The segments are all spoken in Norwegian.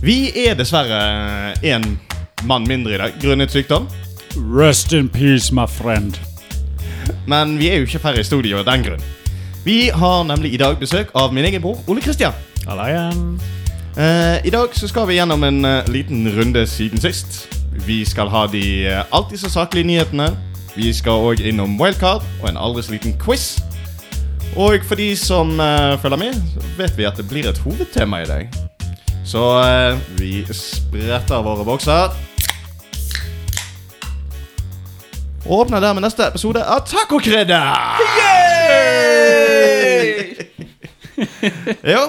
Vi er dessverre én mann mindre i dag grunnet sykdom. Rest in peace, my friend. Men vi er jo ikke færre i studio av den grunn. Vi har nemlig i dag besøk av min egen bror Ole Kristian. Halla igjen. Eh, I dag så skal vi gjennom en eh, liten runde siden sist. Vi skal ha de eh, alltid så saklige nyhetene. Vi skal òg innom wildcard og en aldri så liten quiz. Og for de som eh, følger med, vet vi at det blir et hovedtema i dag. Så eh, vi spretter våre bokser. Og åpner dermed neste episode av Tacokrydder! ja.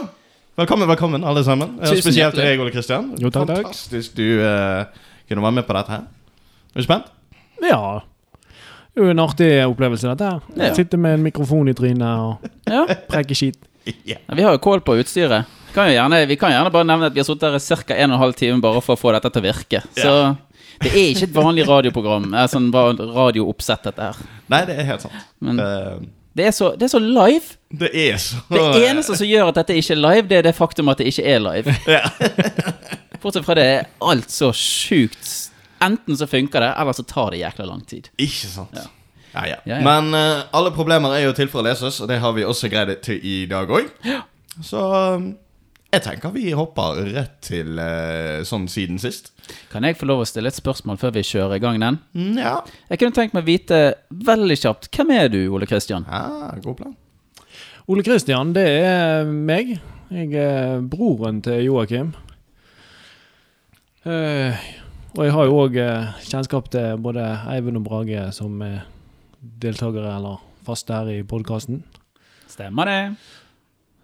Velkommen, velkommen, alle sammen. Tusen Spesielt hjertelig. deg, Ole Kristian. Jo, takk, takk. Fantastisk du eh, kunne være med på dette her. Er du spent? Ja. Det er jo en artig opplevelse, dette her. Ja. Sitte med en mikrofon i trynet og Ja. preke skit. Ja, Vi har jo kål på utstyret. Kan jo gjerne, vi kan gjerne bare nevne at vi har sittet her ca. 1 12 timer bare for å få dette til å virke. Så det er ikke et vanlig radioprogram. Det er sånn ra- radiooppsett, dette her. Nei, det er helt sant. Men Eh, det er så, det er så live. det er så Det eneste som gjør at dette ikke er live, det er det faktum at det ikke er live. Ja. Bortsett fra det er alt så sjukt. Enten så funker det, eller så tar det jækla lang tid. Ikke sant. Ja. Ja, ja. Ja, ja. Men uh, alle problemer er jo til for å leses, og det har vi også greid til i dag òg. Så um, jeg tenker vi hopper rett til eh, sånn siden sist. Kan jeg få lov å stille et spørsmål før vi kjører i gang den? Mm, ja. Jeg kunne tenkt meg å vite veldig kjapt Hvem er du, Ole Kristian? ja, god plan. Ole Kristian, det er meg. Jeg er broren til Joakim. Eh, og jeg har jo òg kjennskap til både Eivind og Brage som er deltakere eller faste her i podkasten. Stemmer det?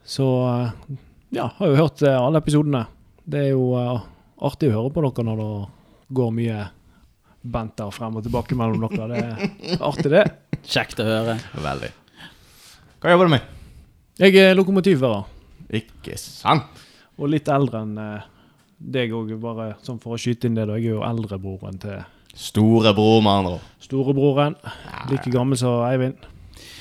Så eh, ja, har jo hørt eh, alle episodene. Det er jo uh, artig å høre på dere når det går mye banter frem og tilbake mellom dere. Det er artig, det. Kjekt å høre. Veldig. Hva jobber du med? Jeg er lokomotivfører, Ikke sant? og litt eldre enn eh, deg òg, bare sånn for å skyte inn det. da. Jeg er jo eldrebroren til Storebror, med andre ord. storebroren. Like gammel som Eivind.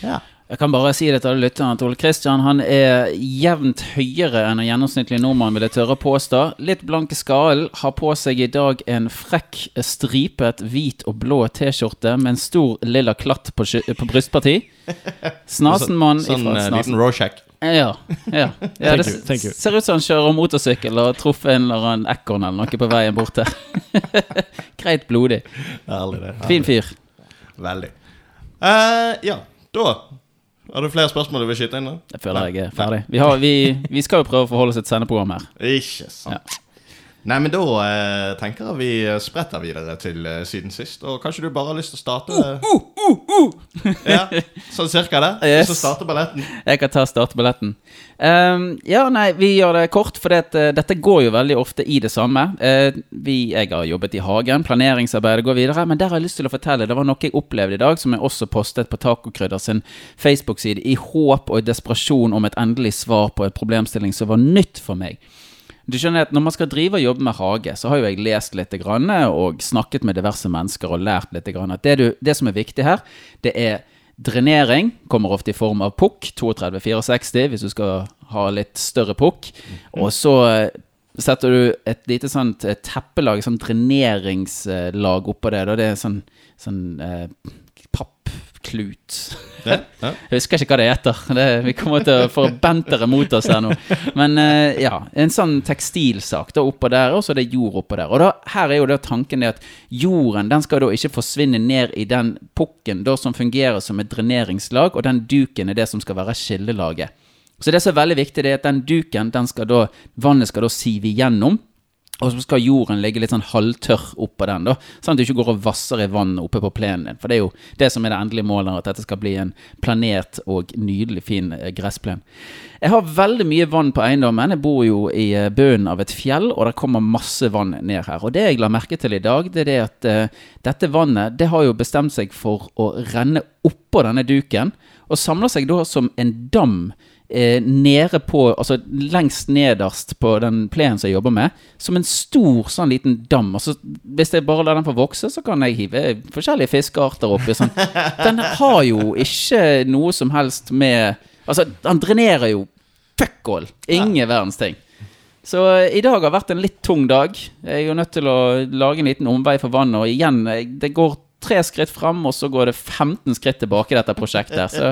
Ja. Jeg kan bare si det til alle lytterne at Ole Kristian han er jevnt høyere enn en gjennomsnittlig nordmann, vil jeg tørre å påstå. Litt blanke skallen, har på seg i dag en frekk, stripet hvit og blå T-skjorte med en stor lilla klatt på, på brystparti. Snasenmann Sånn ifra eh, Snasen. liten Rorschach. Ja. ja. ja det ser ut som han kjører motorsykkel og har truffet en eller annen ekorn eller noe på veien bort her. Greit blodig. Herlig, det. Fin fyr. Veldig. Uh, ja, da Har du flere spørsmål du vil skyte inn? da? Jeg føler jeg er ferdig. Vi, har, vi, vi skal jo prøve å forholde oss til et sendeprogram her. Ikke sant. Nei, men da eh, tenker jeg vi spretter videre til eh, siden sist. Og kanskje du bare har lyst til å starte uh, uh, uh, Ja, Sånn cirka det? Uh, Yes. Så starter balletten. Jeg kan ta startbilletten. Um, ja, nei, vi gjør det kort, for det, eh, dette går jo veldig ofte i det samme. Uh, vi, jeg har jobbet i hagen, planeringsarbeidet går videre, men der har jeg lyst til å fortelle. Det var noe jeg opplevde i dag, som jeg også postet på Tacokrydder sin Facebook-side, i håp og i desperasjon om et endelig svar på en problemstilling som var nytt for meg. Du skjønner at Når man skal drive og jobbe med hage, så har jo jeg lest litt grann, og snakket med diverse mennesker og lært litt. Grann, at det, du, det som er viktig her, det er drenering. Kommer ofte i form av pukk, 32-64, hvis du skal ha litt større pukk. Og så eh, setter du et lite sånt teppelag, sånn dreneringslag oppå det. Da. Det er sånn, sånn eh, pappklut. Ja, ja. Jeg husker ikke hva det heter. Det, vi kommer til å få bentere mot oss her nå. Men eh, ja, en sånn tekstilsak da oppå der, og så er det jord oppå der. Og da, her er jo da tanken det at jorden den skal da ikke forsvinne ned i den pukken da som fungerer som et dreneringslag, og den duken er det som skal være skillelaget. Så det som er veldig viktig, det er at den duken, den skal da, vannet skal da sive igjennom. Og så skal jorden ligge litt sånn halvtørr oppå den, da, sånn at du ikke går og vasser i vann oppe på plenen din. For det er jo det som er det endelige målet, at dette skal bli en planert og nydelig fin eh, gressplen. Jeg har veldig mye vann på eiendommen. Jeg bor jo i eh, bunnen av et fjell, og det kommer masse vann ned her. Og det jeg la merke til i dag, det er det at uh, dette vannet det har jo bestemt seg for å renne oppå denne duken, og samler seg da som en dam eh, nede på Altså lengst nederst på den plenen som jeg jobber med, som en stor sånn liten dam. Altså, hvis jeg bare lar den få vokse, så kan jeg hive forskjellige fiskearter oppi. Sånn. Den har jo ikke noe som helst med Altså, den drenerer jo fuck all. Ingen verdens ting. Så eh, i dag har vært en litt tung dag. Jeg er jo nødt til å lage en liten omvei for vannet, og igjen, eh, det går tre skritt fram, og så går det 15 skritt tilbake i dette prosjektet. Så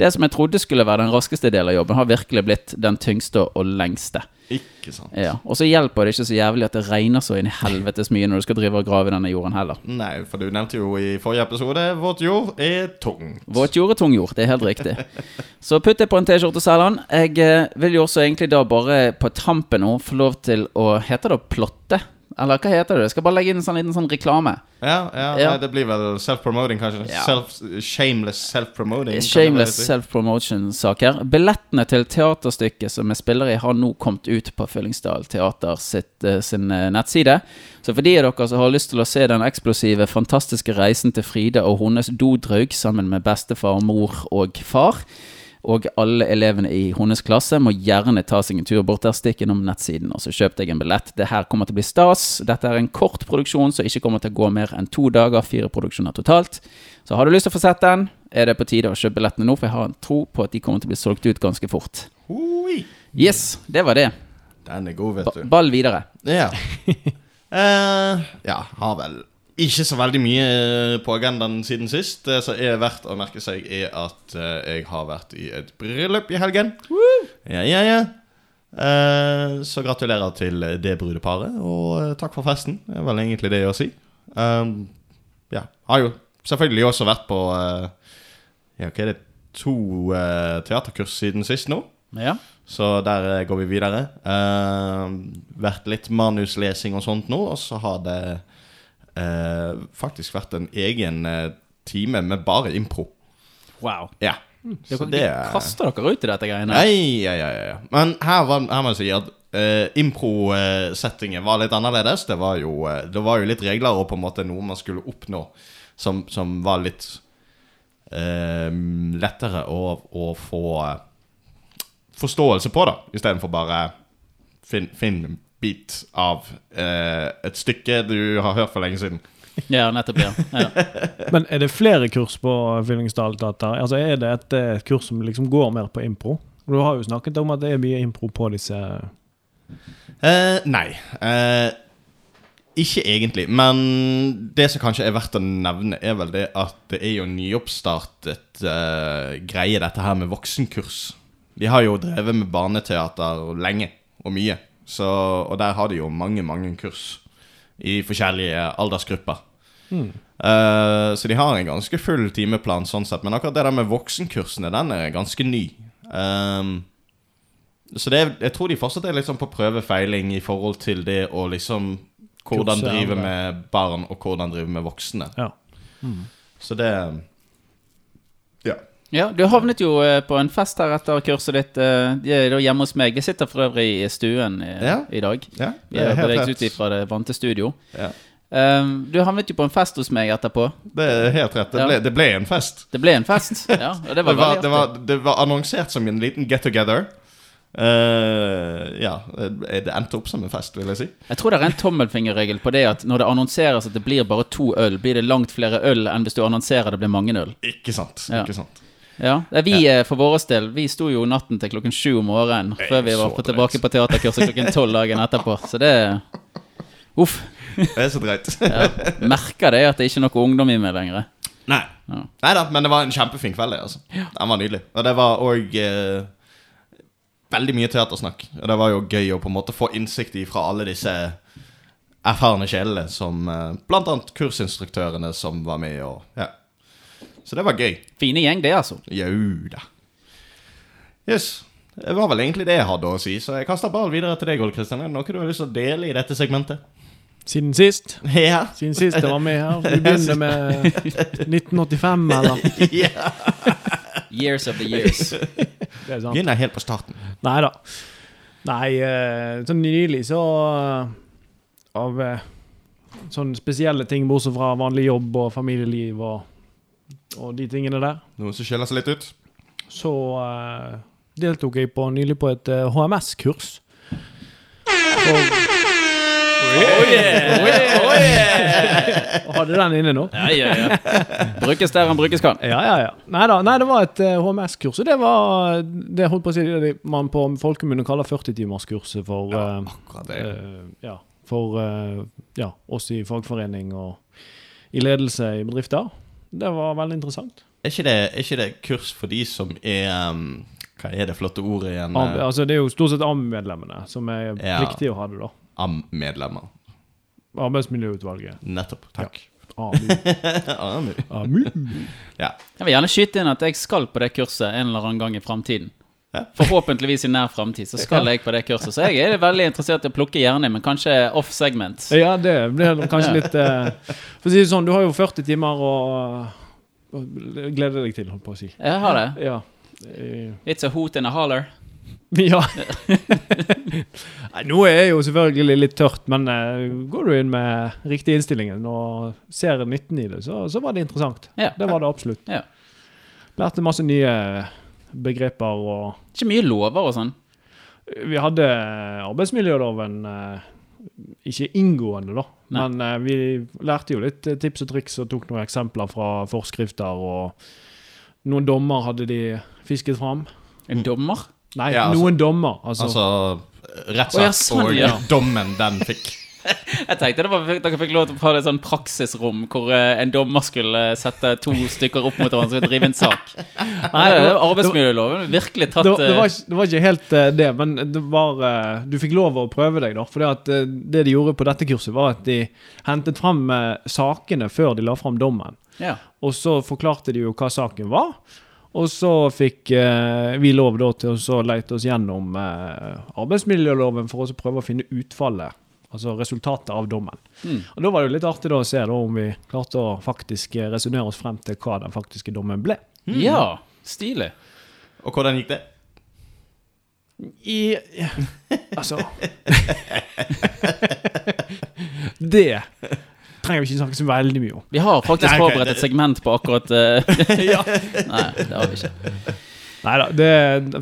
det som jeg trodde skulle være den raskeste delen av jobben, har virkelig blitt den tyngste og lengste. Ikke sant. Ja. Og så hjelper det ikke så jævlig at det regner så inn i helvetes mye når du skal drive og grave i denne jorden heller. Nei, for du nevnte jo i forrige episode våt jord er tungt. Våt jord er tung jord, det er helt riktig. Så putt det på en T-skjorte, Sæland. Jeg eh, vil jo også egentlig da bare på tampen nå få lov til å Heter det å plotte? Eller hva heter det? Jeg skal bare legge inn en sånn liten sånn reklame. Ja, ja, Ja. Nei, det blir vel self-promoting, kanskje. Self, shameless self-promoting. Shameless self-promotion-saker. Billettene til teaterstykket som vi spiller i, har nå kommet ut på Fyllingsdal Teater sitt, eh, sin eh, nettside. Så for de av dere som har lyst til å se den eksplosive, fantastiske reisen til Fride og hennes dodraug sammen med bestefar, mor og far, og alle elevene i hennes klasse må gjerne ta seg en tur bort der, stikk innom nettsiden, og så kjøp deg en billett. Det her kommer til å bli stas. Dette er en kort produksjon som ikke kommer til å gå mer enn to dager, fire produksjoner totalt. Så har du lyst til å få sett den, er det på tide å kjøpe billettene nå, for jeg har en tro på at de kommer til å bli solgt ut ganske fort. Yes, det var det. den er god, vet du. ball videre. Ja. Uh, ja, har vel ikke så veldig mye eh, på agendaen siden sist. Det som er verdt å merke seg, er at eh, jeg har vært i et bryllup i helgen. Ja, ja, ja. Eh, så gratulerer til det brudeparet, og takk for festen. Det er vel egentlig det å si. Um, ja, har jo selvfølgelig også vært på Ja, hva er det? To teaterkurs siden sist nå. Ja. Så der går vi videre. Eh, vært litt manuslesing og sånt nå, og så har det eh, faktisk vært en egen eh, time med bare impro. Wow. Ja. Dere Så det dere kaster dere ut i dette greiene. Nei, ja, ja, ja. Men her, var, her må jeg si at uh, impro-settingen var litt annerledes. Det var, jo, eh, det var jo litt regler og på en måte noe man skulle oppnå som, som var litt eh, lettere å, å få eh, forståelse på, da. Istedenfor bare finn, finn bit av eh, et stykke du har hørt for lenge siden. Ja, nettopp, ja. ja. Men er det flere kurs på Fyllingsdal Teater? Altså Er det et, et, kurs som liksom går mer på impro? Du har jo snakket om at det er mye impro på disse Eh, nei. Eh, ikke egentlig. Men det som kanskje er verdt å nevne, er vel det at det er jo nyoppstartet eh, greie, dette her med voksenkurs. De har jo drevet med barneteater lenge og mye. Så, og der har de jo mange, mange kurs i forskjellige aldersgrupper. Eh, så de har en ganske full timeplan sånn sett. Men akkurat det der med voksenkursene, den er ganske ny. Um, så det, jeg tror de fortsatt er sånn på prøvefeiling i forhold til det å liksom Hvordan drive med barn, og hvordan drive med voksne. Ja. Så det Ja. Ja, Du havnet jo eh, på en fest her etter kurset ditt. eh, De er da hjemme hos meg. Jeg sitter for øvrig i stuen i, Ja. i dag. ja Vi er helt rett. ut fra det vante studio. Ja. Um, du havnet jo på en fest hos meg etterpå. Det er helt rett. Det Ja. ble, det ble en fest. Det ble en fest. Ja, og det Det var var, det, var, det var annonsert som en liten get together. Uh, ja, det endte opp som en fest, vil jeg si. Jeg tror det er en tommelfingerregel på det at når det annonseres at det blir bare to øl, blir det langt flere øl enn hvis du annonserer det blir mange øl. Ikke sant. Ja. Ikke sant. Ja, det Vi ja. for vår del Vi sto jo natten til klokken sju om morgenen før vi var på tilbake på teaterkurset klokken tolv dagen etterpå. Så det Uff. Det er så drøyt. Ja. Merker det at det ikke er noe ungdom i meg lenger. Nei. Ja. Neida, men det var en kjempefin kveld, altså Den var nydelig. Og det var òg eh, veldig mye teatersnakk. Og det var jo gøy å på en måte få innsikt i fra alle disse erfarne sjelene, som eh, blant annet kursinstruktørene som var med, og ja. Så det var gøy. Fine gjeng, det, altså. Jau da. Yes. det var vel egentlig det jeg hadde å si, så jeg kaster ballen videre til deg, Ole Kristian. Er det noe du har lyst til å dele i dette segmentet? Siden sist. Ja. Siden sist jeg var med her. Vi begynner med 1985, eller? ja. Years of the years. Det er sant. Begynner helt på starten. Nei da. Nei, eh, sånn nylig så eh, Av eh, sånne spesielle ting, bortsett fra vanlig jobb og familieliv og, og de tingene der, Noen som skiller seg litt ut? så uh, deltok jeg på, nylig på et uh, HMS-kurs. For- Og hadde den inne nå. Ja, ja, ja. Brukes der han brukes kan. Ja, ja, ja. Nei da, nei, det var et eh, HMS-kurs, det var det holdt på å si, det man på folkemunne kaller 40-timerskurset for ja, Akkurat det. Uh, ja, for uh, ja, oss i fagforening og i ledelse i bedrifter. Det var veldig interessant. Er ikke det, er ikke det kurs for de som er um, Hva er det flotte ordet igjen? Am, altså, det er jo stort sett AM-medlemmene som er Ja. pliktige å ha det, da. AM-medlemmer. Arbeidsmiljøutvalget. Nettopp. Takk. AMU. AMU. AMU. Ja. Jeg vil gjerne skyte inn at jeg skal på det kurset en eller annen gang i framtiden. Forhåpentligvis i nær framtid så skal jeg på det kurset. Så jeg er veldig interessert i å plukke gjerne, men kanskje off segment. Ja, det blir kanskje litt eh, For å si det sånn, du har jo 40 timer å, å glede deg til, holdt på å si. Jeg har det. Ja. It's a hoot and a holler. Ja. Nei, nå er jo selvfølgelig litt tørt, men eh, går du inn med riktig innstillingen og ser nytten i det, så, så var det interessant. Ja. Det var det absolutt. Ja. Lærte masse nye begreper og Ikke mye lover og sånn. Vi hadde arbeidsmiljøloven eh, ikke inngående, da. Nei. Men eh, vi lærte jo litt eh, tips og triks og tok noen eksempler fra forskrifter. Og noen dommer hadde de fisket fram. En dommer? Nei, Ja, altså- noen dommer. Altså, Altså rettssak ja, sånn, og ja. dommen den fikk. Jeg tenkte det var, dere fikk lov til å ha et sånn praksisrom hvor eh, en dommer skulle sette to stykker opp mot hverandre og drive en sak. Nei, var arbeidsmiljøloven virkelig tatt det, det, var, eh, ikke- det var ikke helt eh, det, men det var eh, Du fikk lov å prøve deg, da. For det, eh, de gjorde på dette kurset, var at de hentet frem eh, sakene før de la frem dommen. ja. Og så forklarte de jo hva saken var. Og så fikk eh, vi lov da til å så leite oss gjennom eh, arbeidsmiljøloven for å prøve å finne utfallet, altså resultatet av dommen. Mm. Og Da var det jo litt artig da å se da om vi klarte å faktisk resonnere oss frem til hva den faktiske dommen ble. ja. Stilig. Og hvordan gikk det? I Altså Det trenger vi ikke snakke så veldig mye om. Vi har faktisk Nei, forberedt et segment på akkurat eh, Nei, det har vi ikke. Nei da, det,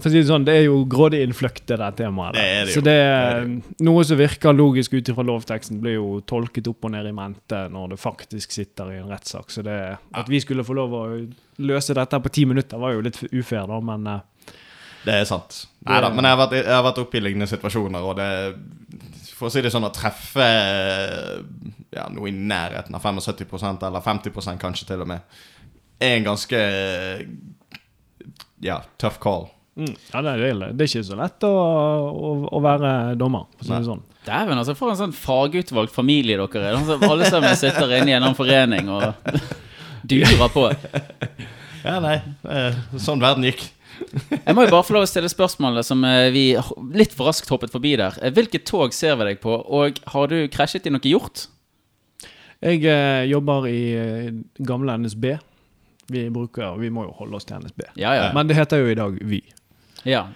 for å si det sånn, det er jo grådig innfløkt, det der temaet. der. Det er det. Så det, Det noe som virker logisk ut ifra lovteksten, blir jo tolket opp og ned i mente når det faktisk sitter i en rettssak. Så det, at vi skulle få lov å løse dette på ti minutter, var jo litt ufair, da, men eh, Det er sant. Nei da, men jeg har, vært, jeg har vært oppe i lignende situasjoner, og det For å si det sånn, å treffe ja, noe i nærheten av 75% eller 50% kanskje til og med, er en ganske ja, tough call. mm, ja, det, er, det er ikke så lett å, å, å være dommer, for å si det sånn. Dæven, altså, for en sånn fagutvalgt familie dere er. Altså, alle sammen sitter inne i en annen forening og durer på. Ja, nei, eh, sånn verden gikk. Jeg må jo bare få lov å stille spørsmålet som eh, vi litt for raskt hoppet forbi der. Eh, Hvilket tog ser vi deg på, og har du krasjet i noe hjort? Jeg eh, jobber i gamle NSB. Vi bruker, vi må jo holde oss til NSB. Ja, ja. Men det heter jo i dag Vy. ja.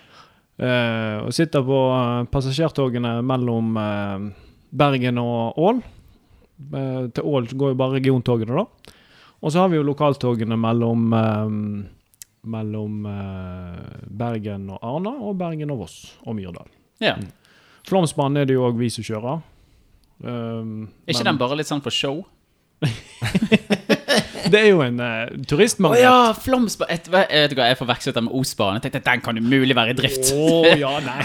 Uh, og sitter på eh, passasjertogene mellom uh, Bergen og Ål. Uh, til Ål går jo bare regiontogene, da. Og så har vi jo lokaltogene mellom mellom Bergen og Arna og Bergen og Voss og Myrdal. ja. Flåmsbanen er det jo òg vi som kjører. Um, Er ikke men den bare litt sånn for show? Det er jo en uh, Å turistmagnet. ja, Flåmsbanen Jeg vet jeg vet ikke hva, jeg forvekslet den med Osbanen. Jeg tenkte den kan umulig være i drift. Oh, ja, nei.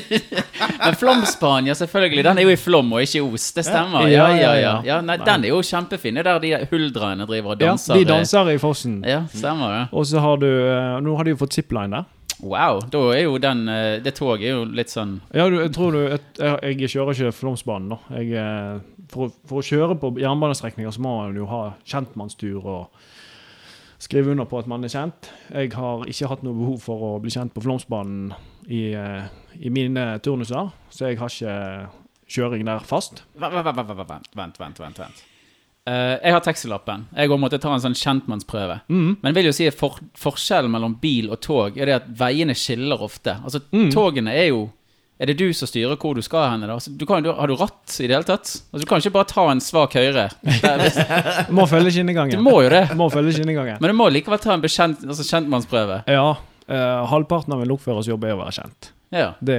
Men Flåmsbanen, ja selvfølgelig. Den er jo i Flåm og ikke i Os. Det stemmer. Ja, ja, ja. ja nei, den er jo kjempefin. Det er der de huldraene driver og danser. Ja, de danser i fossen. Ja, stemmer det. Og så har du eh, Nå har de jo fått zipline der. Wow. Da er jo den eh, Det toget er jo litt sånn Ja, du, jeg tror du jeg, jeg kjører ikke Flåmsbanen, da. Jeg, eh, for, for å kjøre på jernbanestrekninger så må man jo ha kjentmannstur og skrive under på at man er kjent. Jeg har ikke hatt noe behov for å bli kjent på Flåmsbanen i, eh, i mine turnuser, så jeg har ikke kjøring der fast. Vent, vent, vent, vent, vent, Eh, jeg har taxilappen. Jeg også måtte ta en sånn kjentmannsprøve. Mm. Men jeg vil jo si at for, forskjellen mellom bil og tog er det at veiene skiller ofte. Altså, Mm. togene er jo Er det du som styrer hvor du skal hen? Altså, du kan, du, har du ratt i det hele tatt? Altså, du kan ikke bare ta en svak høyre. Det er, Må følge skinnegangen. du må jo det. Må følge skinnegangen. Men du må likevel ta en bekjent, altså kjentmannsprøve. Ja. Uh, halvparten av en lokførers jobb er å være kjent. Ja. Det,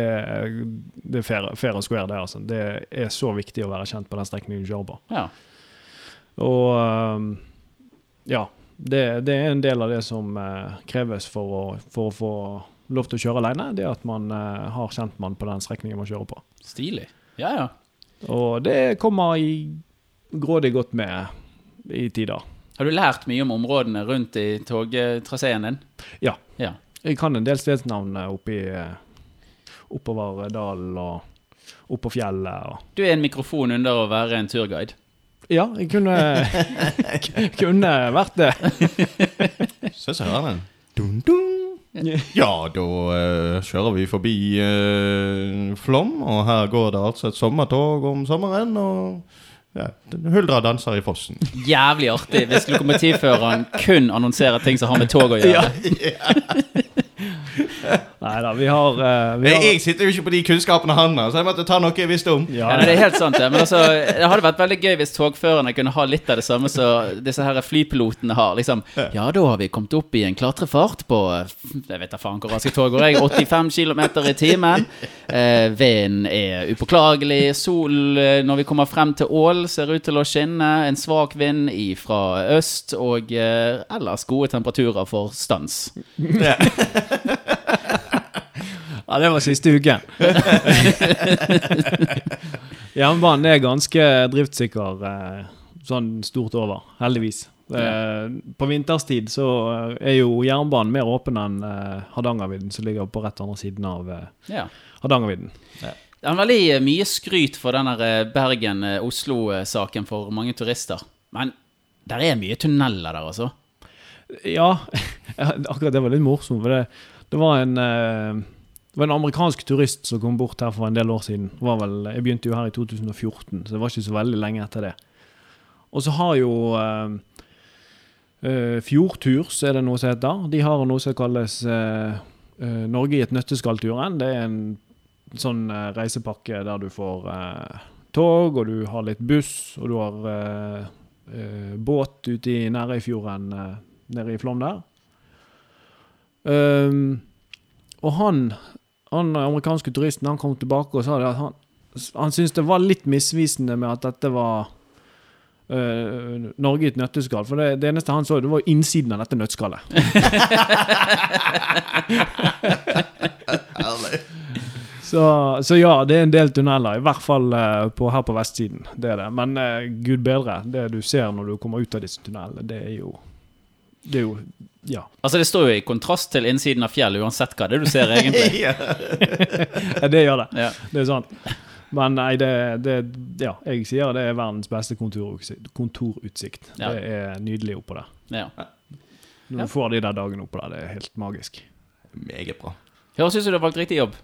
det er fair, fair and square, det. altså. Det er så viktig å være kjent på den strekningen du kjører på. ja. Og ehm, ja, det, det er en del av det som eh, kreves for å, for å få lov til å kjøre alene. Det at man eh, har kjentmann på den strekningen man kjører på. Stilig. Ja, ja. Og det kommer i grådig godt med i tider. Har du lært mye om områdene rundt i togtraseen din? Ja. Ja. Jeg kan en del stedsnavn eh, oppi oppover dalen og oppå fjellet. Og. Du er en mikrofon under å være en turguide. Ja, jeg kunne, kunne vært det. Syns jeg hører den. Dun, dun. Ja, da uh, kjører vi forbi uh, Flom, og her går det altså et sommertog om sommeren. Og ja, Huldra danser i fossen. Jævlig artig hvis lokomotivføreren kun annonserer ting som har med tog å gjøre. Nei da, vi har, uh, vi har jeg sitter jo ikke på de kunnskapene han har, så jeg måtte ta noe jeg visste om. ja, Ja, nei, det er helt sant, det. Men altså, det hadde vært veldig gøy hvis togførerne kunne ha litt av det samme som disse her flypilotene har. Liksom, ja, da har vi kommet opp i en klatrefart på Jeg vet da faen hvor raske tog går, jeg. 85 km i timen. Uh, Vinden er upåklagelig. Sol eh, når vi kommer frem til Ål, ser ut til å skinne. En svak vind fra øst, og uh, ellers gode temperaturer for stans. Ja, det var siste uken. Jernbanen er ganske driftssikker eh, sånn stort over, heldigvis. Ja. På vinterstid så eh, er jo jernbanen mer åpen enn eh, Hardangervidda, som ligger på rett andre siden av eh, Ja. Hardangervidda. Det er veldig eh, mye skryt for den Bergen-Oslo-saken for mange turister. Men der er mye tunneler der, altså. Ja, akkurat det var litt morsomt. For det, det var en eh, det var en amerikansk turist som kom bort her for en del år siden. Vel, jeg begynte jo her i 2014, så det var ikke så veldig lenge etter det. Og så har jo eh, eh, Fjordturs, er det noe som heter. De har noe som kalles eh, eh, Norge i et nøtteskall-turen. Det er en sånn eh, reisepakke der du får tog, og du har litt buss, og du har båt ute i Nærøyfjorden eh, nede i Flåm der. Um, og han, han amerikanske turisten han kom tilbake og sa det at han, han syntes det var litt misvisende med at dette var Uh, Norge i et nøtteskall. For det, det eneste han så, det var innsiden av dette nøtteskallet. Så, så ja, det er en del tunneler, i hvert fall eh, på, her på vestsiden. Det er det. Men eh, gud bedre, det du ser når du kommer ut av disse tunnelene, det er jo Det er jo Ja. Altså, det står jo i kontrast til innsiden av fjellet, uansett hva det er du ser, egentlig. Ja. Ja, det gjør det. Ja. Det er sant. Men nei, det, det Ja, jeg sier det er verdens beste kontorutsikt. kontorutsikt. Ja. Det er nydelig oppå der. Ja. Når du får de der dagene oppå der, det er helt magisk. Meget bra. Høres ut som du har valgt riktig jobb.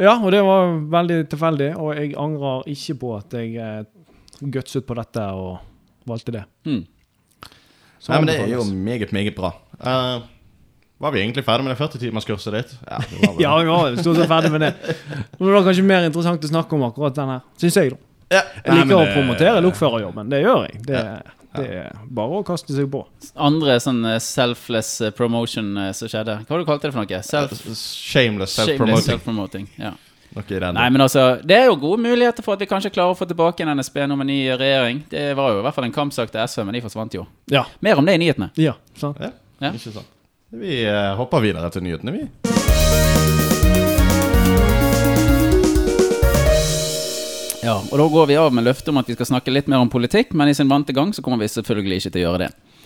Ja, og det var veldig tilfeldig, og jeg angrer ikke på at jeg eh, gutset på dette og valgte det. Hmm. Så Nei, men det er jo meget, meget bra. Uh, var vi egentlig ferdig med det 40-timerskurset ditt? Ja, det var Ja, vi var stort sett ferdig med det. Men det var kanskje mer interessant å snakke om akkurat den her, syns jeg. da. Ja. Jeg Nei, liker å promotere lokførerjobben, det gjør jeg. Det, det er bare å kaste seg på. Andre sånn eh, selfless eh, promotion som skjedde. Hva var det du kalte det for noe? Self Shameless self-promoting. self-promoting. Nei, men altså, det er jo gode muligheter for at vi kanskje klarer å få tilbake en NSB nummer med ny regjering. Det var jo i hvert fall en kampsak til SV, men de forsvant jo. Ja. Mer om det i nyhetene. ja sant. Ja, Ja. Ikke sant. Vi uh, hopper videre til nyhetene, vi. Ja, og da går vi av med løftet om at vi skal snakke litt mer om politikk, men i sin vante gang så kommer vi selvfølgelig ikke til å gjøre det.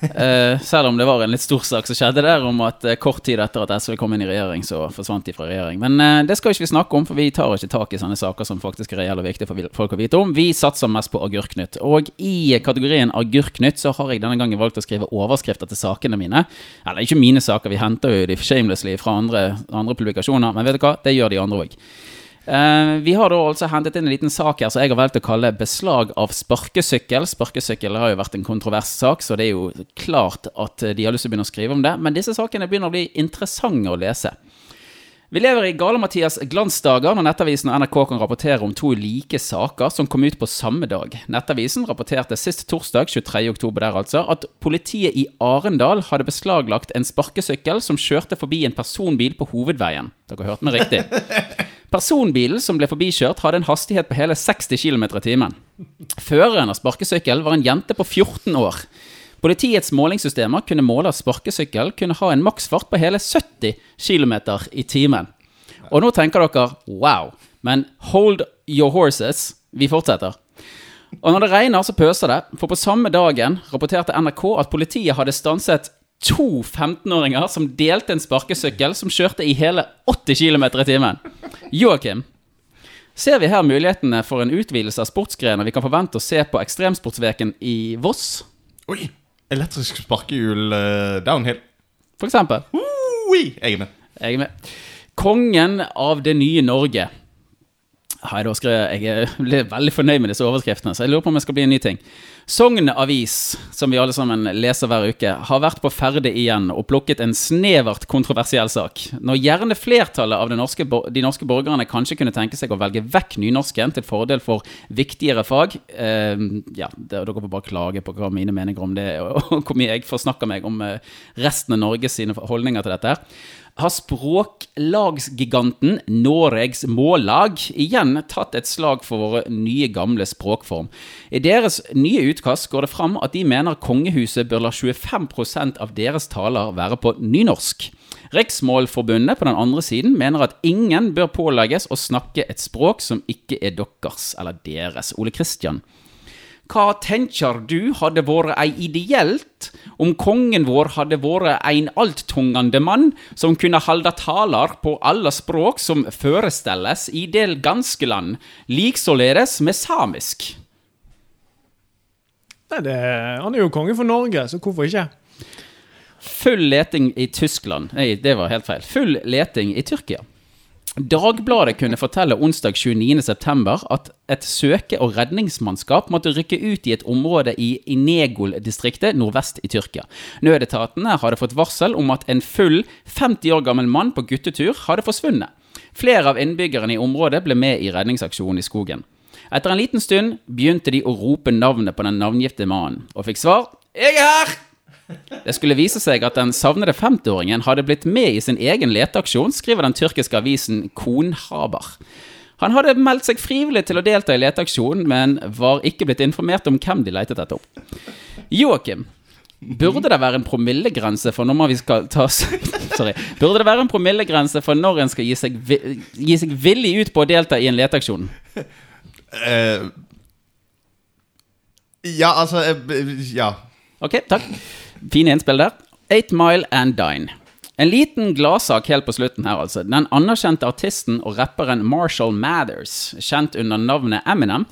Eh, selv om det var en litt stor sak som skjedde der, om at eh, kort tid etter at SV kom inn i regjering, så forsvant de fra regjering. Men eh, det skal ikke vi snakke om, for vi tar ikke tak i sånne saker som faktisk er reelle og viktige for folk å vite om. Vi satser mest på Agurknytt. Og i kategorien Agurknytt så har jeg denne gangen valgt å skrive overskrifter til sakene mine. Eller ikke mine saker, vi henter jo de shamelessly fra andre, andre publikasjoner, men vet du hva, det gjør de andre òg. Eh, vi har da altså hentet inn en liten sak her som jeg har valgt å kalle 'beslag av sparkesykkel'. Sparkesykkel har jo vært en kontrovers sak, så det er jo klart at eh, de har lyst til å begynne å skrive om det. Men disse sakene begynner å bli interessante å lese. Vi lever i Gale-Mathias glansdager når Nettavisen og NRK kan rapportere om to like saker som kom ut på samme dag. Nettavisen rapporterte sist torsdag, 23. oktober der altså, at politiet i Arendal hadde beslaglagt en sparkesykkel som kjørte forbi en personbil på hovedveien. Dere hørte meg riktig. Personbilen som ble forbikjørt, hadde en hastighet på hele 60 km i timen. Føreren av sparkesykkel var en jente på 14 år. Politiets målingssystemer kunne måle at sparkesykkel kunne ha en maksfart på hele 70 km i timen. Og nå tenker dere wow, men hold your horses. Vi fortsetter. Og når det regner, så pøser det. For på samme dagen rapporterte NRK at politiet hadde stanset to 15-åringer som delte en sparkesykkel som kjørte i hele 80 km i timen. Joakim, ser vi her mulighetene for en utvidelse av sportsgrener vi kan forvente å se på Ekstremsportsveken i Voss? Oi! Elektrisk sparkehjul uh, downhill. For eksempel. Oi, jeg er med. Jeg er med. Kongen av det nye Norge. Har jeg ble veldig fornøyd med disse overskriftene, så jeg lurer på om det skal bli en ny ting. Sogn Avis, som vi alle sammen leser hver uke, har vært på ferde igjen og plukket en snevert kontroversiell sak. Når gjerne flertallet av norske, de norske borgerne kanskje kunne tenke seg å velge vekk nynorsken til fordel for viktigere fag eh, Ja, dere får bare klage på hva mine meninger om det er, og hvor mye jeg forsnakker meg om eh, resten av Norges holdninger til dette. Har språklagsgiganten Noregs Mållag igjen tatt et slag for våre nye, gamle språkform. I deres nye utkast går det fram at de mener kongehuset bør la 25% av deres taler være på nynorsk. Riksmålforbundet på den andre siden mener at ingen bør pålegges å snakke et språk som ikke er deres eller deres. Ole Kristian. Hva tenker du hadde vært ei ideelt om kongen vår hadde vært ein alttungande mann som kunne halda taler på alle språk som førestelles i det ganske land, liksåledes med samisk? Nei, det, han er jo konge for Norge, så hvorfor ikke? Full leting i Tyskland Nei, det var helt feil. Full leting i Tyrkia. Dagbladet kunne fortelle onsdag 29.9 at et søke- og redningsmannskap måtte rykke ut i et område i Inegol-distriktet nordvest i Tyrkia. Nødetatene hadde fått varsel om at en full 50 år gammel mann på guttetur hadde forsvunnet. Flere av innbyggerne i området ble med i redningsaksjonen i skogen. Etter en liten stund begynte de å rope navnet på den navngifte mannen, og fikk svar 'Jeg er her!' Det skulle vise seg at den savnede 50-åringen hadde blitt med i sin egen leteaksjon, skriver den tyrkiske avisen Konhaber. Han hadde meldt seg frivillig til å delta i leteaksjonen, men var ikke blitt informert om hvem de letet etter. Joakim, burde det være en promillegrense for når man skal ta Sorry. Burde det være en promillegrense for når en skal gi seg, gi seg villig ut på å delta i en leteaksjon? Uh, ja, altså eh, Ja. Ok, takk. Fine innspill der. Eight Mile and Dine. En liten gladsak helt på slutten her, altså. Den anerkjente artisten og rapperen Marshall Mathers, kjent under navnet Eminem,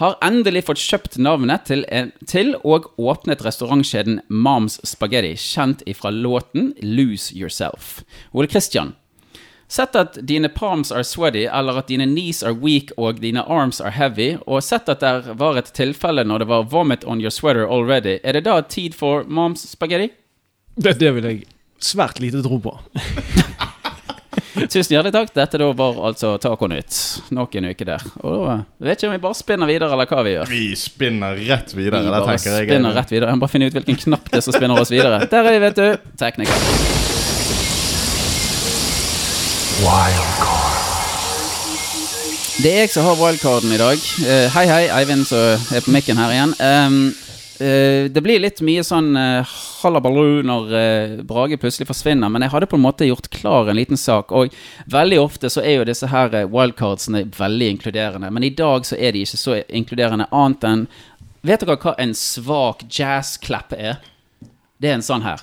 har endelig fått kjøpt navnet til, til og åpnet restaurantkjeden Moms Spaghetti, kjent ifra låten Lose Yourself. Ole Christian, Sett at dine palms are sweaty, eller at dine knees are weak og dine arms are heavy, og sett at det var et tilfelle når det var vomit on your sweater already, er det da tid for moms spaghetti? Det, det vil jeg svært lite tro på. Tusen hjertelig takk. Dette da var altså Taconytt. Nok en uke der. Og da vet ikke om vi bare spinner videre, eller hva vi gjør. Vi spinner rett Vi videre. det bare tenker jeg. spinner rett videre. Jeg må bare finne ut hvilken knapp det er som spinner oss videre. Der er vi, vet du. Tekniker. Det er jeg som har wildcarden i dag. Uh, hei, hei, Eivind som er på mikken her igjen. Um, uh, det blir litt mye sånn uh, hallabaloo når uh, Brage plutselig forsvinner, men jeg hadde på en måte gjort klar en liten sak. Og veldig ofte så er jo disse her eh, wildcardsene veldig inkluderende, men i dag så er de ikke så inkluderende annet enn Vet dere hva en svak jazzklapp er? det er en sånn her.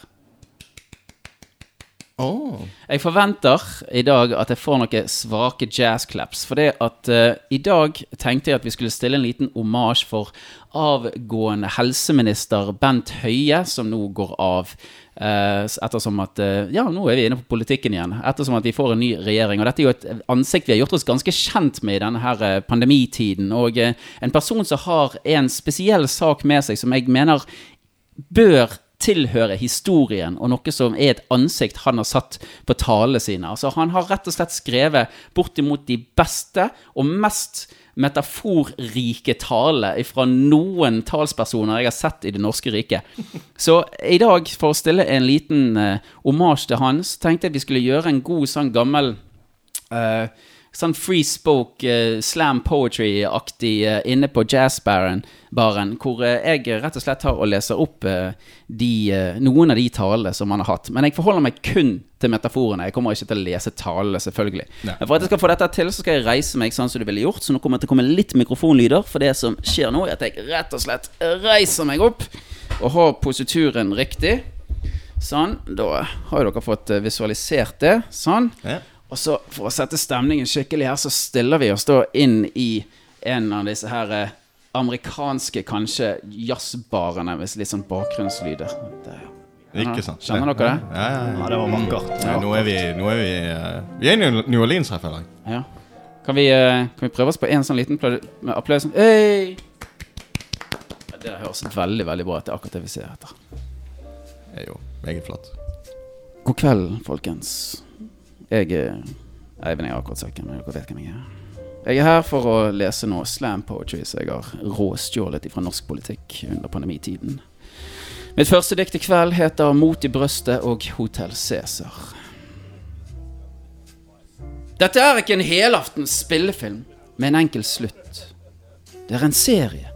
Åh. Jeg forventer i dag at jeg får noen svake jazzclaps. For det at uh, i dag tenkte jeg at vi skulle stille en liten omasj for avgående helseminister Bent Høie, som nå går av. Uh, ettersom at uh, Ja, nå er vi inne på politikken igjen. Ettersom at vi får en ny regjering. Og dette er jo et ansikt vi har gjort oss ganske kjent med i denne her pandemitiden. Og en person som har en spesiell sak med seg som jeg mener bør tilhøre historien, og noe som er et ansikt han har satt på talene sine. Altså, han har rett og slett skrevet bortimot de beste og mest metaforrike talene fra noen talspersoner jeg har sett i det norske riket. Så i dag, for å stille en liten uh, omasj til hans, tenkte jeg vi skulle gjøre en god sånn gammel eh, Sånn free spoke, uh, slam poetry-aktig uh, inne på jazzbaren, baren, hvor uh, jeg rett og slett tar og leser opp de, noen av de talene som han har hatt. Men jeg forholder meg kun til metaforene. Jeg kommer ikke til å lese talene, selvfølgelig. Nei. Men for at jeg skal få dette til, så skal jeg reise meg sånn som du ville gjort. Så nå kommer det til å komme litt mikrofonlyder. For det som skjer nå, er at jeg rett og slett reiser meg opp og har posituren riktig. Sånn. Da har jo dere fått visualisert det. Sånn. Ja. Og så for å sette stemningen skikkelig her, så stiller vi oss da inn i en av disse her eh, amerikanske kanskje jazzbarene med litt sånn bakgrunnslyder. Det, Ikke sant. Kjenner dere det? Ja, ja, ja. Ja, det var vakkert. Ja, nå er vi, nå er vi, uh, vi er i New Orleans her, føler jeg. Ja. Kan vi, uh, kan vi prøve oss på en sånn liten med applaus? Hey! Det høres veldig, veldig bra ut. Det er akkurat det vi ser etter. Det er jo meget flott. God kveld, folkens. Jeg er Eivind, jeg akkurat sagt er. Dere vet hvem jeg er. Jeg er her for å lese noe slam poetry som jeg har råstjålet fra norsk politikk under pandemitiden. Mitt første dikt i kveld heter 'Mot i brøstet' og 'Hotell Cæsar'. Dette er ikke en helaftens spillefilm med en enkel slutt. Det er en serie.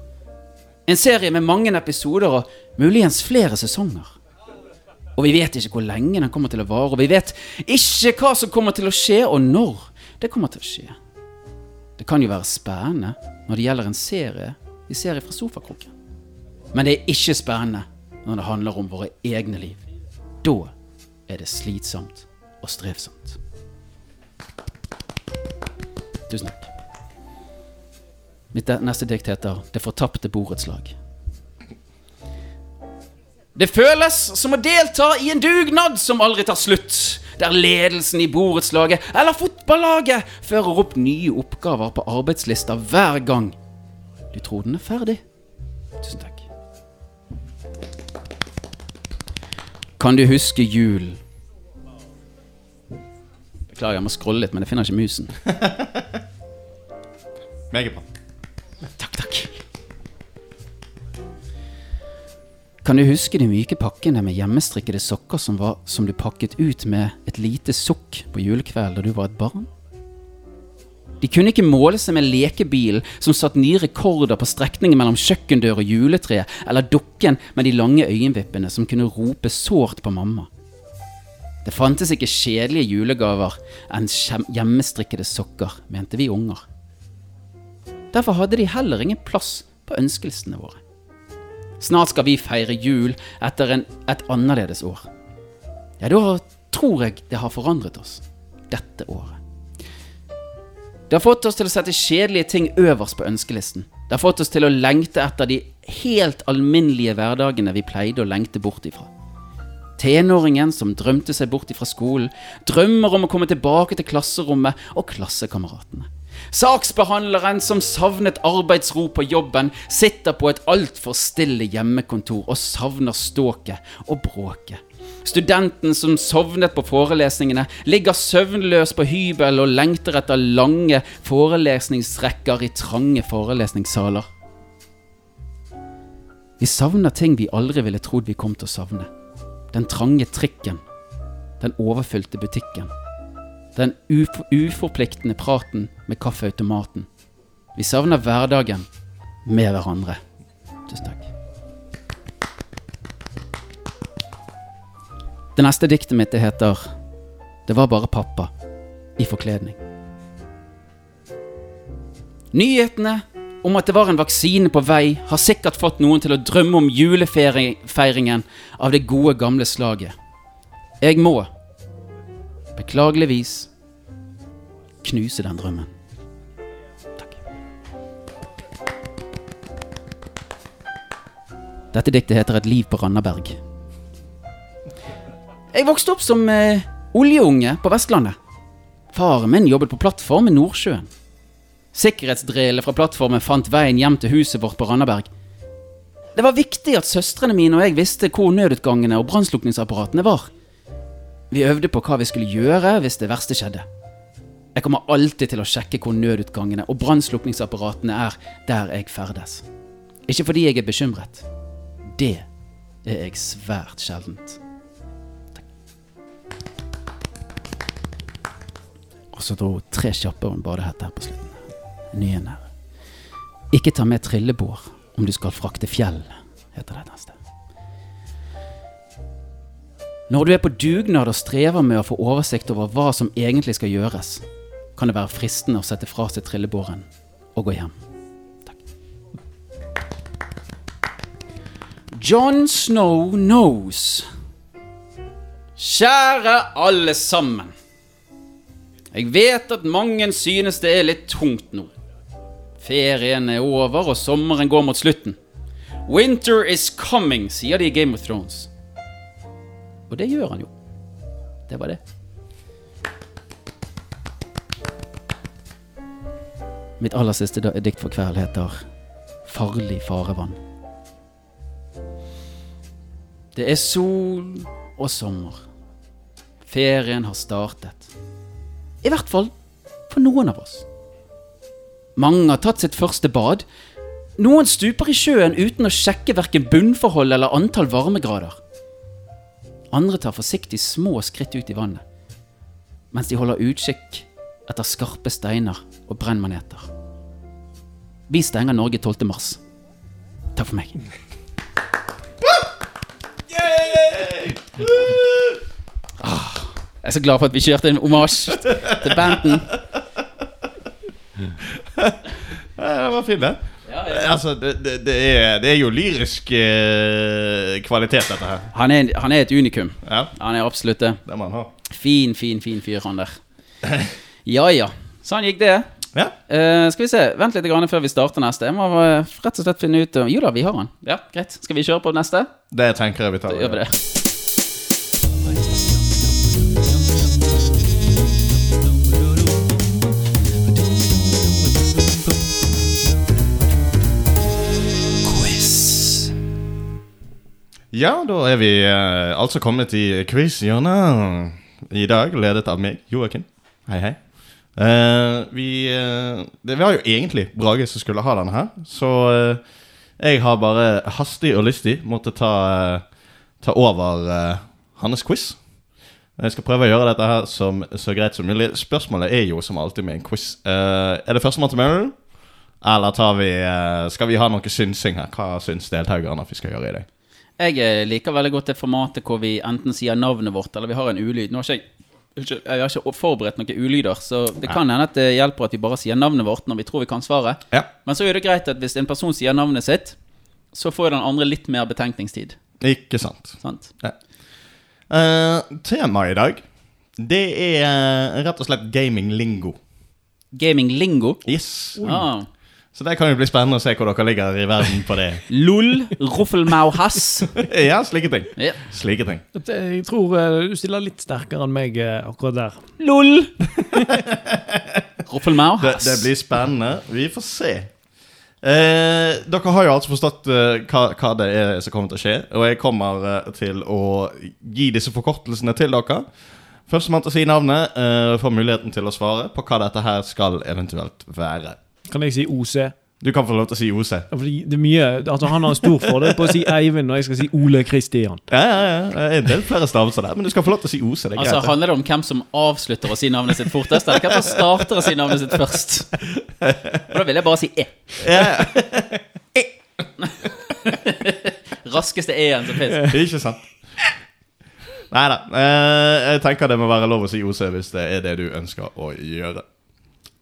En serie med mange episoder og muligens flere sesonger. Og vi vet ikke hvor lenge den kommer til å vare, og vi vet ikke hva som kommer til å skje, og når det kommer til å skje. Det kan jo være spennende når det gjelder en serie vi ser fra sofakroken. Men det er ikke spennende når det handler om våre egne liv. Da er det slitsomt og strevsomt. Tusen takk. Mitt neste dikt heter 'Det fortapte borettslag'. Det føles som å delta i en dugnad som aldri tar slutt. Der ledelsen i borettslaget eller fotballaget fører opp nye oppgaver på arbeidslista hver gang. Du tror den er ferdig? Tusen takk. Kan du huske julen? Beklager, jeg må scrolle litt, men jeg finner ikke musen. Meget bra. Takk, Kan du huske de myke pakkene med hjemmestrikkede sokker som, var, som du pakket ut med et lite sukk på julekvelden da du var et barn? De kunne ikke måle seg med lekebilen som satt nye rekorder på strekningen mellom kjøkkendør og juletre, eller dukken med de lange øyenvippene som kunne rope sårt på mamma. Det fantes ikke kjedelige julegaver enn hjemmestrikkede sokker, mente vi unger. Derfor hadde de heller ingen plass på ønskelsene våre. Snart skal vi feire jul etter en, et annerledes år. Ja, da tror jeg det har forandret oss. Dette året. Det har fått oss til å sette kjedelige ting øverst på ønskelisten. Det har fått oss til å lengte etter de helt alminnelige hverdagene vi pleide å lengte bort ifra. Tenåringen som drømte seg bort ifra skolen, drømmer om å komme tilbake til klasserommet og klassekameratene. Saksbehandleren som savnet arbeidsro på jobben, sitter på et altfor stille hjemmekontor og savner ståket og bråket. Studenten som sovnet på forelesningene, ligger søvnløs på hybel og lengter etter lange forelesningsrekker i trange forelesningssaler. Vi savner ting vi aldri ville trodd vi kom til å savne. Den trange trikken. Den overfylte butikken. Den uforpliktende praten med kaffeautomaten. Vi savner hverdagen med hverandre. Tusen takk. Det neste diktet mitt heter Det var bare pappa i forkledning. Nyhetene om at det var en vaksine på vei, har sikkert fått noen til å drømme om julefeiringen av det gode, gamle slaget. Jeg må, beklageligvis, knuse den drømmen. Takk. Dette diktet heter Et liv på Randaberg. Jeg vokste opp som eh, oljeunge på Vestlandet. Faren min jobbet på plattform i Nordsjøen. Sikkerhetsdrillene fra plattformen fant veien hjem til huset vårt på Randaberg. Det var viktig at søstrene mine og jeg visste hvor nødutgangene og brannslukningsapparatene var. Vi øvde på hva vi skulle gjøre hvis det verste skjedde. Jeg kommer alltid til å sjekke hvor nødutgangene og brannslukningsapparatene er der jeg ferdes. Ikke fordi jeg er bekymret. Det er jeg svært sjeldent. Og så dro tre kjappe og en badehette her på slutten. Nyen her. Ikke ta med trillebår om du skal frakte fjell, heter det neste. Når du er på dugnad og strever med å få oversikt over hva som egentlig skal gjøres, kan det være fristende å sette fra seg trillebåren og gå hjem. Takk. John Snow knows. Kjære alle sammen. Jeg vet at mange synes det er litt tungt nå. Ferien er over, og sommeren går mot slutten. Winter is coming, sier de i Game of Thrones. Og det gjør han jo. Det var det. Mitt aller siste dikt for kveld heter Farlig farevann. Det er sol og sommer. Ferien har startet. I hvert fall for noen av oss. Mange har tatt sitt første bad. Noen stuper i sjøen uten å sjekke verken bunnforhold eller antall varmegrader. Andre tar forsiktig små skritt ut i vannet, mens de holder utkikk etter skarpe steiner og brennmaneter. Vi stenger Norge 12. mars. Takk for meg. Ah, jeg er så glad for at vi kjørte en omasj til banden. Det var fint, det. Altså, det, det, det, er, det er jo lyrisk eh, kvalitet, dette her. Han er, han er et unikum. Ja, Han er absolutt det. det må han ha. Fin, fin, fin fyr, han der. Ja ja. Sånn gikk det. Ja. Uh, skal vi se, Vent litt grann før vi starter neste. Jeg må eh, rett og slett finne ut Jo da, vi har han. Ja, Greit. Skal vi kjøre på neste? Det tenker jeg vi tar. Da gjør vi det. Ja, da er vi eh, altså kommet i quiz-hjørnet. I dag ledet av meg, Joakim. Hei, hei. Eh, vi, eh, det var jo egentlig Brage som skulle ha denne her, så eh, jeg har bare hastig og lystig måttet ta, eh, ta over eh, hans quiz. Jeg skal prøve å gjøre dette her som så greit som mulig. Spørsmålet er jo som alltid med en quiz. Eh, er det førstemann til mølla? Eller tar vi, eh, skal vi ha noe synsing her? Hva syns deltakerne at vi skal gjøre i dag? Jeg eh, liker veldig godt det formatet hvor vi enten sier navnet vårt, eller vi har en ulyd. Nå har ikke jeg jeg har ikke forberedt noen ulyder, så det kan hende at det hjelper at vi bare sier navnet vårt når vi tror vi kan svaret. Ja. Men så er det greit at hvis en person sier navnet sitt, så får den andre litt mer betenkningstid. Ikke sant. Sant? Uh, Temaet i dag, det er eh, rett og slett gaming-lingo. Gaming lingo. Yes. Ah. Så det kan jo bli spennende å se hvor dere ligger i verden på det. Lol, ruffelmauhass. ja, slike ting. Ja. Slike ting. Jeg tror eh, du stiller litt sterkere enn meg eh, akkurat der. Lol. Det, Ruffelmauhass. det blir spennende. Vi får se. Eh, dere har jo altså forstått eh, hva, hva det er som kommer til å skje. Og jeg kommer eh, til å gi disse forkortelsene til dere. Førstemann til å si navnet eh, får muligheten til å svare på hva dette her skal eventuelt være. Kan jeg si OC? Du kan få lov til å si OC. Fordi det er mye, altså Han har en stor fordel på å si Eivind når jeg skal si Ole Kristian. Ja, ja, ja. Det er en del flere stavelser der, men du skal få lov til å si OC. Det er Altså, greit. Handler det om hvem som avslutter å si navnet sitt fortest, eller hvem som starter å si navnet sitt først? Og da vil jeg bare si E. Ja, e. Raskeste E-en som fins. Ikke sant? Nei da. Eh, jeg tenker det må være lov å si OC hvis det er det du ønsker å gjøre.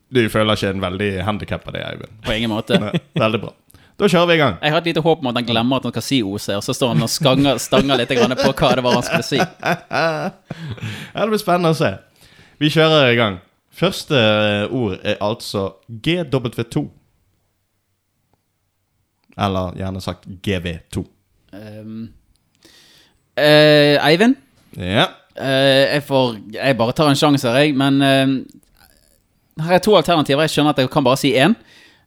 Du føler ikke en veldig handikap av det, Eivind. På ingen måte. Nei, Veldig bra. Da kjører vi i gang. Jeg har et lite håp om at han glemmer at han skal si OC, og så står han og skanger, stanger litt på hva det var han skulle si. Ja, det blir spennende å se. Vi kjører i gang. Første eh, ord er altså GW2. Eller gjerne sagt GV2. Um, uh, Eivind, Ja. Uh, jeg får Jeg bare tar en sjanse jeg, men eh, Her er to alternativer. Jeg skjønner at jeg kan bare si én.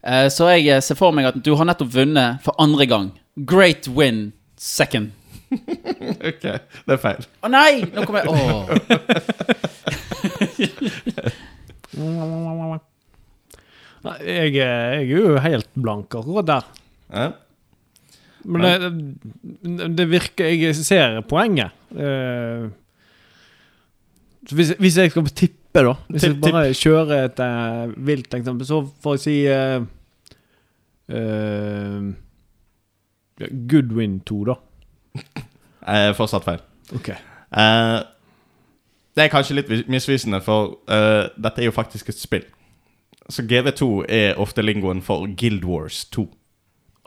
Eh, så jeg eh, ser for meg at du har nettopp vunnet for andre gang. Great win second. Ok, det er feil. Å nei! Nå kommer jeg Åh. Nei, jeg, er- jeg er jo helt blank akkurat der. Ja. Men det, det virker Jeg ser poenget. Eh, hvis, hvis jeg skal tippe, da Hvis Tipp, jeg bare kjører et uh, vilt eksempel, så får jeg si uh, Goodwin 2, da. Eh, fortsatt feil. Ok. Eh, det er kanskje litt vis- misvisende, for eh, dette er jo faktisk et spill. Så GV2 er ofte lingoen for Guild Wars 2.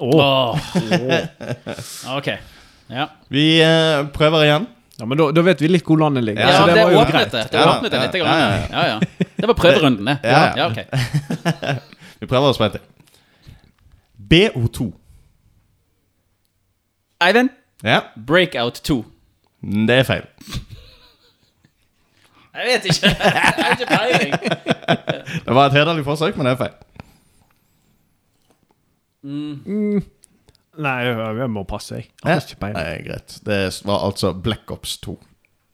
Åh. Ok. Ja. Vi prøver igjen. Ja, men da, da vet vi litt hvor landet ligger. Ja, så det, det var jo åpnet greit. det. Det Ja, åpnet det litt. ja, ja, Ja, ja. Det var prøverunden, det. Ja, Ja, ok. Vi prøver oss på en til. BO2. Eivind, Ja, Breakout 2. det er feil. Jeg vet ikke. Jeg har ikke peiling. Det var et hederlig forsøk, men det er feil. Nei, jeg, må passe, jeg. Har ikke peiling. Nei, greit. Det var altså Black Ops 2.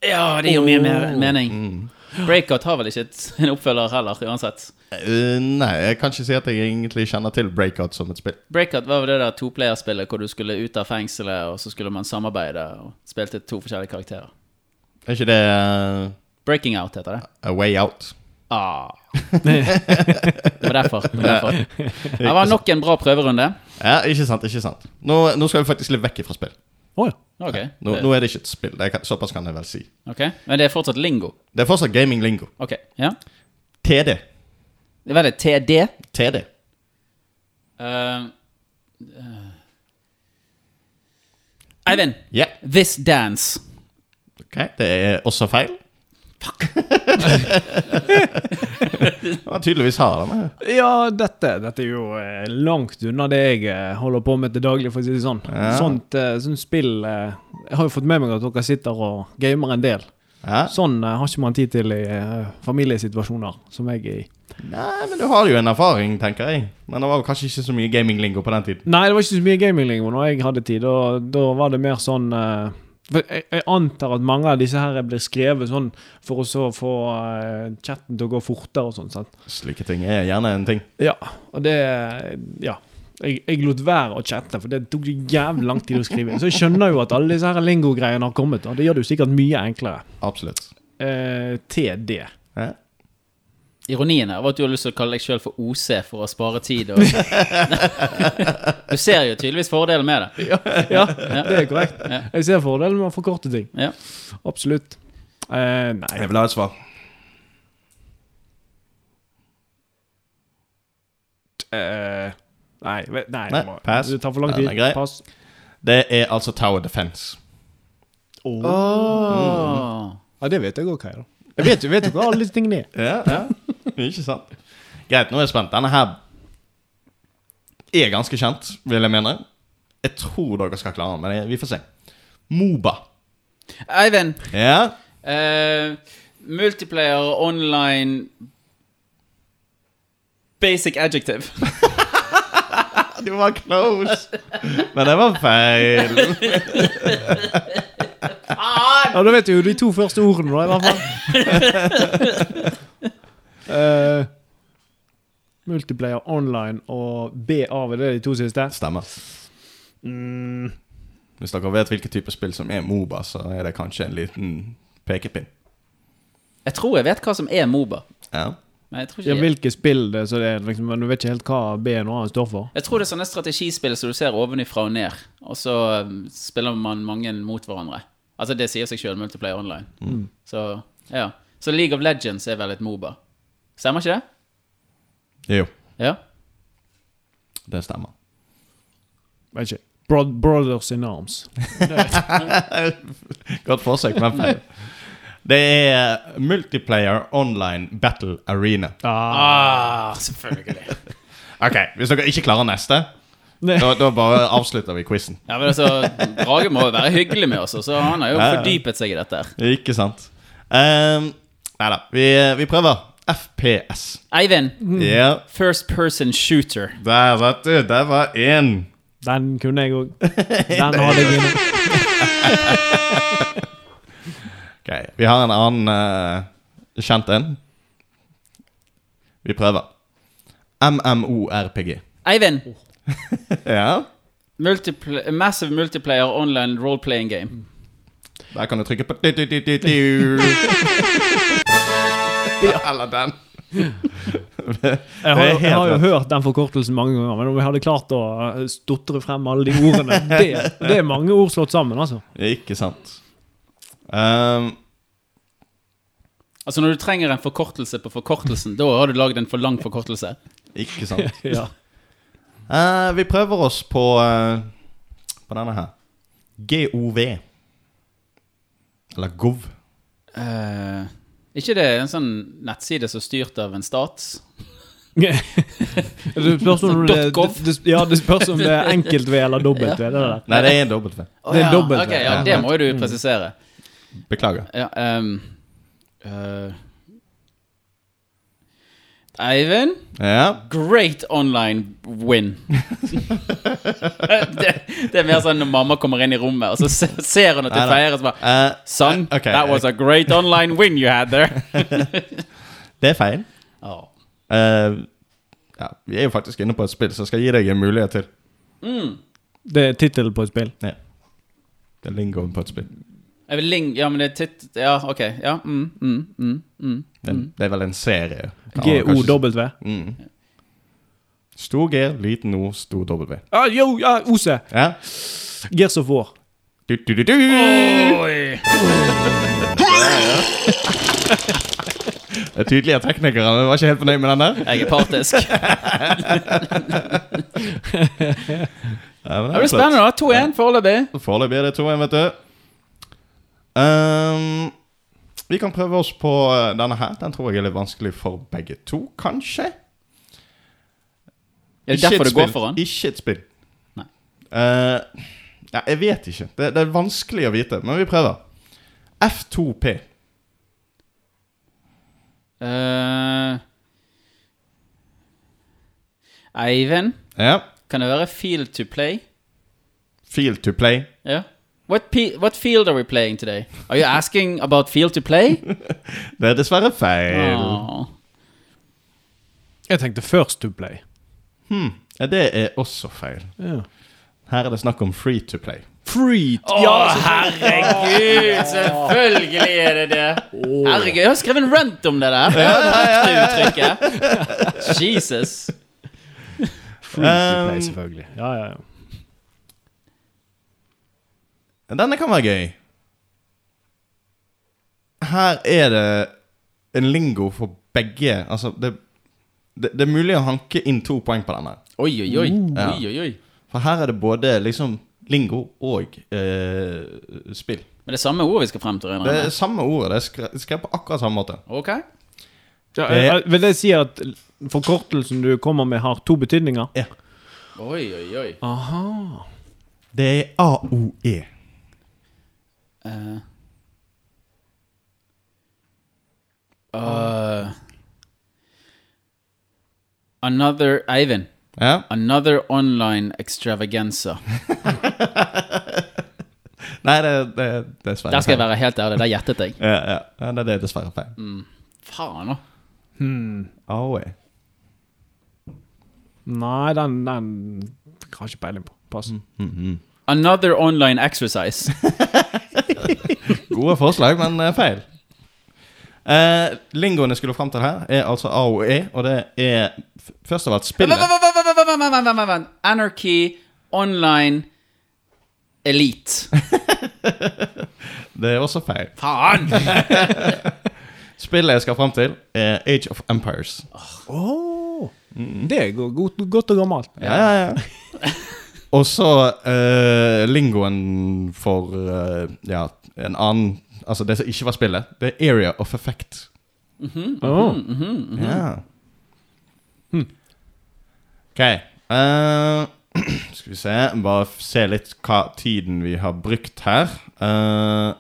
Ja, det gir mye mer mening. Breakout har vel ikke en oppfølger heller, uansett. Uh, nei, jeg kan ikke si at jeg egentlig kjenner til Breakout som et spill. Breakout var jo det der toplayerspillet hvor du skulle ut av fengselet, og så skulle man samarbeide og spilte to forskjellige karakterer. Er ikke det uh, Breaking Out heter det. A Way Out? Ah. Det var derfor. Det var derfor. Det var nok en bra prøverunde. Ja, ikke sant, ikke sant. Nå, nå skal vi faktisk litt vekk fra spill. Oh, ja. Ok. Nå, nå er det ikke et spill. Det kan, såpass kan jeg vel si. ok. Men det er fortsatt lingo. Det er fortsatt gaming-lingo. Ok. Ja. TD. Hva er det TD. TD. Uh, uh. Eivind. Ja. This Dance. Ok, det er også feil. Han tydeligvis har den. eh. Ja, dette, dette er jo eh, langt unna det jeg eh, holder på med til daglig, for å si det sånn. Ja. Sånt, eh, sånt spill Jeg har jo fått med meg at dere sitter og gamer en del. Ja. Sånn har ikke man tid til i familiesituasjoner som jeg er i. Nei, men du har jo en erfaring, tenker jeg. Men det var kanskje ikke så mye gaming-lingo på den tiden. Nei, det var ikke så mye gaminglingo når jeg hadde tid. Da, da var det mer sånn for jeg, jeg antar at mange av disse her blir skrevet sånn for å så få uh, chatten til å gå fortere og sånn. sant? Slike ting er gjerne en ting. Ja, og det Ja. Jeg, jeg lot være å chatte, for det tok jævlig lang tid å skrive. Så jeg skjønner jo at alle disse her lingo-greiene har kommet. Og det gjør det jo sikkert mye enklere. Absolutt. Eh, TD. Ja. Ironien her var at du har lyst til å kalle deg sjøl for OC for å spare tid. Og... du ser jo tydeligvis fordelen med det. Ja, ja, det er korrekt. Ja. Jeg ser fordelen med å forkorte ting. Ja. Absolutt. Eh, nei. Jeg vil ha et svar. Eh, nei, nei, Nei, må- pass. Det tar for lang tid. er. Pass. Det er altså Tower Defense. Åh. Ja, det vet jeg òg er. Jeg vet jo hva alle disse tingene er. Ja, ja. Ikke sant? Greit, nå er jeg spent. Denne her er ganske kjent, vil jeg mene. Jeg tror dere skal klare den, men vi får se. Moba. Eivind. Ja. Uh, multiplayer online Basic adjective. Du var close. Men det var feil. Ja, Da vet du jo de to første ordene, da, i hvert fall. Eh, multiplayer online og BA, var det de to siste? Stemmer. Mm, Hvis dere vet hvilken type spill som er Moba, så er det kanskje en liten pekepinn. Jeg tror jeg vet hva som er Moba. Ja. Men jeg tror ja, hvilke spill det er, så det er liksom, men du vet ikke helt hva B-A står for? Jeg tror det er sånne strategispill som du ser ovenifra og ned, og så um, spiller man mange mot hverandre. Altså Det sier seg sjøl, multiplayer online. Så ja Så League of Legends er vel et Moba. Stemmer ikke det? Jo, Ja. det stemmer. Vet ikke. Bro Brothers in Arms. Godt forsøk, men feil. Det er Multiplayer Online Battle Arena. Ah, selvfølgelig. Ok, Hvis dere ikke klarer neste, da, da bare avslutter vi quizen. Ja, men altså, Drage må jo være hyggelig med oss, så han har jo fordypet seg i dette. her. Ikke sant? Um, Nei da, vi, vi prøver. FPS. Eivind, Ja, first person shooter. der vet du. Der var én. Den kunne jeg òg. Den hadde jeg inne. Ok, Vi har en annen uh, kjent en. Vi prøver. MMORPG. Eivind, Ja, multipl massive multiplayer online role-playing game. der kan du trykke på Eller den. Jeg har, er jeg har jo hørt den forkortelsen mange ganger, men om jeg hadde klart å eh, stotre frem alle de ordene Det, det er mange ord slått sammen, altså. Ikke sant. Um, Altså Når du trenger en forkortelse på forkortelsen, da har du lagd en for lang forkortelse. ikke sant. Ja. uh, vi prøver oss på uh, På denne her. GOV. Eller GOV. Eh, ikke det en sånn nettside som er styrt av en stat? Det spørs om det, det, det, ja, det spørs om det er enkelt V eller dobbelt V. Det er det der. Nei, det er en dobbelt V. Å, Det er ja. dobbelt, okay, ja, det må jo du presisere. Beklager. Ja, um, eh, Eivind, Ja. great online win. det, det er mer sånn når mamma kommer inn i rommet, og så ser hun at det feirer, og så bare Eh, Son, uh, okay. that was a great online win you had there. Det er feil. Oh. Uh, ja, vi er jo faktisk inne på et spill, så jeg skal gi deg en mulighet til. Det er tittelen på et spill. Det er lingoen på et spill. Ja, men det er titt... Ja, ok. Ja, mm, mm, mm, mm. Det, det er vel en serie. G-O-W. Mm. Stor G, liten O, stor W. Ah, jo, ja, Ose! Ja. Gears of War. Du, du, du, du. Oi! Det er tydelig at teknikerne var ikke helt fornøyd med den der. Jeg er partisk. Ja, Det blir spennende, da. 2-1 foreløpig. Foreløpig er det 2-1, vet du. Ehm, vi kan prøve oss på eh, denne her. Den tror jeg er litt vanskelig for begge to, kanskje. Er det Ikke derfor et det går for han? Ikke et spill. Nei. Uh, ja, jeg vet ikke. Det, det er vanskelig å vite, men vi prøver. F2P. Uh, Eivind, Ja. kan det være field to play? Field to play. Ja. What, what field are we playing today? Are you asking about field to play? Det er dessverre feil. Åh. Jeg tenkte First to Play. Hmm. Ja, det er også feil. Ja. Her er det snakk om free to play. Free to Å, herregud! Selvfølgelig er det det. Herregud, jeg har skrevet en rant om det der. Det uttrykket. Jesus. Free to Play, Um, selvfølgelig. Ja, ja, ja. Denne kan være gøy. Her er det en lingo for begge. Altså, det, det, det er mulig å hanke inn to poeng på denne. Oi, oi, oi. Ja. oi, oi, oi. For her er det både liksom lingo og eh, spill. Men det er samme ord vi skal frem til? Det er samme ordet. Det er skrevet på akkurat samme måte. Ok. ja Det- jeg- Vil det si at forkortelsen du kommer med, har to betydninger? Ja. Oi, oi, oi. Aha. Det er AOE. Eh. Uh, another Eivind. Ja. Another online extravaganza. Nei, det, det er dessverre Der skal jeg være helt ærlig. Der gjettet jeg. Ja, ja. ja, det er dessverre feil. Faen òg. Hmm. AOE. Nei, den, den har jeg ikke peiling på. Pass. Mhm. Another online exercise. Gode forslag, men eh, feil. Eh, lingoen jeg skulle fram til her, er altså A og det er f- først av alt spillet. Anarchy online elite. Det er også feil. Faen! Spillet jeg skal fram til, er Age of Empires. Oh. Det er godt, godt og gammelt. Ja, ja, ja. Og så uh, lingoen for uh, ja, en annen Altså det som ikke var spillet. Det er area of effect. Åh. Ja. Ok. Uh, skal vi se Bare se litt hva tiden vi har brukt her. Eh,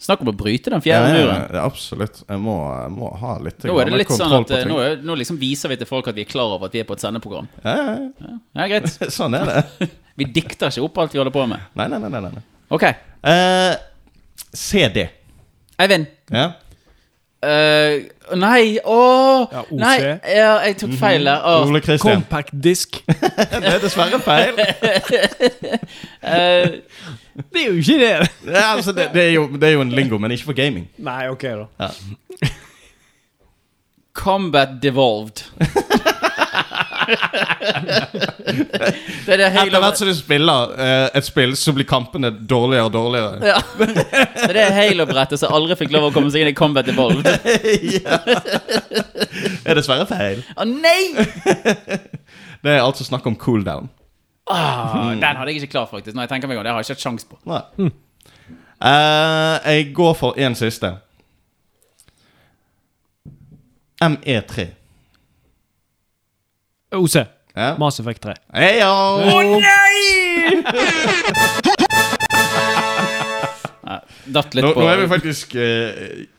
Snakk om å bryte den fjerde ja, muren. ja, absolutt. Jeg må, jeg må ha litt Nå er det litt sånn at eh, nå, nå liksom viser vi til folk at vi er klar over at vi er på et sendeprogram. Ja, ja, ja. Ja, greit. Sånn er det. Vi dikter ikke opp alt vi holder på med. Nei, nei, nei. nei, nei. Ok. Uh, CD. Eivind. Ja. Eh, nei, åh Ja, Nei, ja, jeg tok feil der. Oh, Ole Kristian. Compact disk. Det er dessverre feil. uh, Det er jo ikke det! Ja, altså, det, det, er jo, det er jo en lingo, men ikke for gaming. Nei, ok, da. Combat Devolved. det er det Etter hvert som du spiller eh, et spill, så blir kampene dårligere og dårligere. ja. Det er det Halo-brettet som aldri fikk lov å komme seg inn i Combat Evolved. ja. Det er dessverre feil. Å nei! Det er altså snakk om cooldown. Ah, den hadde jeg ikke klar, faktisk. Når jeg tenker meg om, Det har jeg ikke hatt sjans på. Nei. Eh, jeg går for en siste. E ME3. OC. Ja. Mass Effect 3. Heyo! Nei, Datt litt Nå, på nå er vi faktisk uh,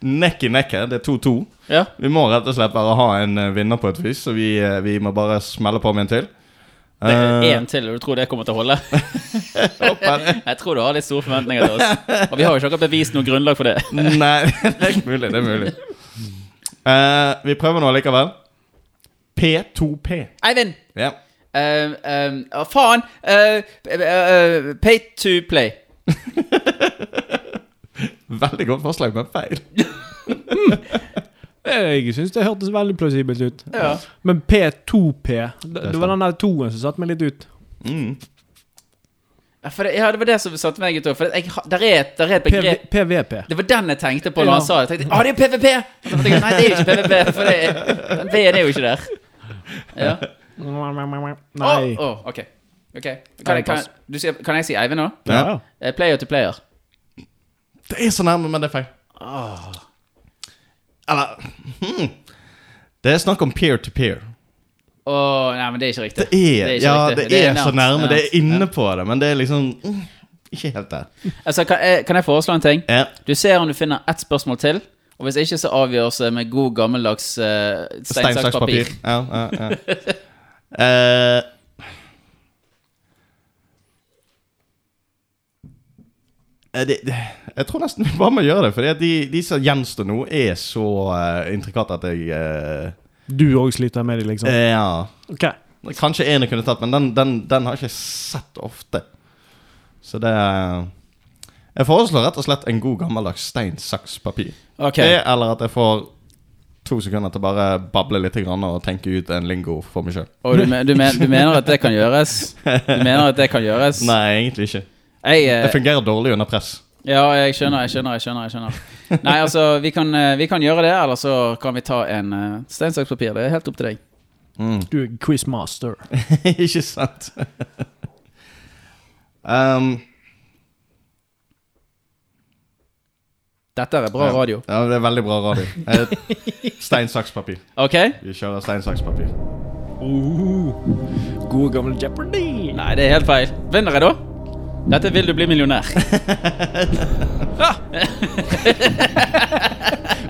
nekk i nekk her. Det er 2-2. Ja. Vi må rett og slett bare ha en uh, vinner på et vis, så vi, uh, vi må bare smelle på med en til. Det er én til, og du tror det kommer til å holde? Jeg tror du har litt store forventninger til oss. Og vi har jo ikke akkurat bevist noe grunnlag for det. Nei, det er mulig. Det er mulig. Eh, vi prøver nå likevel. P2P. Eivind! Ja. Uh, uh, faen! Uh, uh, pay to play. Veldig godt forslag, men feil. Jeg syns det hørtes veldig plausibelt ut. Ja. Men P2P Det, det var den der toen som satte meg litt ut. Mm. For det, ja, det var det som satte meg ut òg. Der, er, et- der er et begrep PVP. Det var den jeg tenkte på når Ja. han sa det. Jeg tenkte, ah, det er jo PVP! Nei, det er jo ikke PVP, for det, den V-en er jo ikke der. Ja. Nei. Åh, oh, ok. okay. Kan, kan, du kan jeg si Eivind nå? Ja. Eh, Player to player. Det er så nærme, men det er feil. Eller hmm. Det er snakk om peer-to-peer. Åh, nei, men det er ikke riktig. Det er, ikke ja, riktig. det er, så nærme. Det er inne på det, men det er liksom mm, Ikke helt der. Altså, kan jeg, kan jeg foreslå en ting? Ja. Du ser om du finner ett spørsmål til. Og hvis ikke, så avgjøres det med god gammeldags uh, stein, Stein, saks, papir. Ja, ja, ja. Eh, eh, det, det, jeg tror nesten vi bare må gjøre det, for de, de som gjenstår nå, er så uh, intrikate at jeg uh, Du òg sliter med det, liksom? eh, Ja. Ok. Kanskje en jeg kunne tatt, men den, den, den har jeg ikke sett ofte. Så det Jeg foreslår rett og slett en god gammeldags stein, saks, papir. Okay. Det, eller at jeg får to sekunder til å bare bable litt grann og tenke ut en lingo for meg sjøl. Du, men- du, men, du mener at det kan gjøres? Du mener at det kan gjøres? Nei, egentlig ikke. Jeg, eh, Det fungerer dårlig under press. ja, jeg skjønner, jeg skjønner. jeg skjønner, jeg skjønner Nei, altså, vi kan, eh, vi kan gjøre det, eller så kan vi ta en uh, stein, saks, papir. Det er helt opp til deg. Du er quizmaster. ikke sant? um, Dette er bra ja. radio. Ja, det er veldig bra radio. Eh, Stein, saks, papir. Ok? Vi kjører stein, saks, papir. Uh, gode gamle Jeopardy. Nei, det er helt feil. Vinner jeg, da? Dette vil du bli millionær.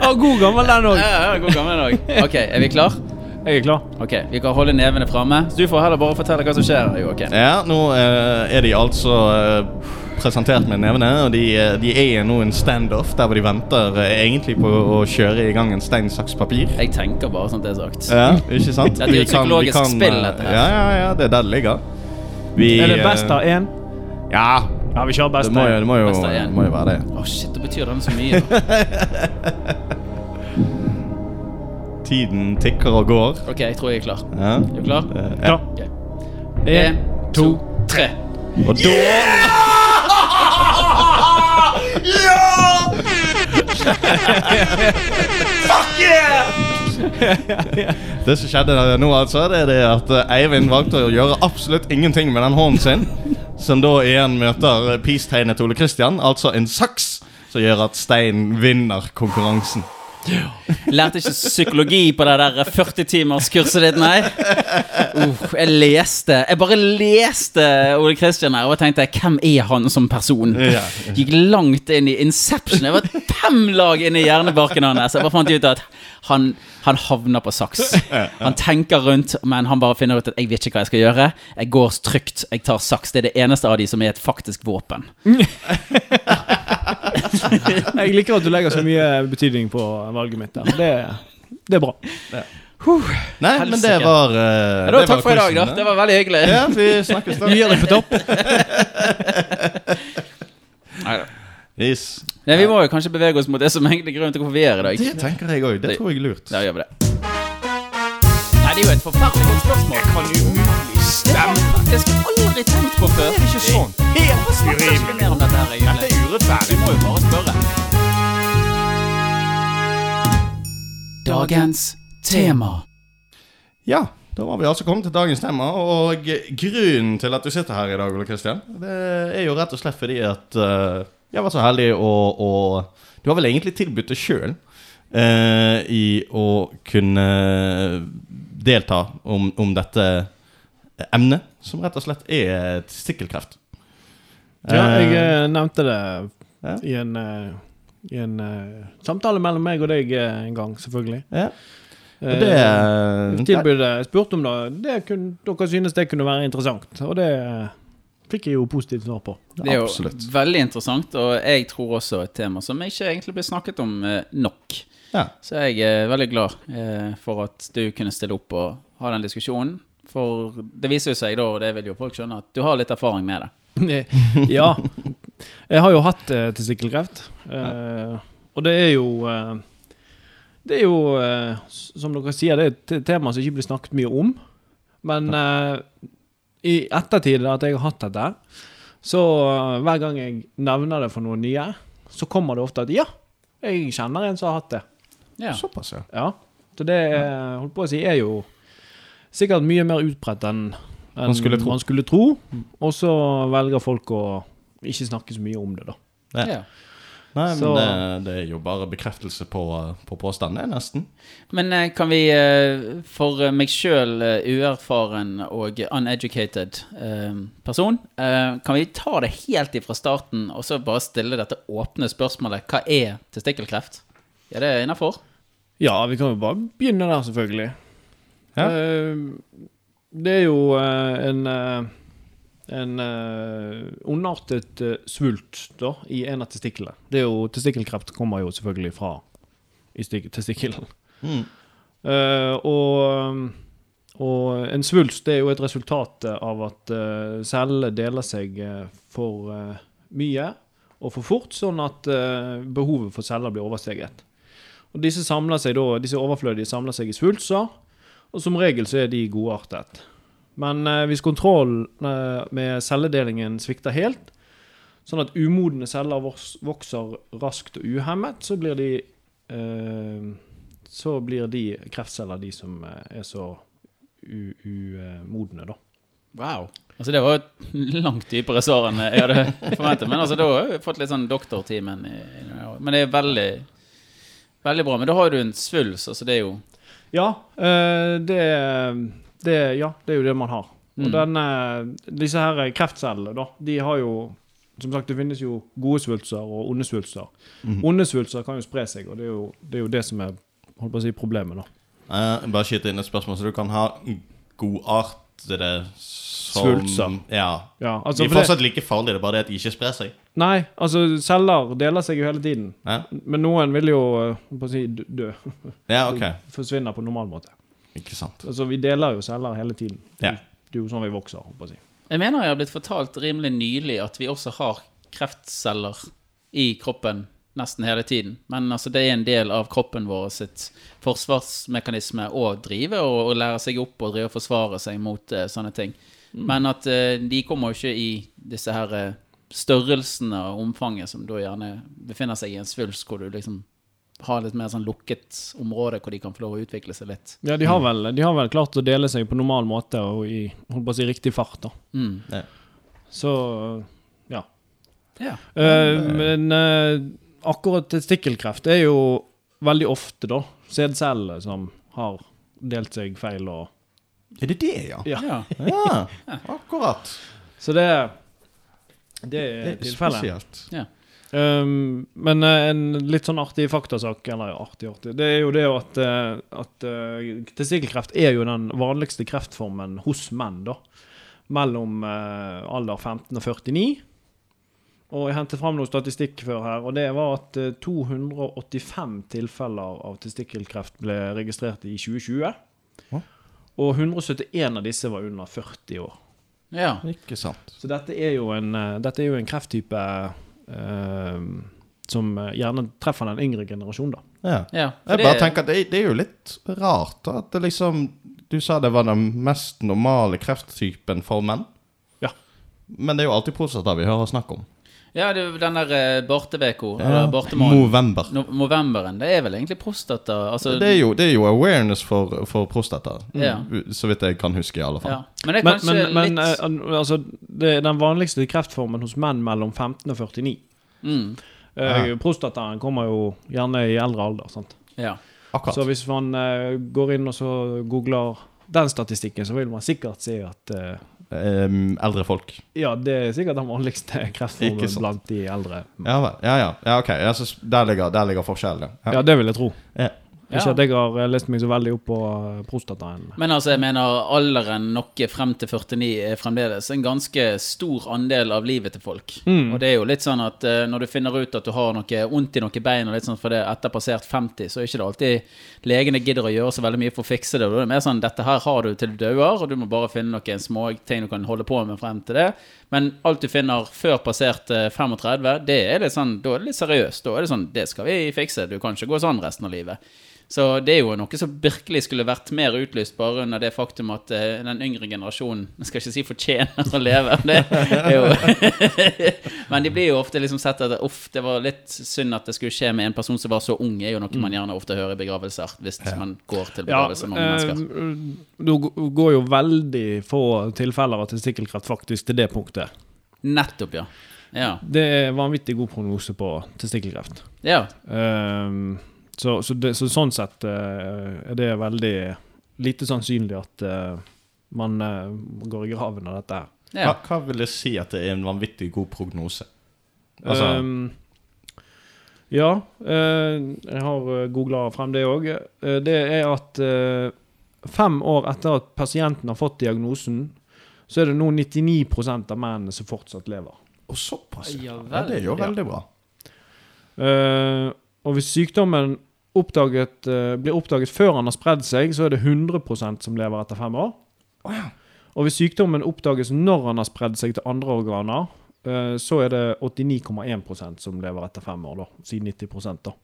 Å, god gammel den òg. Ja, ja, god gammel dag. Ok, er vi klar? Jeg er klar. Ok, Vi kan holde nevene framme. Du får heller bare fortelle hva som skjer. Joakim. Ja, nå eh, er de altså eh, presentert med nevene, og de, eh, de er nå en standoff der hvor de venter eh, egentlig på å kjøre i gang en stein, saks, papir. Jeg tenker bare sånn det er sagt. Ja, ikke sant? det er et kan- psykologisk kan, spill, eh, dette her. Ja, ja, ja, det er der det ligger. Vi, Er det best av én? Ja, Ja, vi kjører best det må av jo, én. det må jo, må jo være det. Å, shit, da betyr den så mye. Tiden tikker og går. Ok, jeg tror jeg er klar. Ja. Er du klar? Ja. Ok. En, En, to, tre. Og da Fuck yeah! Det som skjedde nå, altså, det er det at eh, Eivind valgte å gjøre absolutt ingenting med den hånden sin. Som da igjen møter eh, peace-tegnet Ole Kristian, altså en saks. Som gjør at Stein vinner konkurransen. Lærte ikke psykologi på det der 40 timers kurset ditt, nei. Uh, jeg leste Jeg bare leste Ole Kristian her og tenkte hvem er han som person? Gikk langt inn i Inception. Jeg var fem lag inn i hjernebarken hans. Jeg bare fant ut at han, han havner på saks. Han tenker rundt, men han bare finner ut at jeg vet ikke hva jeg skal gjøre. Jeg går trygt, jeg tar saks. Det er det eneste av de som er et faktisk våpen. Jeg liker at du legger så mye betydning på valget mitt. der. Det, det er bra. Nei, men det var uh, Ja, da, takk for i dag, da. Det var veldig hyggelig. Ja, vi snakkes da. Vi gir deg på topp. Yes. Nei, vi må jo kanskje bevege oss mot det som egentlig er grunnen til hvorfor vi er i dag. Det tenker jeg òg. Det tror jeg er lurt. Da gjør vi det. Nei, det er jo et forferdelig godt spørsmål. Jeg Kan umulig Det har jeg faktisk aldri tenkt på før. Sånn. Hvorfor snakker ikke vi mer om dette er urettferdig. Vi må jo bare spørre. Dagens tema. Ja, da var vi altså kommet til dagens tema. Og grunnen til at du sitter her i dag, Ole Kristian, det er jo rett og slett fordi at eh, jeg var så heldig å, å Du har vel egentlig tilbudt deg sjøl i å kunne delta om, om dette emnet, som rett og slett er testikkelkreft. Ja, jeg Eh, eh, nevnte det i en, eh, i en uh, samtale mellom meg og deg uh, en gang, selvfølgelig. ja. Og Eh, det tilbudet jeg spurte om da, det kunne, dere synes det kunne være interessant. Og det eh, fikk jeg jo positivt svar på. Det er jo Absolutt. veldig interessant, og jeg tror også et tema som ikke egentlig blir snakket om eh, nok. Ja. Så jeg er veldig glad eh, for at du kunne stille opp og ha den diskusjonen. For det viser jo seg da, og det vil jo folk skjønne, at du har litt erfaring med det. ja. Jeg har jo hatt eh, testikkelkreft. Eh, og det er jo eh, Det er jo, eh, som dere sier, det er et tema som ikke blir snakket mye om. Men eh, i ettertid at jeg har hatt dette, så eh, hver gang jeg nevner det for noen nye, så kommer det ofte at ja, jeg kjenner en som har hatt det. Ja. Såpass, ja. Ja. Så det er- holdt på å si, er jo sikkert mye mer utbredt enn enn Man skulle tro. man skulle tro. Og så velger folk å ikke snakke så mye om det, da. Ja. Ja. Nei, men det, det er jo bare bekreftelse på, på påstanden, det, nesten. Men eh, kan vi, eh, for eh, meg sjøl, uerfaren og uneducated eh, person, eh, kan vi ta det helt ifra starten og så bare stille dette åpne spørsmålet Hva er testikkelkreft? Er det innafor? Ja, vi kan jo bare begynne der, selvfølgelig. Ja. Eh, det er jo eh, en eh, en eh, ondartet uh, svult da, i en av testiklene. Det er jo, Testikkelkreft kommer jo selvfølgelig fra i testikkelen. Mm. Uh, og, og en svulst det er jo et resultat av at uh, cellene deler seg for mye og for fort, sånn at eh, behovet for celler blir oversteget. Og disse, da, disse overflødige samler seg i svulster, og som regel så er de godartet. Men eh, hvis kontrollen eh, med celledelingen svikter helt, sånn at umodne celler vokser raskt og uhemmet, så blir de eh, så blir de kreftceller de som eh, er så umodne, da. Wow. Altså Det var et langt dypere svar enn jeg hadde forventet. Men altså da har vi fått litt sånn doktortimen. Men det er veldig Veldig bra. Men da har du en svulst. Altså det er jo Ja, eh, det, det, ja, det er jo det man har. Og Mm. denne, disse her kreftcellene, da, de har jo Som sagt, det finnes jo gode svulster og onde svulster. Onde svulster kan jo spre seg, og det er jo det, er jo det som er holdt på å si, problemet, da. Eh, bare skyte inn et spørsmål, så du kan ha godartede som Svulster. Ja. Ja, De altså, er for det, fortsatt like farlige, det er bare det at de ikke sprer seg. nei, altså, celler deler seg jo hele tiden. Ja, Men noen vil jo eh, holdt på å si, dø. ja ok. Forsvinner på normal måte. Ikke sant. Altså, vi deler jo celler hele tiden. Ja. Det er jo sånn vi vokser, håper Jeg. Jeg mener jeg har blitt fortalt rimelig nylig at vi også har kreftceller i kroppen nesten hele tiden. Men altså, det er en del av kroppen vår sitt forsvarsmekanisme å drive og, og lære seg opp og drive og forsvare seg mot uh, sånne ting. Men at uh, de kommer jo ikke i disse her uh, størrelsene og omfanget som da gjerne befinner seg i en svulst hvor du liksom ha litt mer sånn lukket område hvor de kan få lov å utvikle seg litt. Ja, de har, vel, de har vel klart å dele seg på normal måte og i holdt på å si, riktig fart. da. Mm. Så ja. Ja. Uh, men uh, akkurat testikkelkreft er jo veldig ofte da sædceller som har delt seg feil. og Er det det, ja? Ja. ja. Ja, akkurat. Så det, det Det er er tilfellet. spesielt. Um, men eh, en litt sånn artig faktasak, eller artig, artig, det er jo det at, eh, at eh, testikkelkreft er jo den vanligste kreftformen hos menn, da. Mellom alder 15 og 49. Og jeg hentet fram noe statistikk før her, og det var at eh, 285 tilfeller av testikkelkreft ble registrert i 2020. Å. Og 171 av disse var under 40 år. ja. Ikke sant. Så dette er jo en, dette er jo en krefttype som eh, gjerne treffer den yngre generasjonen, da. Ja. ja. jeg Jeg det- bare tenker at det, det er jo litt rart da, at det liksom Du sa det var den mest normale krefttypen for menn. Ja. Men det er jo alltid prostata vi hører snakk om. Ja, det er den der eh, Barteveko, eller Bartemånen. November. No Movemberen. det er vel egentlig prostata altså, Det er jo, det er jo awareness for, for prostata. Ja. Så vidt jeg kan huske, i alle fall. ja. Men det er Men, kanskje men, men litt eh, altså, det er den vanligste kreftformen hos menn mellom 15 og 49. mm, Eh, Ja. Prostataen kommer jo gjerne i eldre alder. sant? Ja. Akkurat. Så hvis man eh, går inn og så googler den statistikken, så vil man sikkert se at Em, eldre folk. ja, det er sikkert den vanligste kreftformen blant de eldre. Ja. Ja, ja. ja ok. Der, ligger, der ligger forskjellen. Ja. Ja, det vil jeg tro. Ja. Ja. Ikke at jeg har eh, lest meg så veldig opp på eh, prostataen. Men altså, jeg mener alderen noe frem til 49 er fremdeles en ganske stor andel av livet til folk. Mm. Og det er jo litt sånn at eh, når du finner ut at du har noe vondt i noen bein, og litt sånn for det etter passert 50, så er ikke det alltid legene gidder å gjøre så veldig mye for å fikse det. Det er mer sånn dette her har du til du dauer, og du må bare finne noen små ting du kan holde på med frem til det. Men alt du finner før passert eh, 35, det er litt sånn, da er det litt seriøst. Da er det sånn, det skal vi fikse. Du kan ikke gå sånn resten av livet. Så det er jo noe som virkelig skulle vært mer utlyst bare under det faktum at eh, den yngre generasjonen Jeg skal ikke si fortjener å leve, det er jo Men de blir jo ofte liksom sett at uff, det var litt synd at det skulle skje med en person som var så ung, er jo noe man gjerne ofte hører i begravelser, hvis man går til Ja, mange med mennesker. eh, det går jo veldig få tilfeller av testikkelkreft faktisk til det punktet. Nettopp, ja. Ja. Det er vanvittig god prognose på testikkelkreft. ja. Ehm, så, så, det, så sånn sett eh, er det veldig lite sannsynlig at eh, man eh, går i graven av dette her. Hva, ja. hva vil det si at det er en vanvittig god prognose? Altså, um, ja, eh, jeg har googla frem det òg. det er at fem år etter at pasienten har fått diagnosen, så er det nå 99% av mennene som fortsatt lever. og såpass? Ja, Ja, det er jo vel. veldig bra. Eh, og hvis sykdommen oppdaget, eh, blir oppdaget før han har spredd seg, så er det 100% som lever etter fem år. Oh, ja. Og hvis sykdommen oppdages når han har spredd seg til andre organer, eh, så er det 89,1% som lever etter fem år, da. Si 90 da.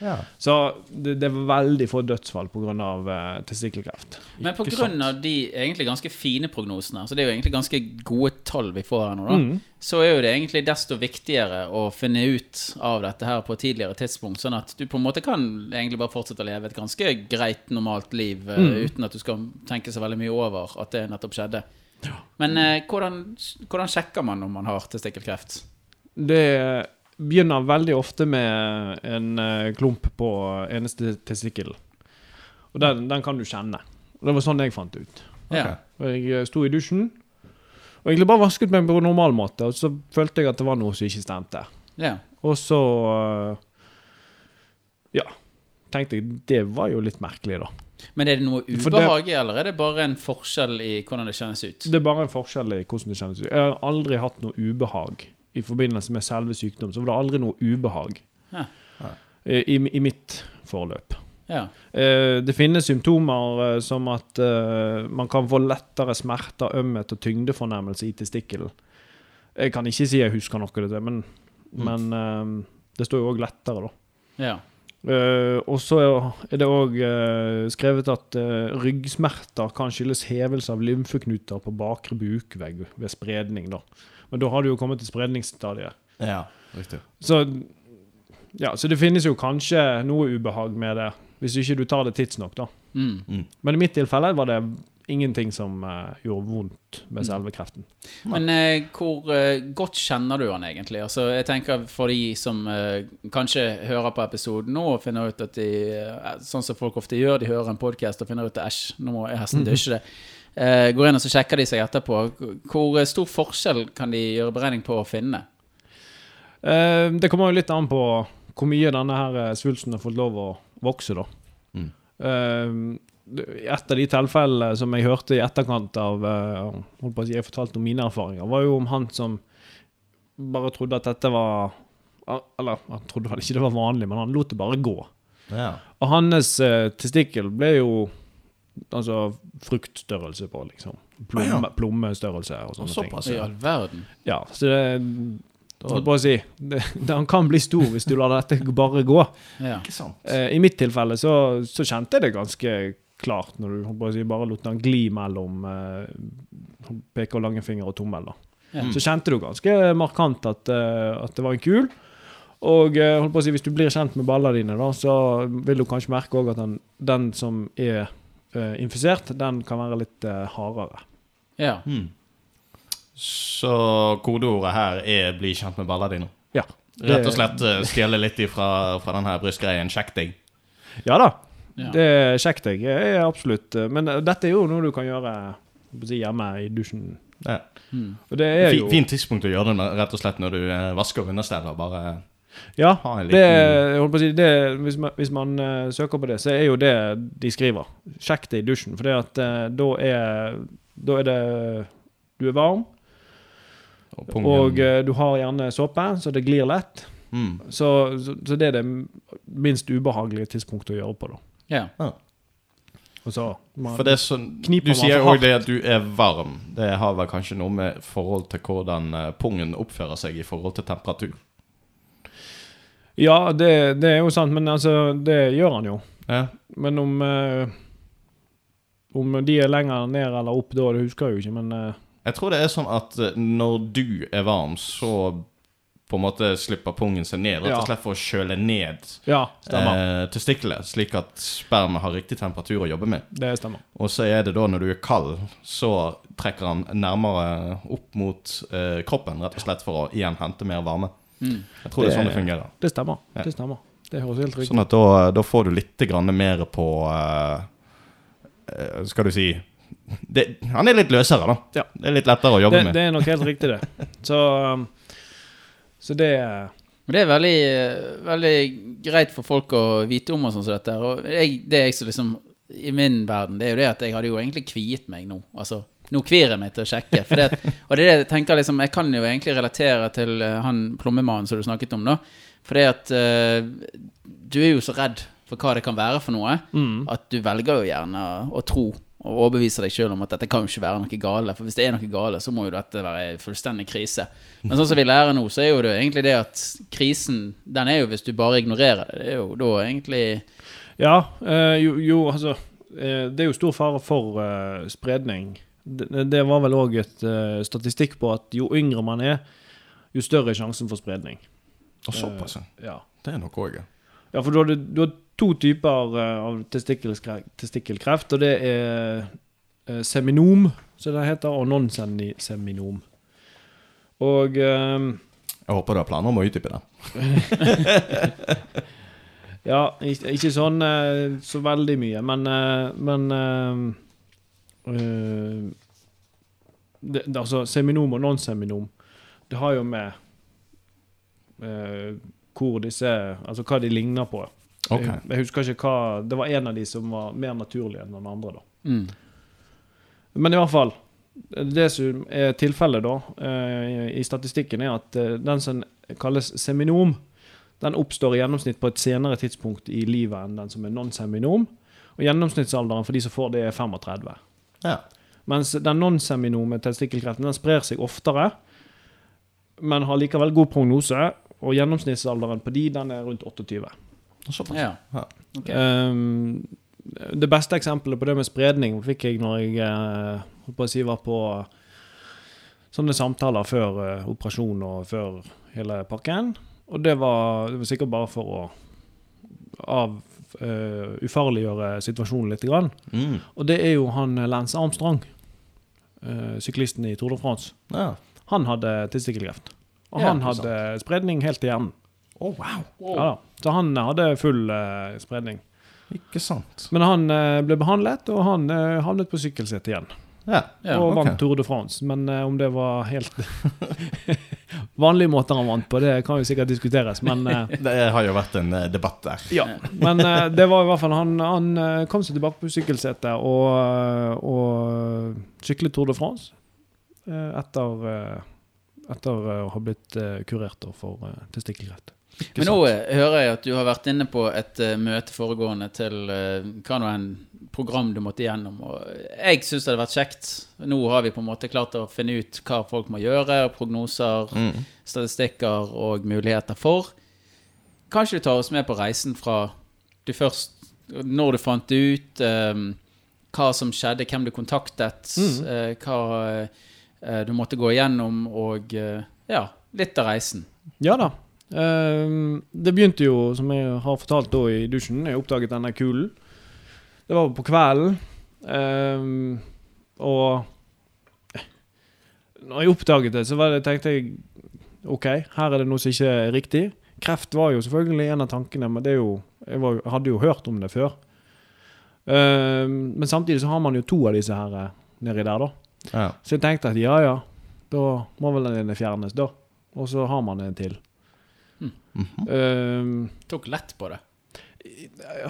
Ja. Så det, det er veldig få dødsfall pga. Uh, testikkelkreft. Men av de egentlig ganske fine prognosene, så det er jo egentlig ganske gode tall vi får her nå, da, Mm. så er jo det egentlig desto viktigere å finne ut av dette her på et tidligere tidspunkt, sånn at du på en måte kan egentlig bare fortsette å leve et ganske greit, normalt liv uh, Mm. uten at du skal tenke så veldig mye over at det nettopp skjedde. Men uh, hvordan, hvordan sjekker man om man har testikkelkreft? Det begynner veldig ofte med en eh, klump på eneste testikkel. Og den, den kan du kjenne. Og Det var sånn jeg fant ut. Okay. Og Jeg eh, sto i dusjen og egentlig bare vasket meg på normal måte, og så følte jeg at det var noe som ikke stemte. Yeah. Og så eh, Ja. Tenkte jeg det var jo litt merkelig, da. Men er det noe ubehag i, eller er det bare en forskjell i hvordan det kjennes ut? Det er bare en forskjell i hvordan det kjennes ut. Jeg har aldri hatt noe ubehag i forbindelse med selve sykdommen. Så var det aldri noe ubehag Ja. i, i, mitt forløp. Ja. Eh, det finnes symptomer eh, som at eh, man kan få lettere smerter, ømhet og tyngdefornemmelse i testikkelen. Jeg kan ikke si jeg husker noe av det, men, men eh, det står jo òg lettere, da. ja. Eh, og så er det òg skrevet at eh, ryggsmerter kan skyldes hevelse av lymfeknuter på bakre bukvegg ved spredning. da. Men da har du jo kommet til spredningsstadiet. ja, riktig. Så ja, så det finnes jo kanskje noe ubehag med det, hvis ikke du tar det tidsnok, da. Mm. Men i mitt tilfelle var det ingenting som uh, gjorde vondt med selve kreften. Men uh, hvor uh, godt kjenner du han egentlig? Altså, jeg tenker For de som kanskje hører på episoden nå og finner ut at de Sånn som folk ofte gjør, de hører en podkast og finner ut at æsj, nå må hesten dusje det. Eh, går inn og så sjekker de seg etterpå. Hvor stor forskjell kan de gjøre beregning på å finne? Eh, det kommer jo litt an på hvor mye denne her eh, svulsten har fått lov å vokse, da. Mm. Eh, I et av de tilfellene som jeg hørte i etterkant av eh, holdt på å si, Jeg fortalte om mine erfaringer, var jo om han som bare trodde at dette var Eller han trodde vel ikke det var vanlig, men han lot det bare gå. Ja. Og hans eh, testikkel ble jo altså fruktstørrelse på, liksom. Plomme, Ah, Plommestørrelse og sånne ting. Såpass, I all verden. Ja, så det Holdt på å si det, Han kan bli stor hvis du lar dette bare gå. Ja. Ikke sant? Eh, I mitt tilfelle så, så kjente jeg det ganske klart når du på å si, bare lot den gli mellom eh, peke- og langfinger og tommel. da. Ja. Så kjente du ganske markant at, eh, at det var en kul. Og eh, holdt på å si, hvis du blir kjent med ballene dine, da, så vil du kanskje merke også at den, den som er eh, infisert, den kan være litt uh, hardere. ja. Mm. Så kodeordet her er 'bli kjent med balla dine'. Ja. Rett og slett uh, stjele litt ifra, fra den her brystgreien. Sjekk deg. Ja da. Ja. Det er kjekt, deg er absolutt eh, Men eh, dette er jo noe du kan gjøre hjemme i dusjen. Ja. Mm. Og det er jo fint tidspunkt å gjøre det rett og slett når du eh, vasker understeller. Bare Ja, ha det, jeg holdt på å si, det, hvis man, hvis man uh, søker på det, så er jo det de skriver. Sjekk det i dusjen, for det at, eh, da, er, da er det Du er varm, og og uh, du har gjerne såpe, så det glir lett. mm. Så, så, så det er det minst ubehagelige tidspunktet å gjøre på, da. ja. Og så man, For det er sånn Du sier òg det at du er varm. Det har vel kanskje noe med forhold til hvordan pungen oppfører seg i forhold til temperatur. Ja, det, det er jo sant, men altså, det gjør han jo. Ja. Men om eh, Om de er lenger ned eller opp da, det husker jeg jo ikke, men eh, Jeg tror det er sånn at eh, når du er varm, så på en måte slipper pungen seg ned. Rett og slett for å kjøle ned Ja, eh, testiklene, slik at sperma har riktig temperatur å jobbe med. Det stemmer. Og så er det da når du er kald, så trekker han nærmere opp mot eh, kroppen, rett og slett for å igjen hente mer varme. Mm. Jeg tror det er sånn det Det- fungerer. Det stemmer. Ja. Det stemmer. Det høres helt riktig Sånn at da, da får du litt grann mer på eh, eh, Skal du si det, Han er litt løsere, da. Ja. Det er litt lettere å jobbe det, med. det er nok helt riktig, det. Så, um, så det Men det er veldig, veldig greit for folk å vite om og sånn som dette. Og jeg, det jeg så liksom I min verden, det er jo det at jeg hadde jo egentlig kviet meg nå. Altså, nå kvir jeg meg til å sjekke. For det, og det er det jeg tenker liksom Jeg kan jo egentlig relatere til eh, han plommemannen som du snakket om, da. For det at uh, du er jo så redd for hva det kan være for noe, mm, at du velger jo gjerne å tro og overbevise deg sjøl om at dette kan jo ikke være noe gale. For hvis det er noe gale, så må jo dette være fullstendig krise. Men sånn som vi lærer nå, så er jo det egentlig det at krisen, den er jo hvis du bare ignorerer det. Det er jo da egentlig Ja, øh, jo, jo altså Det er jo stor fare for eh, spredning. Det, det var vel òg et uh, statistikk på at jo yngre man er, jo større er sjansen for spredning. Og såpass, uh, Ja, Det er nok òg, ja. ja for du har, du har to typer eh, av testikkelkreft, og det er seminom, som det heter, og non-seminom. Og eh, Jeg håper du har planer om å utdype det. Ja, ikke, ikke sånn så veldig mye, men Men det, det, Altså, seminom og non-seminom, det har jo med uh, hvor disse Altså hva de ligner på. Okay. Jeg, jeg husker ikke hva Det var en av de som var mer naturlig enn den andre, da. mm. Men i hvert fall Det som er tilfellet da uh, i statistikken, er at uh, den som kalles seminom, den oppstår i gjennomsnitt på et senere tidspunkt i livet enn den som er non-seminom. Og gjennomsnittsalderen for de som får det, er 35. Ja. Mens den non-seminome testikkelkreften den sprer seg oftere, men har likevel god prognose. Og gjennomsnittsalderen på de, den er rundt 28. Såpass. Ja. Ja. Okay. Um, det beste eksempelet på det med spredning fikk jeg når jeg eh, holdt på å si, var på sånne samtaler før eh, operasjon og før hele pakken. Og det var, det var sikkert bare for å av, eh, ufarliggjøre situasjonen litt. Grann. Mm. Og det er jo han eh, Lance Armstrong, uh, syklisten i Tour de France. Ja. Han hadde testikkelkreft. Og Ja, han hadde spredning helt til hjernen. Oh, wow. Ja, da. Så han hadde full uh, spredning. Ikke sant. Men han ble behandlet, og han havnet på sykkelsetet igjen. Ja. Ja, og vant Tour de France. Men uh, om det var helt vanlige måter han vant på, det kan jo sikkert diskuteres. Men uh, Det har jo vært en uh, debatt der. ja. Men det var i hvert fall han, han kom seg tilbake på sykkelsetet og, og syklet Tour de France etter, etter å ha blitt kurert for testikkelkreft. Men nå eh, hører jeg at du har vært inne på et uh, møte foregående til eh, hva nå enn program du måtte gjennom. Og jeg syns det hadde vært kjekt. Nå har vi på en måte klart å finne ut hva folk må gjøre, prognoser, Mm. statistikker og muligheter for. Kanskje du tar oss med på reisen fra du først Når du fant ut, um, hva som skjedde, hvem du kontaktet, eh, hva eh, du måtte gå igjennom, og ja, litt av reisen. Ja da. Ehm, det begynte jo, som jeg har fortalt da i dusjen, jeg oppdaget denne kulen. Det var på kvelden. Ehm, og eh, når jeg oppdaget det, så var det, tenkte jeg OK, her er det noe som ikke er riktig. Kreft var jo selvfølgelig en av tankene, men det er jo, jeg, var, jeg hadde jo hørt om det før. Ehm, men samtidig så har man jo to av disse her eh, nedi der, da. Ja. Så jeg tenkte at ja, ja, da må vel den ene fjernes, da. Og så har man en til. Mhm. uh, Tok lett på det.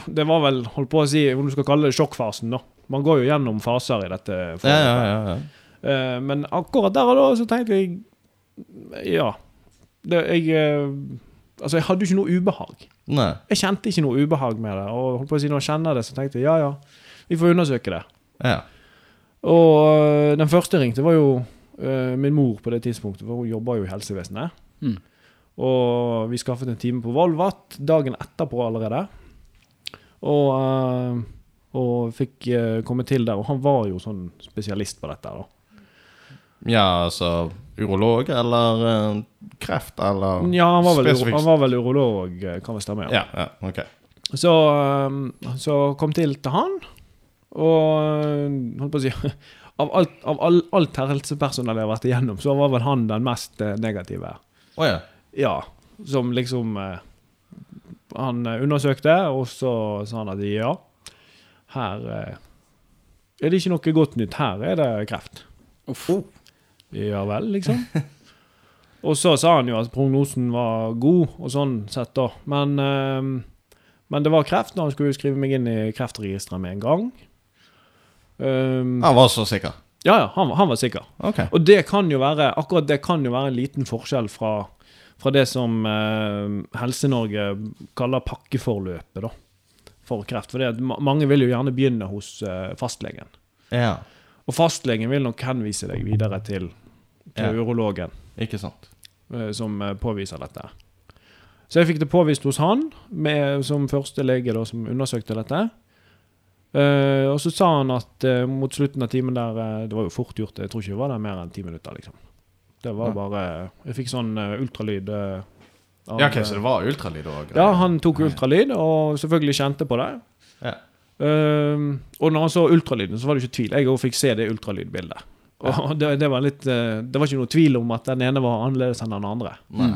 det var vel, holdt på å si, om du skal kalle det sjokkfasen, da. Man går jo gjennom faser i dette. Ja, ja, ja, ja. Eh, men akkurat der og da så tenkte jeg Ja. Det, jeg eh, Altså, jeg hadde jo ikke noe ubehag. Nei. Jeg kjente ikke noe ubehag med det. Og holdt på å si, når jeg kjenner det, så tenkte jeg ja, ja, vi får undersøke det. Ja. Og øh, den første jeg ringte, var jo øh, min mor på det tidspunktet, for hun jobba jo i helsevesenet. Mm. Og vi skaffet en time på Volvat dagen etterpå allerede. Og, øh, og fikk øh, komme til der. Og han var jo sånn spesialist på dette. da. ja, altså urolog eller eh, kreft eller Ja, han var vel, han var vel urolog, kan vel stemme. Ja, ja, ok. Så, øh, så kom til til han, og holdt på å si Av alt, av all, alt helsepersonell jeg har vært igjennom, så var vel han den mest negative. Oh, ja. Ja, som liksom eh, Han eh, undersøkte, og så sa han at ja, her eh, er det ikke noe godt nytt. Her er det kreft. Uff. Ja vel, liksom. Og så sa han jo at prognosen var god, og sånn sett, da. Men, men det var kreft, når han skulle skrive meg inn i kreftregisteret med en gang. Um, Han var så sikker. ja, ja, han, var- han var sikker. Okay. Og det kan jo være akkurat det kan jo være en liten forskjell fra, fra det som eh, Helse-Norge kaller pakkeforløpet da, for kreft. For det mange vil jo gjerne begynne hos eh, fastlegen. Ja, Og fastlegen vil nok henvise deg videre til, til Ja. urologen ikke sant. eh, som påviser dette. Så jeg fikk det påvist hos han, med, som første lege da, som undersøkte dette. Uh, og så sa han at uh, mot slutten av timen der uh, Det var jo fort gjort, jeg tror ikke det var der mer enn ti minutter. liksom. Det var Ja. bare Jeg fikk sånn eh, ultralyd. eh, av, Ja, ok, Så det var ultralyd òg? ja, han tok ultralyd, og selvfølgelig kjente på det. Ja. Ehm, og når han så ultralyden, så var det ikke tvil. Jeg òg fikk se det ultralydbildet. Og det, det var litt eh, Det var ikke noe tvil om at den ene var annerledes enn den andre. Nei.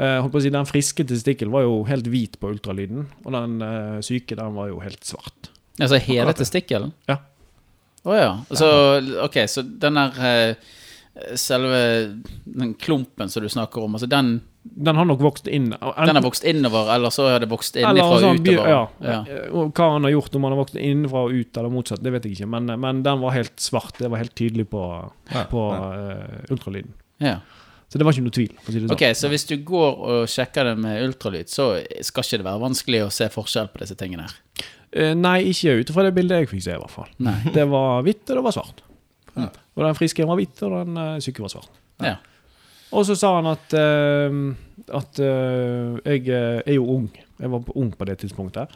Eh, holdt på å si, Den friske testikkelen var jo helt hvit på ultralyden, og den uh, syke den var jo helt svart. Altså hele testikkelen? Ja. Å ja. Så, ok, så den der eh, Selve den klumpen som du snakker om, altså den, Den har nok vokst inn. den har vokst innover, eller så har det vokst Eller innenfra altså, og utover? Ja. Ja. Eh, hva han har gjort, om han har vokst innenfra og ut, eller motsatt, det vet jeg ikke. Men, men den var helt svart. Det var helt tydelig på, Ja, på ja. Uh, ultralyden. ja. Så det var ikke noe tvil. For å si det sånn. Ok, så hvis du går og sjekker det med ultralyd, så skal ikke det være vanskelig å se forskjell på disse tingene her? Uh, nei, ikke ut ifra det bildet jeg fikk se, i hvert fall. Nei. Det var hvitt, og det var svart. Ja. Og den friske var hvit, og den uh, syke var svart. Ja. Og så sa han at uh, At uh, jeg er jo ung. Jeg var ung på det tidspunktet.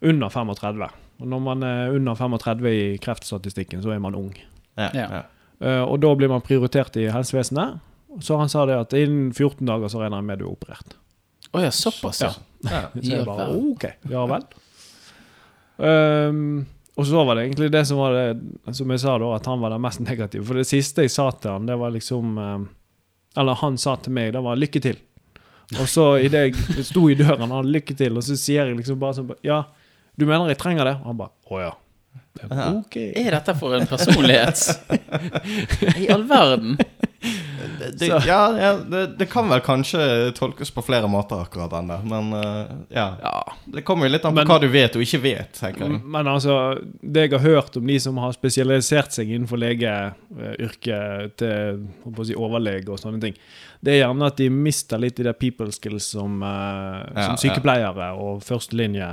Under 35. Og når man er under 35 i kreftstatistikken, så er man ung. Ja, Ja. Eh, og da blir man prioritert i helsevesenet. Så han sa det at innen 14 dager så regner jeg med du er operert. Å ja, såpass, ja. Ja. Så jeg bare. OK, ja vel. Ehm, og så var det egentlig det som var det Som jeg sa da, at han var den mest negative. For det siste jeg sa til han, det var liksom ehm, Eller han sa til meg, det var 'lykke til'. Og så idet jeg sto i døren, han hadde 'lykke til', og så sier jeg liksom bare sånn 'Ja, du mener jeg trenger det?' Og han bare 'Å ja'. Okay. OK. Er dette for en personlighet? I all verden. Det, ja, ja det, det kan vel kanskje tolkes på flere måter, akkurat den der. Men eh, ja. Ja. Det kommer jo litt an på Men- hva du vet og ikke vet, tenker jeg. Men altså, det jeg har hørt om de som har spesialisert seg innenfor legeyrket til å si, overlege og sånne ting, det er gjerne at de mister litt de det people skills som, som Ja, sykepleiere og førstelinje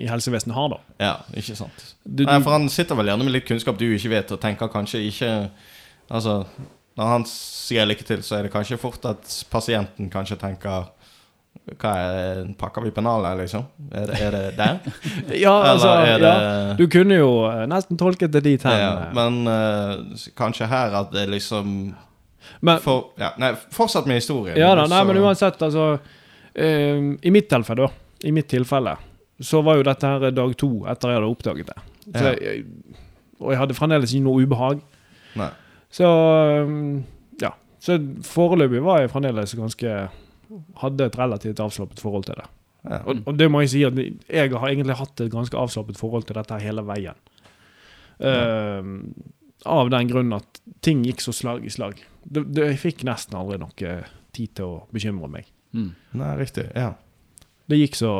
i helsevesenet har, da. Ja, ikke sant. Du, Nei, for han sitter vel gjerne med litt kunnskap du ikke vet, og tenker kanskje ikke Altså, når han sier lykke til, så er det kanskje fort at pasienten kanskje tenker Hva er Pakker vi pennalet, liksom? Er det, er det der? ja, altså, det ja, du kunne jo eh, nesten tolket det dit hen. ja, Men uh, kanskje her at det liksom men, for, ja, Nei, fortsett med historien. Ja da, nei, så- men uansett, altså uh, I mitt tilfelle, da. I mitt tilfelle så var jo dette her dag to etter jeg hadde oppdaget det. Jeg, og jeg hadde fremdeles ikke noe ubehag. Nei. Så um, ja. Så foreløpig var jeg fremdeles ganske Hadde et relativt avslappet forhold til det. Ja. Og, og det må jeg si at jeg har egentlig hatt et ganske avslappet forhold til dette hele veien. Um, av den grunn at ting gikk så slag i slag. Det, det, jeg fikk nesten aldri noe tid til å bekymre meg. Mm. Nei, riktig. Ja. Det gikk så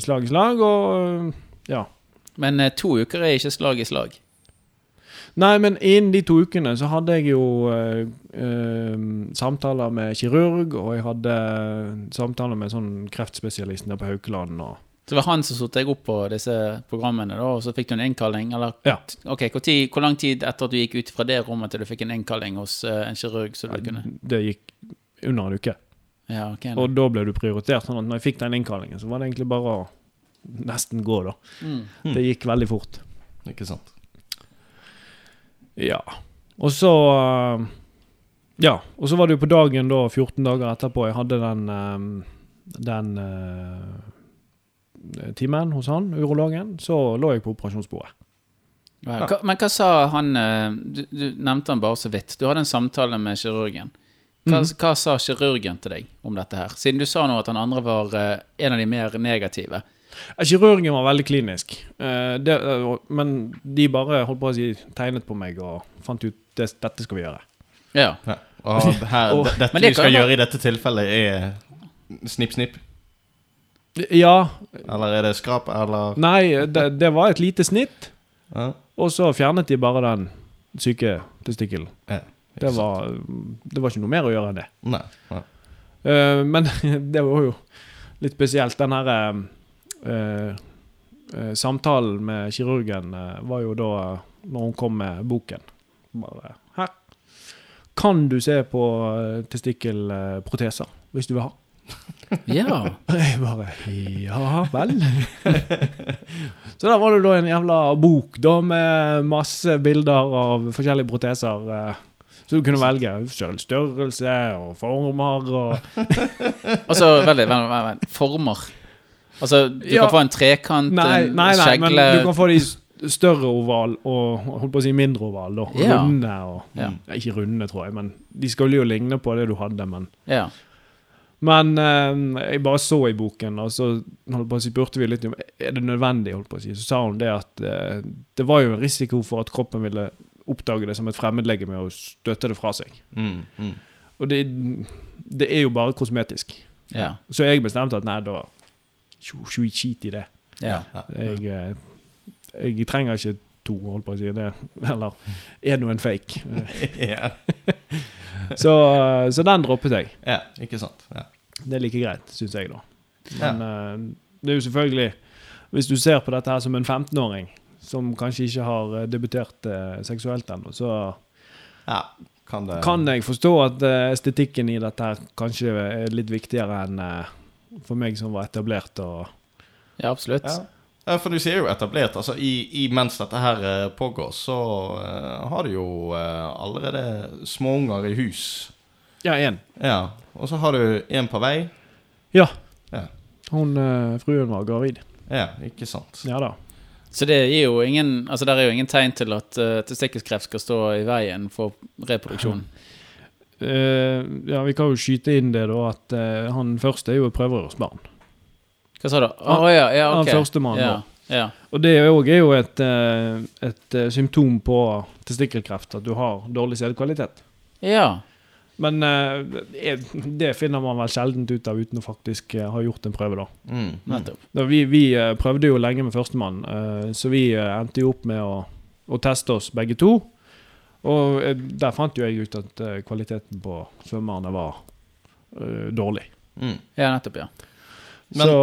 slag i slag, og ja. Men eh, to uker er ikke slag i slag. Nei, men innen de to ukene så hadde jeg jo eh, eh, samtaler med kirurg, og jeg hadde samtaler med sånn kreftspesialisten der på Haukeland. Og, Så det var han som satte deg opp på disse programmene, da, og så fikk du en innkalling? Eller Ja. ok, hvor, tid, hvor lang tid etter at du gikk ut fra det rommet til du fikk en innkalling hos uh, en kirurg? Så du kunne det gikk under en uke. Ja, ok. da. Og da ble du prioritert. sånn at når jeg fikk den innkallingen, så var det egentlig bare å nesten gå, da. Mm. Det gikk veldig fort. Ikke sant. Ja. Og så Ja. Og så var det jo på dagen da, 14 dager etterpå, jeg hadde den eh, den eh, timen hos han, urologen, så lå jeg på operasjonsbordet. Ja, men hva sa han eh, du, du nevnte han bare så vidt. Du hadde en samtale med kirurgen. Hva, mm. hva sa kirurgen til deg om dette her? Siden du sa nå at han andre var en av de mer negative. Eh, Kirurgen var veldig klinisk, eh, det, eh, men de bare holdt på å si tegnet på meg og fant ut det, dette skal vi gjøre. Ja. Ja. Og her, Og- dette det vi skal gjøre i dette tilfellet, er snipp, snipp? Ja, Eller er det skrap, eller nei, det, det var et lite snitt, ja. og så fjernet de bare den syke testikkelen. Ja, Det var, det var ikke noe mer å gjøre enn det. Nei. nei. Uh, men det var jo litt spesielt. Den her eh, samtalen med kirurgen eh, var jo da eh, når hun kom med boken. Bare Her kan du se på eh, testikkelproteser hvis du vil ha. ja. Jeg bare Ja vel. Så der var det da en jævla bok da med masse bilder av forskjellige proteser. eh, Så du kunne velge selv størrelse og former og Altså, veldig, veldig, veldig, veldig. Former. Altså, du Ja. kan få en trekant, Nei, nei, nei, nei men du kan få de større oval og holdt på å si mindre oval. Da. Ja. Runde og Ja. Ikke runde, tror jeg, men de skulle jo ligne på det du hadde. Men, Ja. men eh, jeg bare så i boken, og så holdt på å si, spurte vi litt om er det nødvendig. holdt på å si. Så sa hun det at eh, det var jo en risiko for at kroppen ville oppdage det som et fremmedlegeme og støte det fra seg. Mm, mm. Og det, det er jo bare kosmetisk. Ja. Så jeg bestemte at nei, da Skit i det. ja. Jeg, eh, jeg trenger ikke to, holdt på å si det. Eller er nå en fake. Så, eh, så den droppet jeg. ja, ikke sant. Ja. Det er like greit, syns jeg, da. Men ja. det er jo selvfølgelig Hvis du ser på dette her som en 15-åring som kanskje ikke har eh, debutert eh, seksuelt ennå, så ja. Kan det kan jeg forstå at eh, estetikken i dette her kanskje er litt viktigere enn eh, for meg som var etablert og ja, absolutt. Ja. Ja, for du sier jo etablert. altså i, i Mens dette her eh, pågår, så uh, har du jo uh, allerede småunger i hus. Ja, én. Ja. Og så har du en på vei. Ja. Hun uh, fruen var gravid. Ja, ikke sant. Ja da. Så det gir jo ingen Altså der er jo ingen tegn til at uh, testikkelkreft skal stå i veien for reproduksjon. Eh, ja, vi kan jo skyte inn det, da, at eh, han første er jo et prøverørsbarn. Hva sa du? Oh, ja, ja, okay. Han førstemann, ja, ja. Og det jo, er jo et, eh, et symptom på testikkelkreft, at du har dårlig sædkvalitet. ja. Men det- finner man vel sjelden ut av uten å faktisk ha gjort en prøve, da. Mm. Nettopp. da vi, vi prøvde jo lenge med førstemann, så vi endte jo opp med å, å teste oss begge to. Og eh, der fant jo jeg ut at eh, kvaliteten på svømmerne var uh, dårlig. Mm. Ja, nettopp, ja. Men- så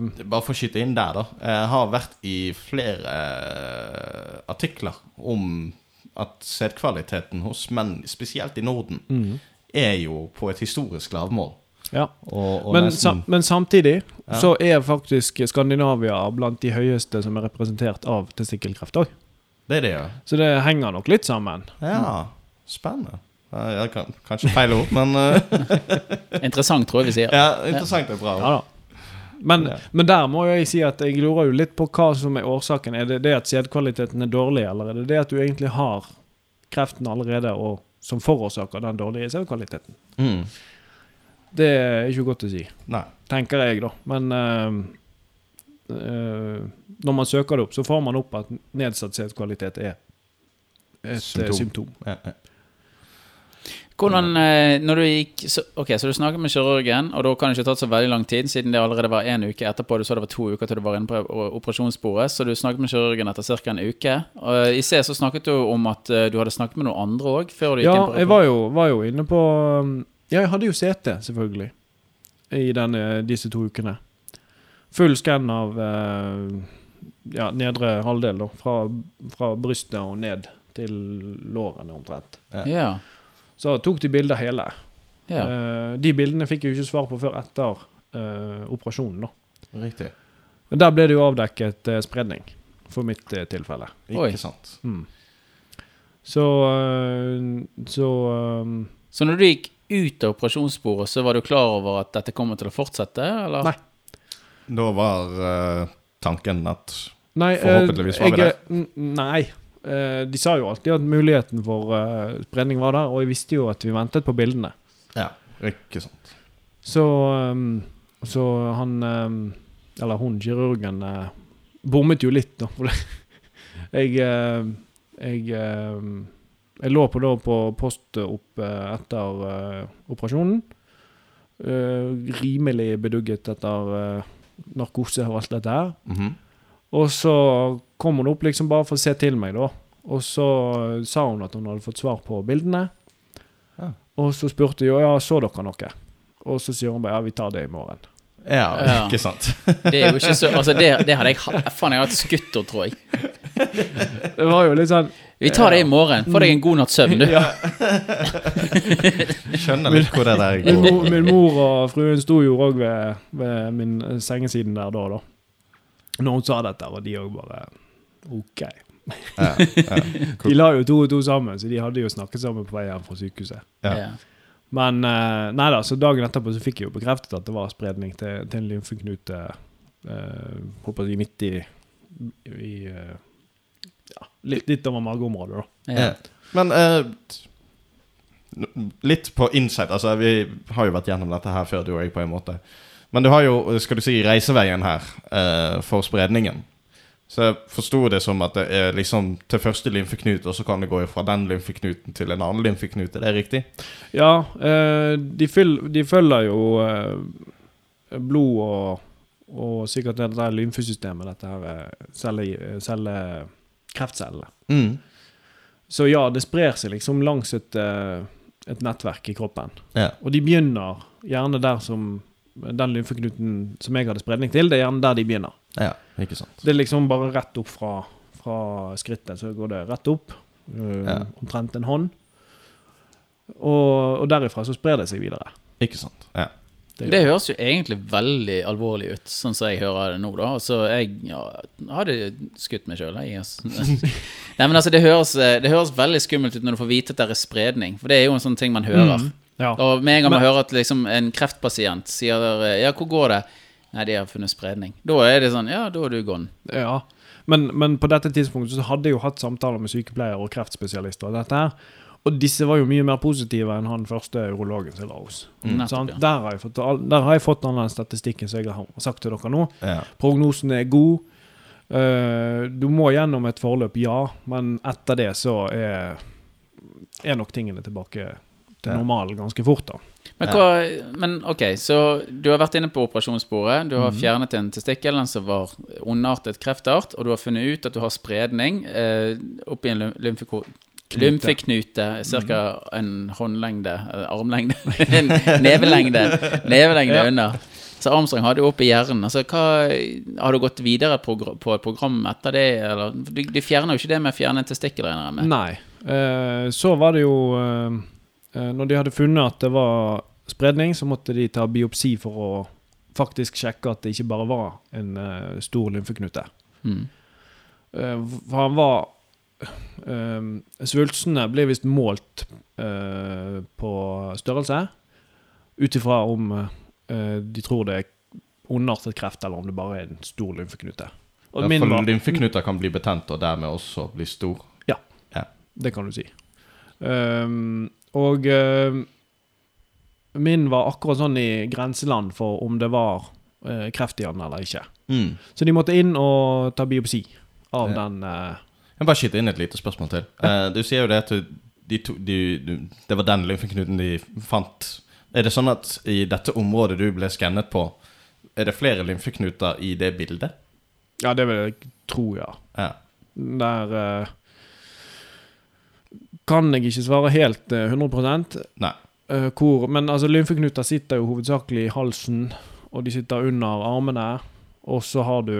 uh, Bare for å skyte inn der, da. Jeg har vært i flere uh, artikler om at sædkvaliteten hos menn, spesielt i Norden, mm, er jo på et historisk lavmål. ja. Og, og Men, nesten sa, men samtidig Ja. så er faktisk Skandinavia blant de høyeste som er representert av testikkelkreft òg. Det er det, ja. Så det henger nok litt sammen. Ja, spennende. Jeg kan, kanskje feile ord, men eh, Interessant, tror jeg vi sier. ja, interessant er bra. Ja da. Men, Ja. men der må jeg si at jeg lurer jo litt på hva som er årsaken. Er det det at sædkvaliteten er dårlig, eller er det det at du egentlig har kreften allerede, og som forårsaker den dårlige sædkvaliteten? Mm. Det er ikke godt å si, Nei. tenker jeg, da. Men eh, eh, når man søker det opp, så får man opp at nedsatt sædkvalitet er et Symptom. symptom. symptom. Ja, ja. Hvordan, eh, når du gikk så, Ok, så du snakket med kirurgen, og da kan det ikke ha tatt så veldig lang tid, siden det allerede var en uke etterpå. Du sa det var to uker til du var inne på operasjonsbordet, så du snakket med kirurgen etter ca. en uke. Og I C så snakket du om at eh, du hadde snakket med noen andre òg, Ja, inn på jeg var jo, var jo inne på Ja, jeg hadde jo CT, selvfølgelig, i denne, disse to ukene. Full skann av eh, ja, nedre halvdel, da. Fra, fra brystet og ned til lårene, omtrent. Ja. Så tok de bilder hele. ja. Eh, de bildene fikk jeg jo ikke svar på før etter uh, operasjonen, da. Riktig. Men der ble det jo avdekket uh, spredning, for mitt tilfelle. Ikke sant. Mm. Så Så Så når du gikk ut av operasjonsbordet, så var du klar over at dette kommer til å fortsette, eller? Nei. Da var tanken at Nei, eh, Forhåpentligvis var vi der? Nei. Eh, De sa jo alltid at muligheten for eh, spredning var der, og jeg visste jo at vi ventet på bildene. Ja, ikke sant. Så, um, så han um, Eller hun kirurgen bommet jo litt, da. Jeg Jeg um, Jeg lå på da på post opp etter operasjonen. Rimelig bedugget etter narkose og alt dette her. -hmm. Og så kom hun opp liksom bare for å se til meg, da. Og så sa hun at hun hadde fått svar på bildene. Ja. Og så spurte jeg ja, så dere noe. Og så sier hun bare ja, vi tar det i morgen. Ja, Ja. ikke sant. Det er jo ikke så Altså, det, det hadde jeg Faen, jeg hadde hatt skutt henne, tror jeg. Det var jo litt sånn Vi tar det i morgen. Få deg en god natts søvn, du. ja, Skjønner litt hvor det der min, går. mor, min mor og fruen sto jo òg ved, ved min sengesiden der da, da. Når hun sa dette, og de òg bare OK. Ja, ja. De la jo to og to sammen, så de hadde jo snakket sammen på vei hjem fra sykehuset. Ja. Men eh, nei da, så dagen etterpå så fikk jeg jo bekreftet at det var spredning til, til en lymfeknute eh, midt i, i eh, litt, litt over mageområdet, da. Ja. Ja. Men eh, litt på insight. Altså, vi har jo vært gjennom dette her før, du og jeg, på en måte. Men du har jo, skal du si, reiseveien her eh, for spredningen. Så jeg forsto det som at det er liksom til første lymfeknut, og så kan det gå fra den lymfeknuten til en annen lymfeknut. Er det riktig? Ja, eh, de, fyll, de følger jo eh, blod og, og sikkert det der lymfesystemet, dette her eh, celle, celle, kreftcellene. Mm. Så ja, det sprer seg liksom langs et, eh, et nettverk i kroppen. Ja. Og de begynner gjerne der som den lymfeknuten som jeg hadde spredning til, det er gjerne der de begynner. ja, ikke sant. Det er liksom bare rett opp fra, fra skrittet, så går det rett opp. Um, Ja. Omtrent en hånd. Og, og derifra så sprer det seg videre. Ikke sant. Ja. Det høres jo egentlig veldig alvorlig ut, sånn som jeg hører det nå, da. Så jeg ja, hadde skutt meg sjøl, jeg. Altså. Nei, men altså, det høres, det høres veldig skummelt ut når du får vite at det er spredning, for det er jo en sånn ting man hører. Ja. Og med en gang man Men- hører at liksom en kreftpasient sier Ja, hvor går det? Nei, de har funnet spredning. Da er det sånn Ja, da er du gone. Ja. Men, men på dette tidspunktet så hadde jeg jo hatt samtaler med sykepleiere og kreftspesialister. Og dette her Og disse var jo mye mer positive enn han første urologen som la oss. Nettopp, Sant? ja. Der, har jeg fått, der har jeg fått all den statistikken som jeg har sagt til dere nå. Ja. Prognosen er god. Eh, du må gjennom et forløp, ja, men etter det så er, er nok tingene tilbake til normalen ganske fort, da. Men, hva, men ok, så du har vært inne på operasjonsbordet. Du har fjernet en testikkel som var ondartet kreftart, og du har funnet ut at du har spredning eh, oppi en lym- lymfeko- lymfeknute ca. en håndlengde, armlengde En nevelengde, nevelengde unna. Så Armstrong hadde jo opp i hjernen. Altså, hva, har du gått videre progr- på et program etter det? Eller? Du, du fjerner jo ikke det med å fjerne en testikkel, regner. Nei. Eh, så var det jo eh, eh, Når de hadde funnet at det var spredning, så måtte de ta biopsi for å faktisk sjekke at det ikke bare var en eh, stor lymfeknute. Mm. Eh, for han var eh, Svulstene blir visst målt eh, på størrelse, ut ifra om eh, de tror det er ondartet kreft, eller om det bare er en stor lymfeknute. Og Ja, min For var- lymfeknuter kan bli betent, og dermed også bli stor. Ja, Det kan du si. Ehm, og ehm, min var akkurat sånn i grenseland for om det var uh, kreft i den eller ikke. Mm. Så de måtte inn og ta biopsi av Ja. den eh, Jeg bare skyte inn et lite spørsmål til. Uh, du sier jo det at de to, de, du, det var den lymfeknuten de fant. Er det sånn at i dette området du ble skannet på, er det flere lymfeknuter i det bildet? Ja, det vil jeg tro, ja. Ja. Der uh, kan jeg ikke svare helt uh, 100 Nei. Uh, hvor Men altså, lymfeknuter sitter jo hovedsakelig i halsen, og de sitter under armene, og så har du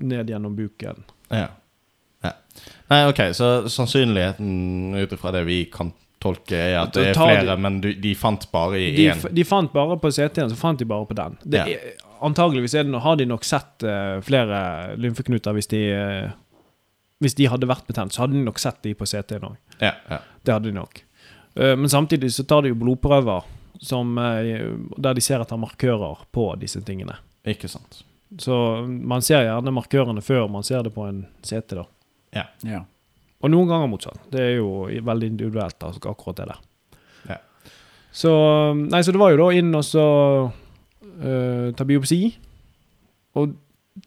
ned gjennom buken. Ja. Ja. Nei, ok, så sannsynligheten ut ifra det vi kan tolke, er at det er flere, men du, de fant bare i De, én. de fant bare på CT-en, så fant de bare på den. Det Ja. antageligvis er det, har de nok sett uh, flere lymfeknuter hvis de uh, Hvis de hadde vært betent, så hadde de nok sett de på CT-en òg. Ja, ja. Det hadde de nok. Eh, men samtidig så tar de jo blodprøver som, der de ser etter markører på disse tingene. Ikke sant. Så man ser gjerne markørene før man ser det på en CT, da. Ja. Og noen ganger motsatt. Det er jo veldig individuelt, altså, akkurat det der. Ja. Så Nei, så det var jo da inn og så uh, ta biopsi. Og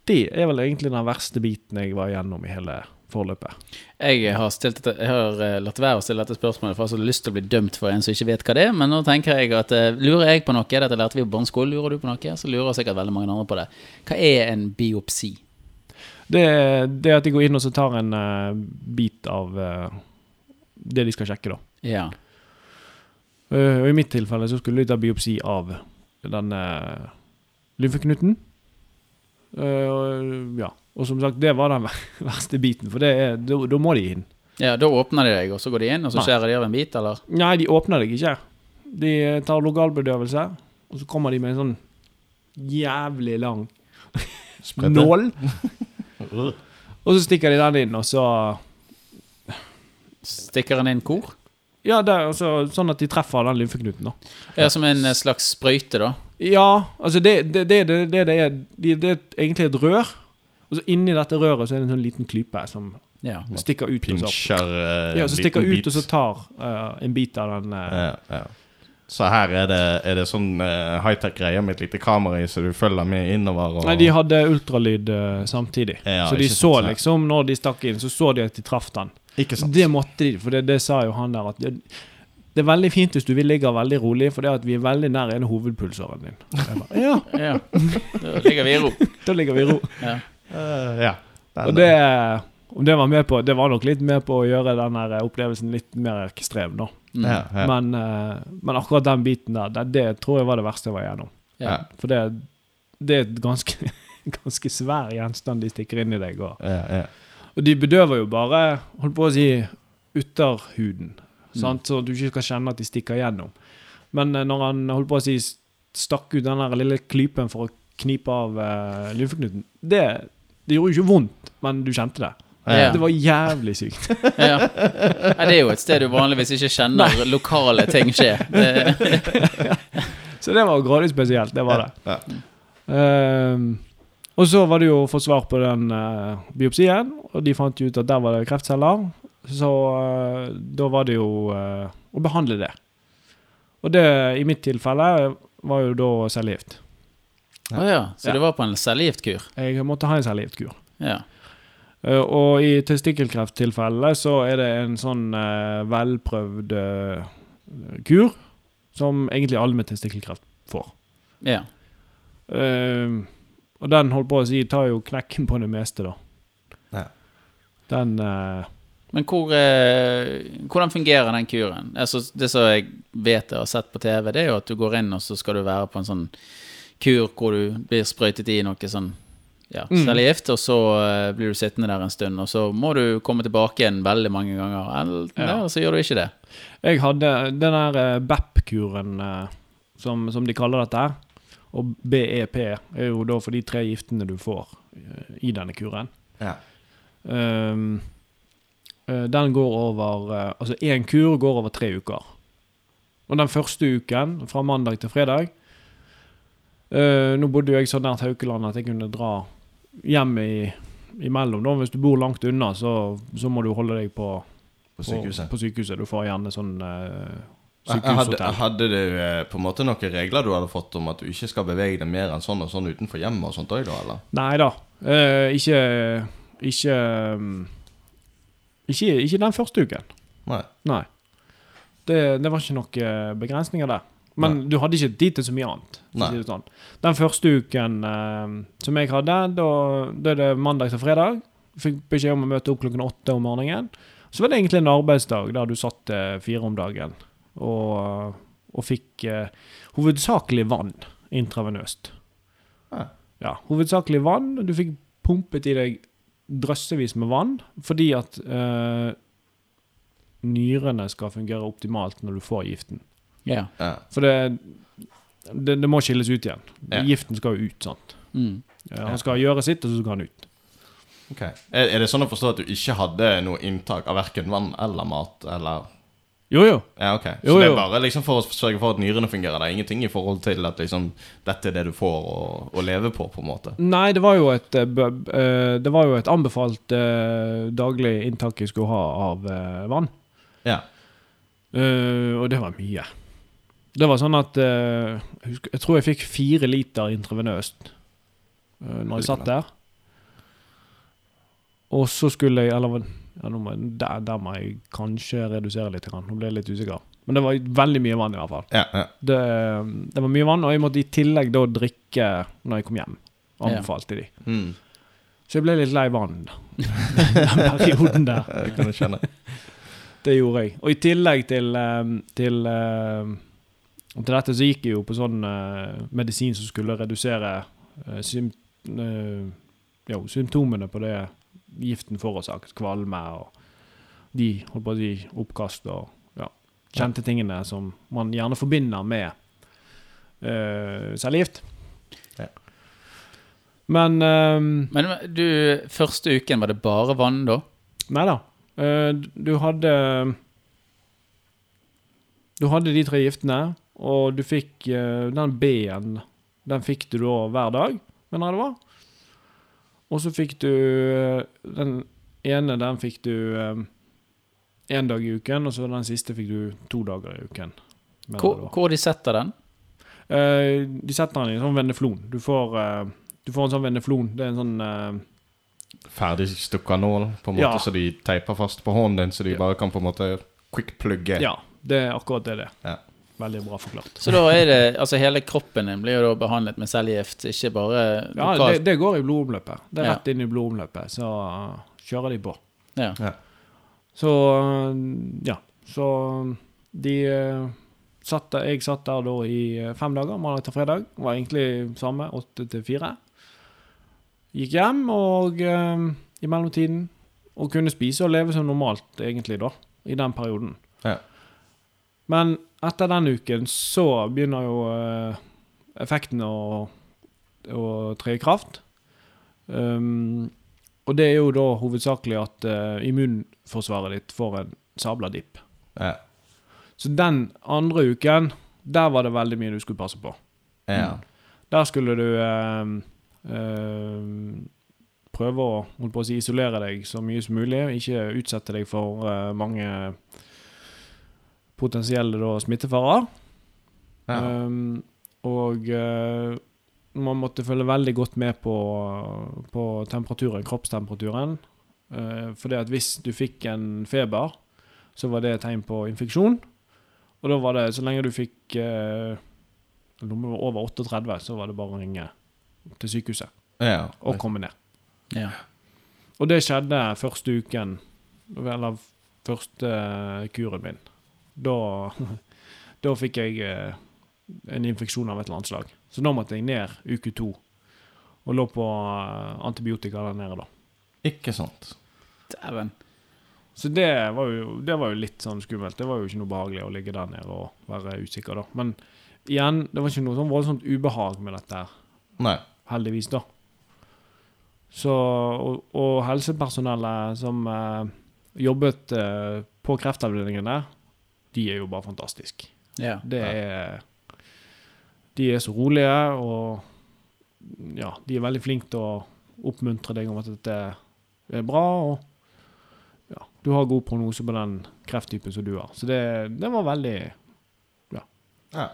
det er vel egentlig den verste biten jeg var igjennom i hele forløpet. Jeg har, stilt jeg har eh, latt være å stille dette spørsmålet, for jeg har lyst til å bli dømt for en som ikke vet hva det er. Men nå tenker jeg at eh, lurer jeg på noe, dette lærte vi på barneskolen, lurer du på noe, så lurer sikkert veldig mange andre på det. Hva er en biopsi? Det, det at de går inn og så tar en uh, bit av uh, det de skal sjekke, da. Ja. Uh, og i mitt tilfelle så skulle de ta biopsi av denne lymfeknuten. Ja. Og som sagt, det var den verste biten, for da, må de inn. ja, da åpner de deg, og så går de inn, og så skjærer de av en bit, eller? Nei, de åpner deg ikke. De tar lokalbedøvelse, og så kommer de med en sånn jævlig lang. Nål. Og så stikker de den inn, og så Stikker den inn hvor? Ja, det er altså, sånn at de treffer den lymfeknuten, da. Ja, som en eh, slags sprøyte, da. Ja, altså det det, det, det, er Det er egentlig et rør. Og så inni dette røret så er det en sånn liten klype som Ja. stikker ut. Og så, Pinsjer eh, ja, så stikker ut, ut, og så tar uh, en bit av den Uh, Ja, ja. Så her er det, er det sånn uh, high-tech-greie med et lite kamera i, så du følger med innover. Og, Nei, de hadde ultralyd uh, samtidig. Ja, så de så sant, liksom, når de stakk inn, så så de at de traff den. Ikke sant? Det måtte de, for det, det sa jo han der at det, det er veldig fint hvis du vil ligge veldig rolig, for det at vi er veldig nær en hovedpulsåren din. Bare, ja, ja. Da ligger vi i ro. da ligger vi i ro. Ja. Uh, ja. Den- Og det, om det var med på Det var nok litt med på å gjøre den opplevelsen litt mer ekstrem, da. Mm. ja, ja. Men, eh, men akkurat den biten der, det, det tror jeg var det verste jeg var igjennom. Ja. For det, det er et ganske, ganske svær gjenstand de stikker inn i deg. Og, ja, ja. og de bedøver jo bare, holdt på å si, ytterhuden. Mm. Sant? Så du ikke skal kjenne at de stikker gjennom. Men eh, når han holdt på å si stakk ut den der lille klypen for å knipe av uh, lymfeknuten det, det gjorde jo ikke vondt, men du kjente det. Ja. Det var jævlig sykt. Ja. ja. det er jo et sted du vanligvis ikke kjenner lokale ting skje. Det, Så det var grådig spesielt. Det var det. Ja. Ehm, og så var det jo å få svar på den uh, biopsien, og de fant jo ut at der var det kreftceller. Så uh, da var det jo uh, å behandle det. Og det, i mitt tilfelle, var jo da cellegift. Å ja. Så Ja. du var på en cellegiftkur? Jeg måtte ha en cellegiftkur. Ja. Eh, og i testikkelkrefttilfellet så er det en sånn eh, velprøvd eh, kur som egentlig alle med testikkelkreft får. ja. Uh, og den holdt på å si tar jo knekken på det meste, da. Ja. Den uh, Men hvor, uh, hvordan fungerer den kuren? Altså, det som jeg vet jeg har sett på TV, det er jo at du går inn og så skal du være på en sånn kur hvor du blir sprøytet i noe sånn ja, Mm. cellegift, og så eh, blir du sittende der en stund, og så må du komme tilbake igjen veldig mange ganger. Eller, Ja. så gjør du ikke det. Jeg hadde den der eh, BEP-kuren, eh, som, som de kaller dette. Og BEP er jo da for de tre giftene du får i denne kuren. Ja. Ehm, eh, den går over Altså én kur går over tre uker. Og den første uken, fra mandag til fredag Uh, Nå bodde jo jeg så nært Haukeland at jeg kunne dra hjem i, imellom. Da. Hvis du bor langt unna, så, så må du holde deg på, På sykehuset. På, sykehuset. Du får gjerne sånn eh, Hadde, sykehushotell. hadde du eh, på en måte noen regler du hadde fått om at du ikke skal bevege deg mer enn sånn og sånn utenfor hjemmet og sånt òg, da, eller? Nei da. Eh, ikke ikke, ikke Ikke den første uken. Nei. Nei. Det, det var ikke noen begrensninger der. Men du hadde ikke tid til så mye annet. Nei. Sånn. Den første uken eh, som jeg hadde, da, da er det mandag til fredag. Fikk beskjed om å møte opp klokken åtte om morgenen. Så var det egentlig en arbeidsdag der du satt eh, fire om dagen og, og fikk eh, hovedsakelig vann intravenøst. Ja. Ja, hovedsakelig vann. Du fikk pumpet i deg drøssevis med vann fordi at eh, nyrene skal fungere optimalt når du får giften. Ja. Ja. For det, det, det må skilles ut igjen. Ja. Giften skal jo ut, sant. Mm. Ja, han skal gjøre sitt, og så skal han ut. Ok. Er, er det sånn å forstå at du ikke hadde noe inntak av verken vann eller mat, eller Jo, jo. Ja, ok. Så Jo, det er bare liksom for å sørge for at nyrene fungerer? Det er ingenting i forhold til at liksom dette er det du får å, å leve på, på en måte? Nei, det var jo et, eh, eh, det var jo et anbefalt eh, daglig inntak jeg skulle ha av vann. Ja. Eh, og det var mye. Det var sånn at uh, jeg, tror jeg fikk fire liter intravenøst uh, når jeg satt der. Og så skulle jeg Eller ja, må, der, der må jeg kanskje redusere litt. Nå ble jeg litt usikker. Men det var veldig mye vann, i hvert fall. Ja, ja. Det, det var mye vann, og jeg måtte i tillegg da drikke når jeg kom hjem. Anbefalte de. Mm. Så jeg ble litt lei vann den perioden der. Det kan jeg skjønne. Det gjorde jeg. Og i tillegg til, eh, til, til dette så gikk jeg jo på sånn uh, medisin som skulle redusere uh, sym, uh, jo, symptomene på det giften forårsaket. Kvalme og de holdt på å si oppkast og ja, kjente tingene som man gjerne forbinder med uh, cellegift. Ja. Men eh, Men du, første uken, var det bare vann da? Nei da. Eh, du hadde Du hadde de tre giftene, og du fikk eh, den B-en. Den fikk du da hver dag, mener jeg det var. Og så fikk du eh, Den ene, den fikk du én dag i uken, og så den siste fikk du to dager i uken. Hvor, hvor de setter den? Eh, de setter den i en sånn veneflon. Du får, eh, du får en sånn veneflon. Det er en sånn eh, Ferdig stukka nål, på en måte, Ja. så de teiper fast på hånden din, så de Ja. bare kan på en måte quick plugge. Ja, det er akkurat det det er. Ja. Veldig bra forklart. Så da er det Altså hele kroppen din blir jo da behandlet med cellegift, ikke bare Ja, det, det går i blodomløpet. Det er Ja. rett inn i blodomløpet, så uh, kjører de på. Ja. Så uh, ja. Så de uh, satt der, Jeg satt der da i fem dager, mandag til fredag. Var egentlig samme, åtte til fire. Gikk hjem og uh, i mellomtiden Og kunne spise og leve som normalt, egentlig, da. I den perioden. Ja. Men etter den uken så begynner jo uh, effekten å, å tre i kraft. Um, og det er jo da hovedsakelig at uh, immunforsvaret ditt får en sabla dipp. Ja. Så den andre uken, der var det veldig mye du skulle passe på. ja. Der skulle du uh, uh, prøve å, å si, isolere deg så mye som mulig, ikke utsette deg for eh, mange potensielle da, smittefarer. Ja. Um, og uh, man måtte følge veldig godt med på, på temperaturen, kroppstemperaturen. Uh, for det at hvis du fikk en feber, så var det et tegn på infeksjon. Og da var det, så lenge du fikk uh, nummer over 38, så var det bare å ringe til sykehuset ja. og komme ned. Ja. Og det skjedde første uken, eller første kuren min. Da, da fikk jeg eh, en infeksjon av et eller annet slag. Så da måtte jeg ned uke to. Og lå på eh, antibiotika der nede, da. Ikke sant. Dæven. Så det var, jo, det var jo litt sånn skummelt. Det var jo ikke noe behagelig å ligge der nede og være usikker, da. Men igjen, det var ikke noe sånn voldsomt ubehag med dette her. Nei. heldigvis, da. Så, og, og helsepersonellet som eh, jobbet eh, på kreftavdelingen der, de er jo bare fantastiske. Ja. Det er De er så rolige, og ja, de er veldig flinke til å oppmuntre deg om at dette er bra, og ja, du har god prognose på den krefttypen som du har. Så det, det var veldig Ja.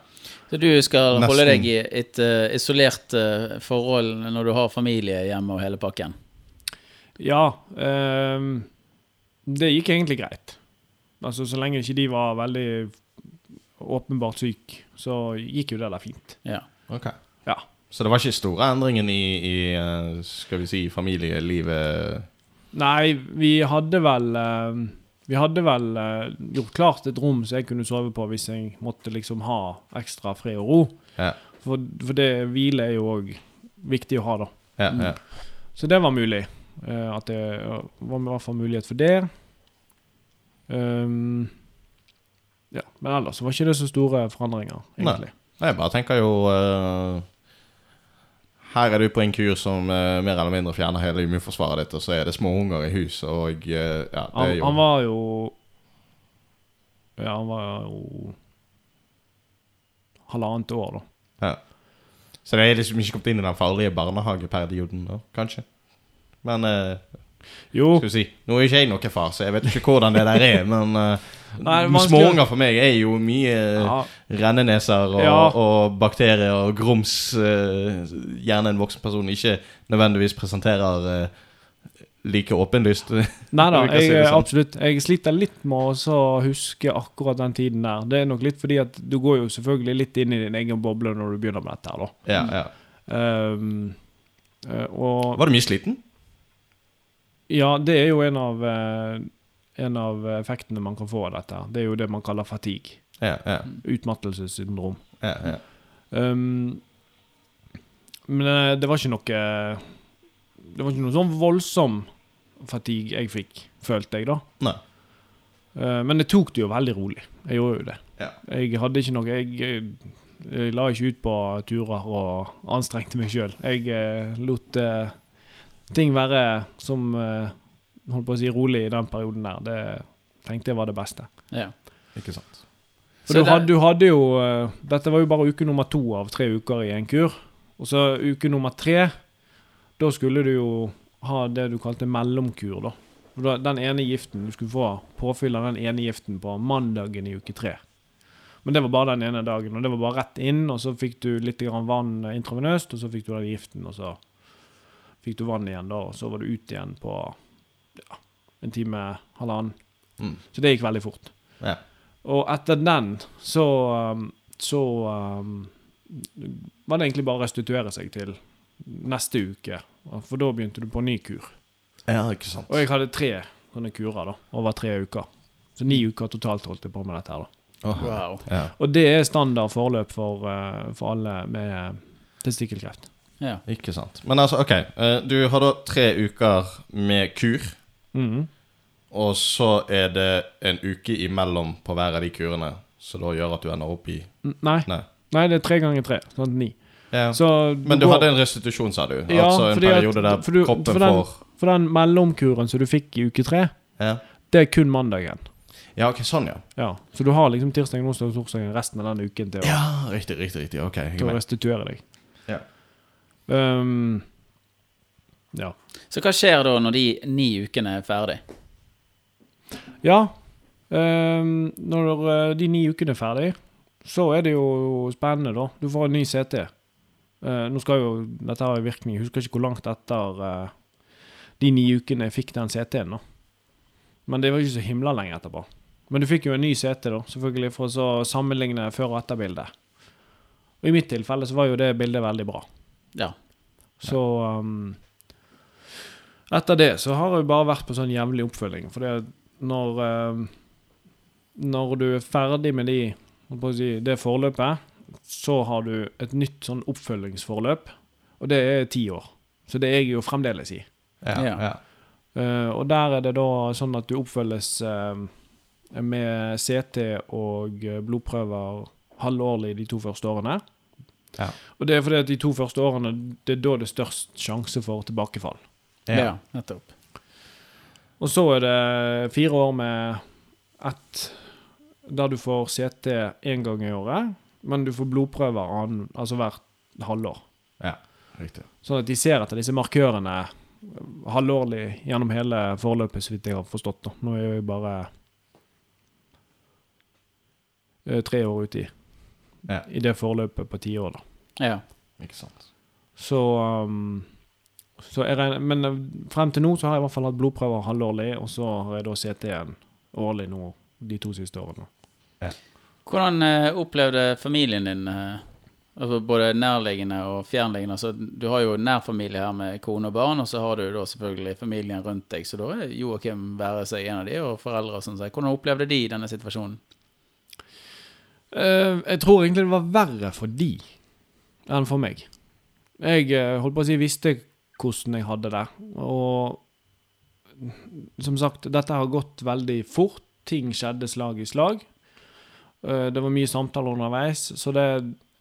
Så du skal Nesten. holde deg i et uh, isolert uh, forhold når du har familie hjemme og hele pakken? Ja. Um, det gikk egentlig greit. Altså, så lenge ikke de var veldig åpenbart syke, så gikk jo det der fint. Ja. Ok. Ja. Så det var ikke store endringen i, i eh, skal vi si, familielivet? Nei, vi hadde vel ehm, Vi hadde vel eh, gjort klart et rom som jeg kunne sove på hvis jeg måtte liksom ha ekstra fred og ro. Ja. For, for det hvile er jo òg viktig å ha, da. Ja, ja. Så det var mulig. eh, at det var i hvert fall mulighet for det. Ehm, ja, Men ellers var ikke det så store forandringer, egentlig. Jeg bare tenker jo uh, Her er du på en kur som uh, mer eller mindre fjerner hele immunforsvaret ditt, og så er det små unger i hus, og uh, ja, det er Han, jo han var jo Ja, han var jo halvannet år, da. ja. Så det er liksom ikke kommet inn i den farlige barnehageperioden, da, kanskje. Men eh, Jo, skal vi si Nå er ikke jeg noen far, så jeg vet ikke hvordan det der er, men uh, småunger for meg er jo mye ja, renneneser og, Ja. og bakterier og grums. uh, gjerne en voksen person ikke nødvendigvis presenterer uh, like åpenlyst. Nei da, jeg, sånn. absolutt. Jeg sliter litt med å huske akkurat den tiden der. Det er nok litt fordi at du går jo selvfølgelig litt inn i din egen boble når du begynner med dette her, da. ja, ja. Um, eh, og Var du mye sliten? Ja, det er jo en av eh, en av effektene man kan få av dette. Det er jo det man kaller fatigue. Ja, ja, Utmattelsessyndrom. ja, ja. Um, men eh, det var ikke noe Det var ikke noe sånn voldsom fatigue jeg fikk, følte jeg, da. Nei. Eh, men jeg tok det jo veldig rolig. Jeg gjorde jo det. Ja. Jeg hadde ikke noe Jeg, jeg, jeg la ikke ut på turer og anstrengte meg sjøl. Jeg eh, lot eh, ting være som eh, Holdt på å si rolig i den perioden der. Det tenkte jeg var det beste. ja. Ikke sant. For du, hadde, du hadde jo eh, Dette var jo bare uke nummer to av tre uker i en kur. Og så uke nummer tre, da skulle du jo ha det du kalte mellomkur, da. Da- Den ene giften, Du skulle få påfyll av den ene giften på mandagen i uke tre. Men det var bare den ene dagen, og det var bare rett inn, og så fikk du litt grann vann intravenøst, og så fikk du den giften, og så fikk du vann igjen da, og så var du ute igjen på ja, en time, halvannen. Mm. Så det gikk veldig fort. Ja. Og etter den så um, Så um, var det egentlig bare å restituere seg til neste uke. For da begynte du på ny kur. ja, ikke sant. Og jeg hadde tre sånne kurer da, over tre uker. Så ni uker totalt holdt jeg på med dette her. da. Oh, Wow. ja. Og det er standard forløp for, uh, for alle med testikkelkreft. Ja. Ikke sant. Men altså, ok. eh, du har da tre uker med kur, Mm. og så er det en uke imellom på hver av de kurene, så da gjør at du ender opp i Nei. Nei. Nei, det er tre ganger tre. Sånn ni. Ja. Så Men du går- hadde en restitusjon, sa du? Ja, altså en periode der for du- kroppen for den- får For den mellomkuren som du fikk i uke tre, ja. det er kun mandagen. ja, ok, sånn, ja. Ja, Så du har liksom tirsdag, onsdag og torsdag resten av den uken til å, Ja, riktig, riktig. riktig, Ok, er til å restituere deg. Ja. Um, ja. Så hva skjer da når de ni ukene er ferdig? Ja. um, når eh, de ni ukene er ferdig, så er det jo spennende, da. Du får en ny CT. Uh, nå skal jo dette ha virkning. Jeg husker ikke hvor langt etter uh, de ni ukene jeg fikk den CT-en, da. Men det var ikke så himla lenge etterpå. Men du fikk jo en ny CT, da, selvfølgelig, for å sammenligne før- og etterbildet. Og i mitt tilfelle så var jo det bildet veldig bra. Ja. Så um, Etter det så har jeg bare vært på sånn jevnlig oppfølging. For det når um, Når du er ferdig med de, si, det forløpet, så har du et nytt sånn oppfølgingsforløp, og det er ti år. Så det er jeg jo fremdeles i. Ja. Ja. ja. Eh, og der er det da sånn at du oppfølges uh, med CT og blodprøver halvårlig de to første årene. Ja. Og det er fordi at de to første årene det er da det er størst sjanse for tilbakefall. ja. nettopp. Og så er det fire år med ett der du får CT én gang i året, men du får blodprøver an, altså hvert halvår. ja. Riktig. Sånn at de ser etter disse markørene halvårlig gjennom hele forløpet, så vidt jeg har forstått. Nå er jeg bare eh, tre år ute i, Ja. i det forløpet på ti år. da. Ja. Ikke sant. Så, um, så jeg regner, Men eh, frem til nå så har jeg i hvert fall hatt blodprøver halvårlig, og så har jeg da CT-en årlig nå de to siste årene. Hvordan uh, opplevde familien din uh, altså både nærliggende og fjernliggende? Altså, du har jo nærfamilie her med kone og barn, og så har du da selvfølgelig familien rundt deg. Så da er Joakim være seg en av de, og foreldre og sånn. Hvordan opplevde de denne situasjonen? Eh, jeg tror egentlig det var verre for de enn for meg. Jeg eh, holdt på å si visste hvordan jeg hadde det, og som sagt, dette har gått veldig fort. Ting skjedde slag i slag. Eh, det var mye samtaler underveis, så det,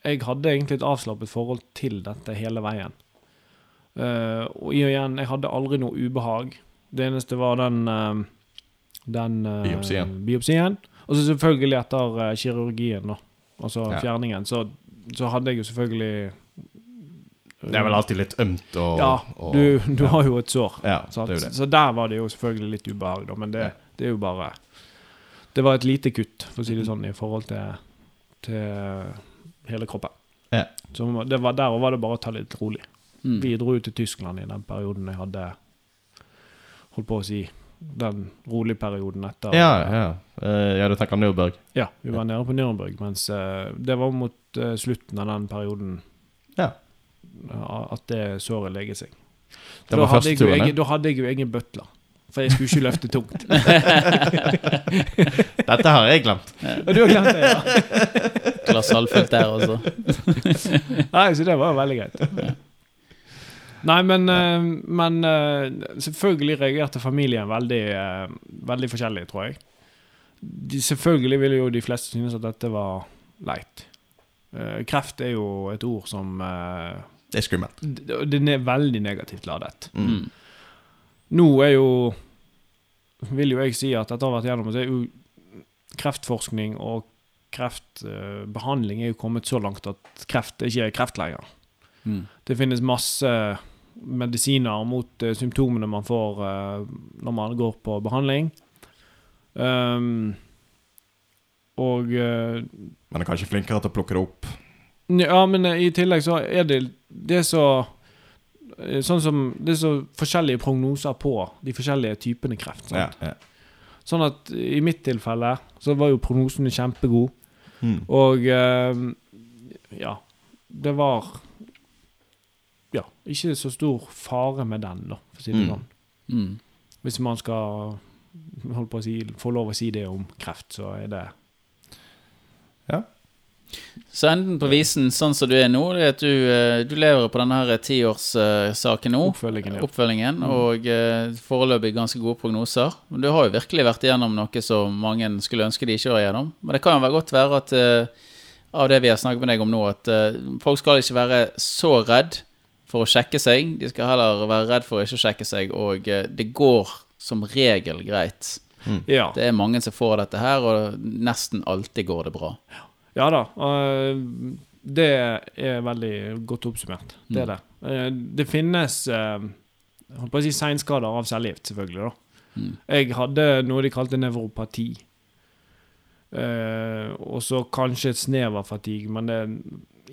jeg hadde egentlig et avslappet forhold til dette hele veien. Og i og igjen, jeg hadde aldri noe ubehag. Det eneste var den, den Biopsien. biopsien. Og så selvfølgelig etter eh, kirurgien, da. Altså Ja. fjerningen. Så, så hadde jeg jo selvfølgelig Det er vel alltid litt ømt og Ja, du, du ja. har jo et sår. Ja, Sant? det er jo det. Så der var det jo selvfølgelig litt ubehag, da. Men det, Ja. det er jo bare Det var et lite kutt, for å si det sånn, i forhold til, til hele kroppen. Ja. Så det var, der var det bare å ta det litt rolig. Mm. Vi dro ut til Tyskland i den perioden jeg hadde Holdt på å si den rolige perioden etter Ja, ja. Uh, ja, du tenker Nürnberg? Ja, vi var nede på Nürnberg, mens uh, det var mot uh, slutten av den perioden Ja. at det såret leger seg. Det da, hadde jeg egen, da hadde jeg jo egen butler, for jeg skulle ikke løfte tungt. Dette har jeg glemt. Og du har glemt det, ja? Glass halvfullt der, altså. Nei, så det var jo veldig greit. Nei, men, eh, men eh, selvfølgelig reagerte familien veldig, eh, veldig forskjellig, tror jeg. De, selvfølgelig ville jo de fleste synes at dette var leit. Eh, kreft er jo et ord som Det er skummelt. det, det er veldig negativt ladet. Mm. Mm. Nå er jo Vil jo jeg si at etter å ha vært gjennom det, er jo kreftforskning og kreftbehandling er jo kommet så langt at kreft ikke er kreft lenger. Mm. Det finnes masse medisiner mot eh, symptomene man får eh, når man går på behandling. Um, og eh, Men er kanskje flinkere til å plukke det opp. Ja, men i tillegg så er det Det er så Sånn som Det er så forskjellige prognoser på de forskjellige typene kreft. Ja, ja. Sånn at i mitt tilfelle så var jo prognosen kjempegod, Mm. og ja Det var Ja, ikke så stor fare med den, da, for å si det Mm. sånn. Mm. Hvis man skal holdt på å si, få lov å si det om kreft, så er det Ja. Så enden på visen, sånn som du er nå, det er at du, eh, du lever på denne her tiårssaken nå. oppfølgingen. Ja. Oppfølgingen, og eh, foreløpig ganske gode prognoser. Men du har jo virkelig vært igjennom noe som mange skulle ønske de ikke var igjennom. Men det kan jo være godt være at eh, av det vi har snakket med deg om nå, at folk skal ikke være så redd for å sjekke seg. De skal heller være redd for å ikke sjekke seg, og eh, det går som regel greit. ja. Det er mange som får dette her, og nesten alltid går det bra. Ja da. Det er veldig godt oppsummert. Det er det. Eh, Det finnes eh, holdt på å si seinskader av cellegift, selvfølgelig. da. Mm. Jeg hadde noe de kalte nevropati. Eh, og så kanskje et snev av fatigue, men det er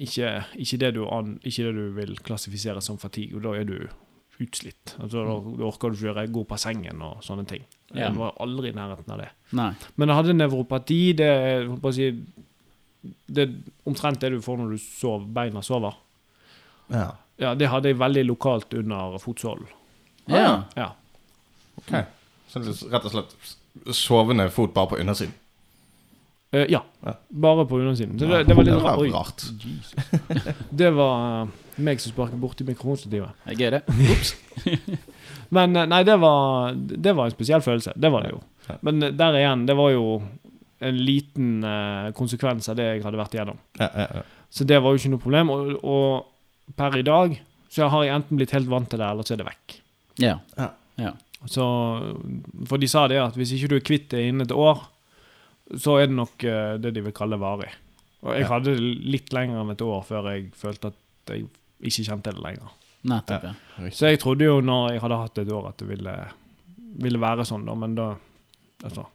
ikke, ikke, det du an, ikke det du vil klassifisere som fatigue. Og da er du utslitt. Altså, da, da orker du ikke gjøre gå på sengen og sånne ting. Jeg var aldri i nærheten av det. Nei. Men jeg hadde nevropati. Det å si, det er omtrent det du får når du sover, beina sover. Ja. Ja, Det hadde jeg veldig lokalt under fotsålen. Ja. Ja. Ok. Så det er rett og slett sovende fot bare på undersiden. Eh, ja. Ja. Bare på undersiden. Så det, det var litt var Oi. rart. Det var eh, meg som sparket borti mikrofonstativet. Jeg er det. Men eh, nei, det var, det var en spesiell følelse. Det var det jo. Ja. Men eh, der igjen, det var jo en liten eh, konsekvens av det jeg hadde vært igjennom. Ja, ja, ja. Så det var jo ikke noe problem. Og, og per i dag så har jeg enten blitt helt vant til det, eller så er det vekk. Ja. Så, for de sa det at hvis ikke du er kvitt det innen et år, så er det nok eh, det de vil kalle varig. Og jeg Ja. hadde det litt lenger enn et år før jeg følte at jeg ikke kjente det lenger. Nettopp, ja. Så jeg trodde jo når jeg hadde hatt et år at det ville, ville være sånn, da, men da altså.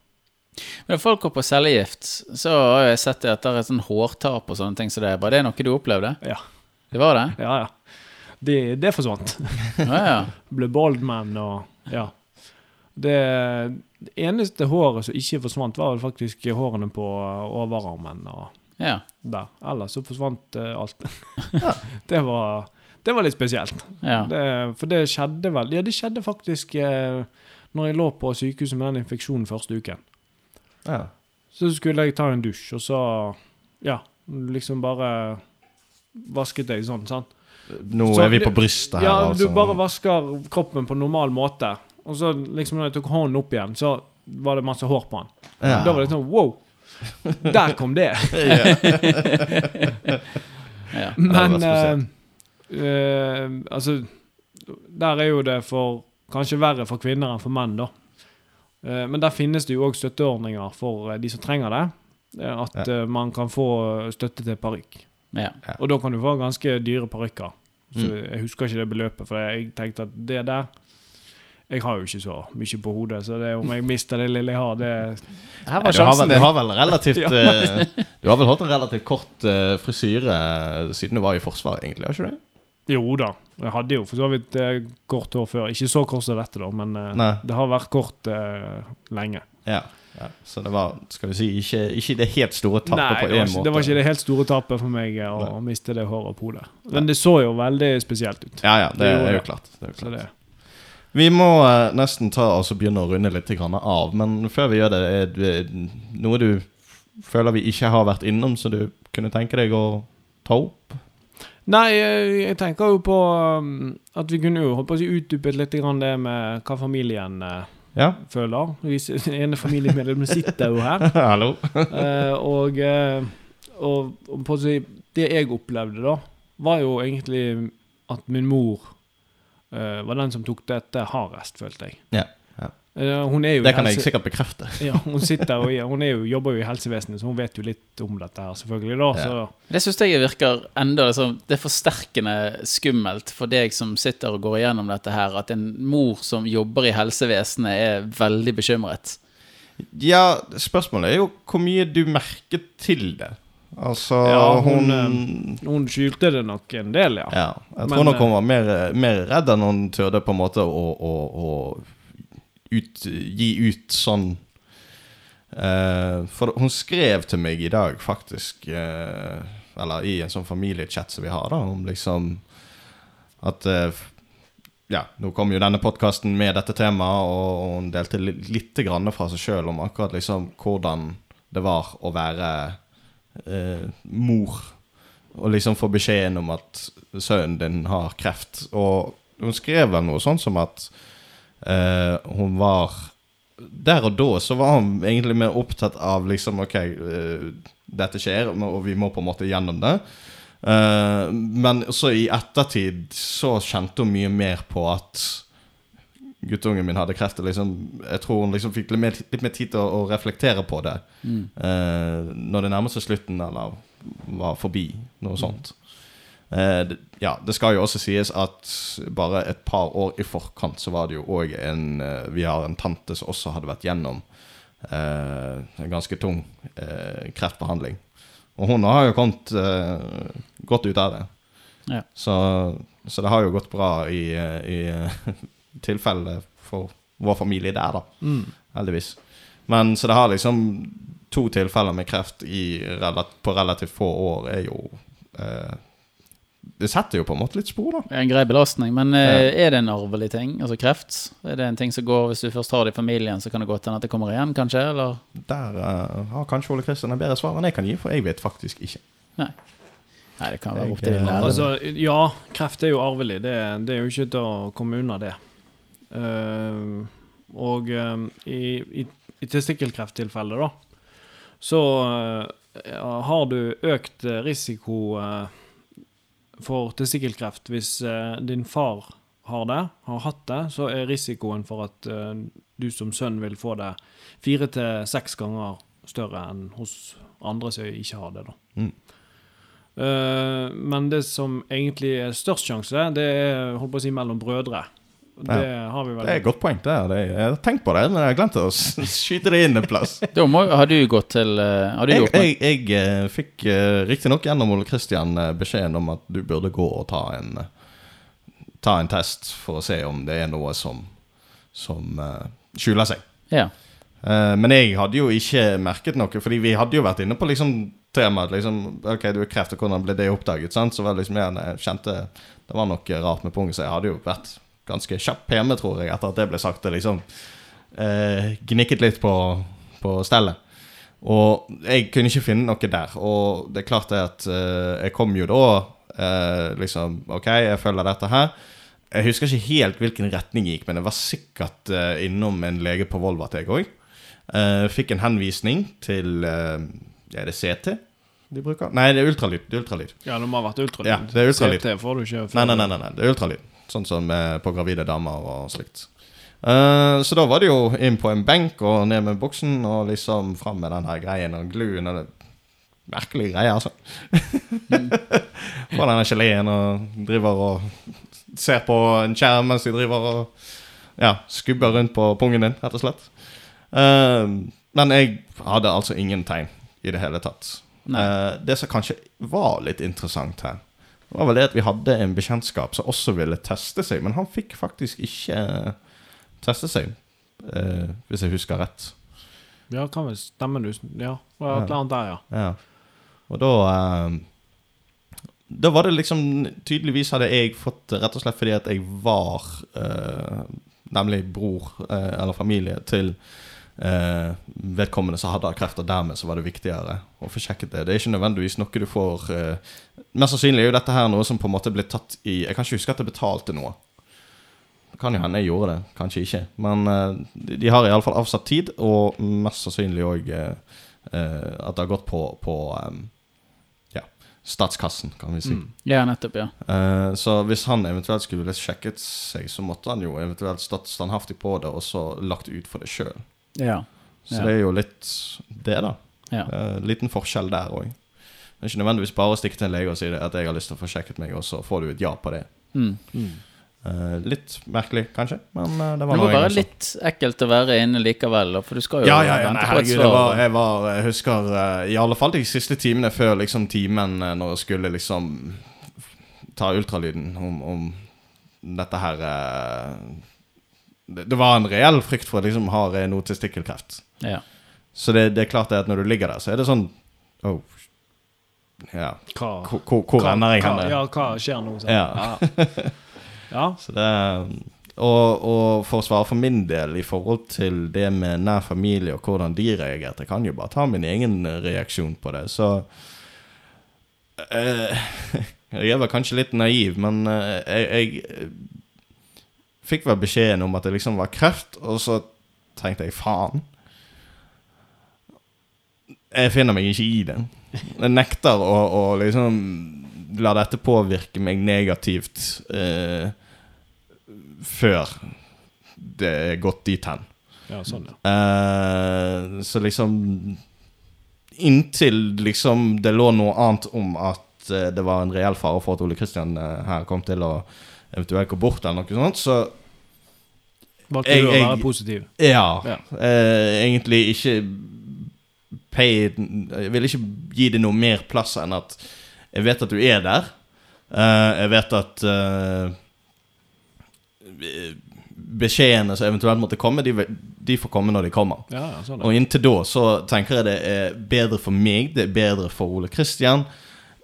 Men når folk går på cellegift, så har jeg sett det at det er sånn hårtap og sånne ting. Så det, var det noe du opplevde? Ja. Det var det? Ja, ja. Det, det forsvant. Ja, ja. Ble baldman og Ja. Det, det eneste håret som ikke forsvant, var vel faktisk hårene på overarmen og ja. der. Ellers så forsvant eh, alt. det, var, det var litt spesielt. ja. Det, for det skjedde vel Ja, det skjedde faktisk eh, når jeg lå på sykehuset med den infeksjonen første uken. Ja. Så skulle jeg ta en dusj, og så Ja, liksom bare vasket jeg sånn, sant. Nå Så er vi på brystet her, Ja, altså. du bare vasker kroppen på normal måte. Og så liksom når jeg tok hånden opp igjen, så var det masse hår på han. Ja. Da var det sånn wow! Der kom det! ja. Men det uh, eh, eh, altså Der er jo det for kanskje verre for kvinner enn for menn, da. Uh, men der finnes det jo òg støtteordninger for de som trenger det. At Ja. man kan få støtte til parykk. ja. Og da kan du få ganske dyre parykker. Så Mm. jeg husker ikke det beløpet, for jeg tenkte at det der Jeg har jo ikke så mye på hodet, så det om jeg mister det lille jeg har, det Her var var du, har sjansen vel, du har vel relativt eh, Du har vel hatt en relativt kort eh, frisyre siden du var i Forsvaret, egentlig? har ikke det? Jo da. Jeg hadde jo for så vidt eh, kort hår før. Ikke så kort som dette, da, men eh, det har vært kort eh, lenge. Ja. ja. Så det var, skal vi si, ikke, ikke det helt store tappet Nei, på én måte. det var ikke det helt store tapet for meg eh, å Nei. miste det håret på hodet. Men det så jo veldig spesielt ut. Ja, ja, det, Det er jo det. klart. Det er jo Så klart. Vi må eh, nesten ta oss og begynne å runde litt av, men før vi gjør det, er det noe du føler vi ikke har vært innom, så du kunne tenke deg å ta opp? Nei, eh, jeg tenker jo på um, at vi kunne jo holdt på å si utdypet litt grann det med hva familien eh, Ja? føler. S- ene familiemedlemmet sitter jo her. Hallo? Eh, og, eh, og, og si, det jeg opplevde da, var jo egentlig at min mor eh, var den som tok dette hardest, følte jeg. Ja, ja. Eh, hun er jo Det kan jeg sikkert bekrefte. Ja, hun sitter og hun er jo, jobber jo i helsevesenet, så hun vet jo litt om dette her, selvfølgelig. da, Ja. så Det syns jeg virker enda liksom, Det er forsterkende skummelt for deg som sitter og går igjennom dette her, at en mor som jobber i helsevesenet, er veldig bekymret. Ja, spørsmålet er jo hvor mye du merker til det. Altså, Ja, hun, hun, Hun skyldte det nok en del, ja. Ja, jeg Men, tror nok eh, hun var mer, mer redd enn hun turde på en måte å, å, å ut, gi ut sånn uh, For hun skrev til meg i dag, faktisk, uh, eller i en sånn familiechat som vi har, da, om liksom at uh, ja, nå kom jo denne podkasten med dette temaet, og hun delte litt, litt fra seg sjøl om akkurat liksom hvordan det var å være eh, mor og liksom få beskjeden om at sønnen din har kreft. Og hun skrev vel noe sånn som at eh, hun var Der og da så var hun egentlig mer opptatt av liksom OK, eh, dette skjer, og vi må på en måte gjennom det. Eh, men så i ettertid så kjente hun mye mer på at guttungen min hadde kreft. Liksom, jeg tror hun liksom fikk litt mer, litt mer tid til å, å reflektere på det Mm. eh, når det nærmer seg slutten, eller var forbi. Noe sånt. Eh, det, ja, det skal jo også sies at bare et par år i forkant så var det jo òg en eh, Vi har en tante som også hadde vært gjennom eh, en ganske tung eh, kreftbehandling. Og hun har jo kommet eh, godt ut av det. Ja. Så, så det har jo gått bra i, i tilfelle for vår familie der, da. Mm. Heldigvis. Men så det har liksom to tilfeller med kreft i, relat- på relativt få år er jo eh, Det setter jo på en måte litt spor, da. En grei belastning, men eh, er det en arvelig ting? Altså kreft? Er det en ting som går Hvis du først har det i familien, så kan det godt hende at det kommer igjen, kanskje? Eller? Der eh, har kanskje Ole Kristian et bedre svar enn jeg kan gi, for jeg vet faktisk ikke. Nei. Nei, det kan være opp til din eh. Altså, ja, kreft er jo arvelig. Det, det er jo ikke til å komme unna det. Eh, og eh, i, i, i testikkelkrefttilfellet, da, så eh, har du økt risiko for testikkelkreft hvis din far har det, har hatt det, så er risikoen for at du som sønn vil få det fire til seks ganger større enn hos andre som ikke har det, da. Mm. Uh, men det som egentlig er størst sjanse, det er holdt på å si mellom brødre. Det har vi vel Det er et godt poeng. det er. Jeg har tenkt på det, men jeg har glemt å skyte det inn en plass. Da må, har du gått til eh, Har du Jeg, gjort noe? jeg, jeg eh, fikk uh, riktignok gjennom Ole Kristian eh, beskjeden om at du burde gå og ta en, eh, ta en test for å se om det er noe som, som eh, skjuler seg. Ja. Eh, men jeg hadde jo ikke merket noe, fordi vi hadde jo vært inne på liksom temaet liksom, Ok, du har kreft, og hvordan ble det oppdaget? Sant? Så var det liksom jeg jeg kjente det var noe rart med pungen, så jeg hadde jo vært ganske kjapp hjemme, tror jeg, etter at det ble sagt. liksom eh, Gnikket litt på, på stellet. Og jeg kunne ikke finne noe der. Og det er klart det at eh, jeg kom jo da eh, liksom Ok, jeg følger dette her. Jeg husker ikke helt hvilken retning jeg gikk, men jeg var sikkert eh, innom en lege på Volvat, jeg òg. fikk en henvisning til eh, Er det CT de bruker? Nei, det er ultralyd. Det er ultralyd. Ja, det må ha vært ultralyd. Ja, det er ultralyd. CT får du ikke. Nei, nei, nei, nei, det er ultralyd. Sånn som eh, på gravide damer og slikt. Eh, så da var det jo inn på en benk og ned med buksen og liksom fram med den her greien og gluen og det Merkelige greie, altså. Får denne geleen og driver og ser på en skjerm mens de driver og ja, skubber rundt på pungen din, rett og slett. Uh, men jeg hadde altså ingen tegn i det hele tatt. Eh, det som kanskje var litt interessant her, var vel det at vi hadde en bekjentskap som også ville teste seg, men han fikk faktisk ikke eh, teste seg, eh, hvis jeg husker rett. Ja, kan vel stemme, du. Ja, det var et eller annet der, ja. Ja. Og da eh, Da var det liksom Tydeligvis hadde jeg fått rett og slett fordi at jeg var eh, nemlig bror eh, eller familie til eh, vedkommende som hadde kreft, og dermed så var det viktigere å få sjekket det. Det er ikke nødvendigvis noe du får eh, Mest sannsynlig er jo dette her noe som på en måte ble tatt i Jeg kan ikke huske at jeg betalte noe. Det kan jo hende jeg gjorde det, kanskje ikke. Men eh, de, de har iallfall avsatt tid, og mest sannsynlig òg eh, eh, at det har gått på, på ja, statskassen, kan vi si. Mm. ja, nettopp, ja. Eh, så hvis han eventuelt skulle sjekket seg, så måtte han jo eventuelt stått standhaftig på det, og så lagt ut for det sjøl. Ja. Så Ja. det er jo litt det, da. ja. Eh, liten forskjell der òg. Det er ikke nødvendigvis bare å stikke til en lege og si det, at jeg har lyst til å få sjekket meg, og så får du et ja på det. Mm. Mm. Uh, litt merkelig, kanskje, men uh, det Det var må nå en være litt ekkelt å være inne likevel, for du skal jo Ja, ja, ja, vente nei, på et svar. var, jeg, var, jeg husker uh, i alle fall de siste timene før liksom timen eh, når jeg skulle liksom ta ultralyden om, om dette her eh, det, det var en reell frykt for at liksom har jeg noe testikkelkreft. Ja. Så det, det er klart det at når du ligger der, så er det sånn oh, Ja, Hva, hvor, hvor, hvor hva, ender jeg henne? hen? ja, hva skjer nå? så? Ja. ja. ja. Så det og, og for å svare for min del i forhold til det med nær familie og hvordan de reagerte, jeg kan jo bare ta min egen reaksjon på det, så eh, Jeg er vel kanskje litt naiv, men eh, jeg, jeg fikk vel beskjeden om at det liksom var kreft, og så tenkte jeg faen. Jeg finner meg ikke i det. Jeg nekter å, å liksom la dette påvirke meg negativt eh, før det er gått dit hen. ja, sånn, ja. Eh, så liksom Inntil liksom det lå noe annet om at eh, det var en reell fare for at Ole Kristian eh, her kom til å eventuelt går bort eller noe sånt, så Valgte du å være positiv? ja. Ja. Eh, egentlig ikke pay Jeg vil ikke gi det noe mer plass enn at jeg vet at du er der. Eh, jeg vet at eh, beskjedene som eventuelt måtte komme, de, de får komme når de kommer. Ja, ja, sånn. Og inntil da så tenker jeg det er bedre for meg, det er bedre for Ole Kristian.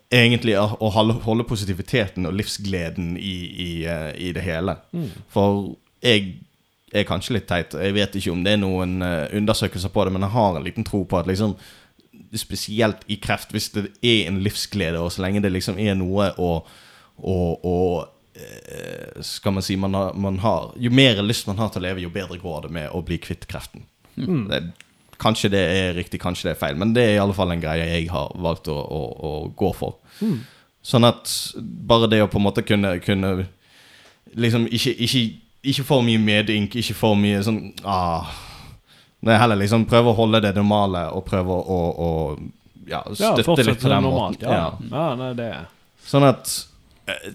Egentlig å holde positiviteten og livsgleden i, i, eh, i det hele. Mm. For jeg er kanskje litt teit, jeg vet ikke om det er noen eh, undersøkelser på det, men jeg har en liten tro på at liksom Spesielt i kreft, hvis det er en livsglede, og så lenge det liksom er noe å, å, å eh, Skal man si man har, man har Jo mer lyst man har til å leve, jo bedre går det med å bli kvitt kreften. Mm. Det, kanskje det er riktig, kanskje det er feil, men det er i alle fall en greie jeg har valgt å, å, å gå for. Mm. Sånn at bare det å på en måte kunne, kunne Liksom ikke, ikke, ikke for mye medynk, ikke for mye sånn ah, er heller liksom prøve å holde det normale og prøve å, å, ja, Ja, støtte ja, litt på den normalt. måten. Ja. ja, nei, det Sånn at eh,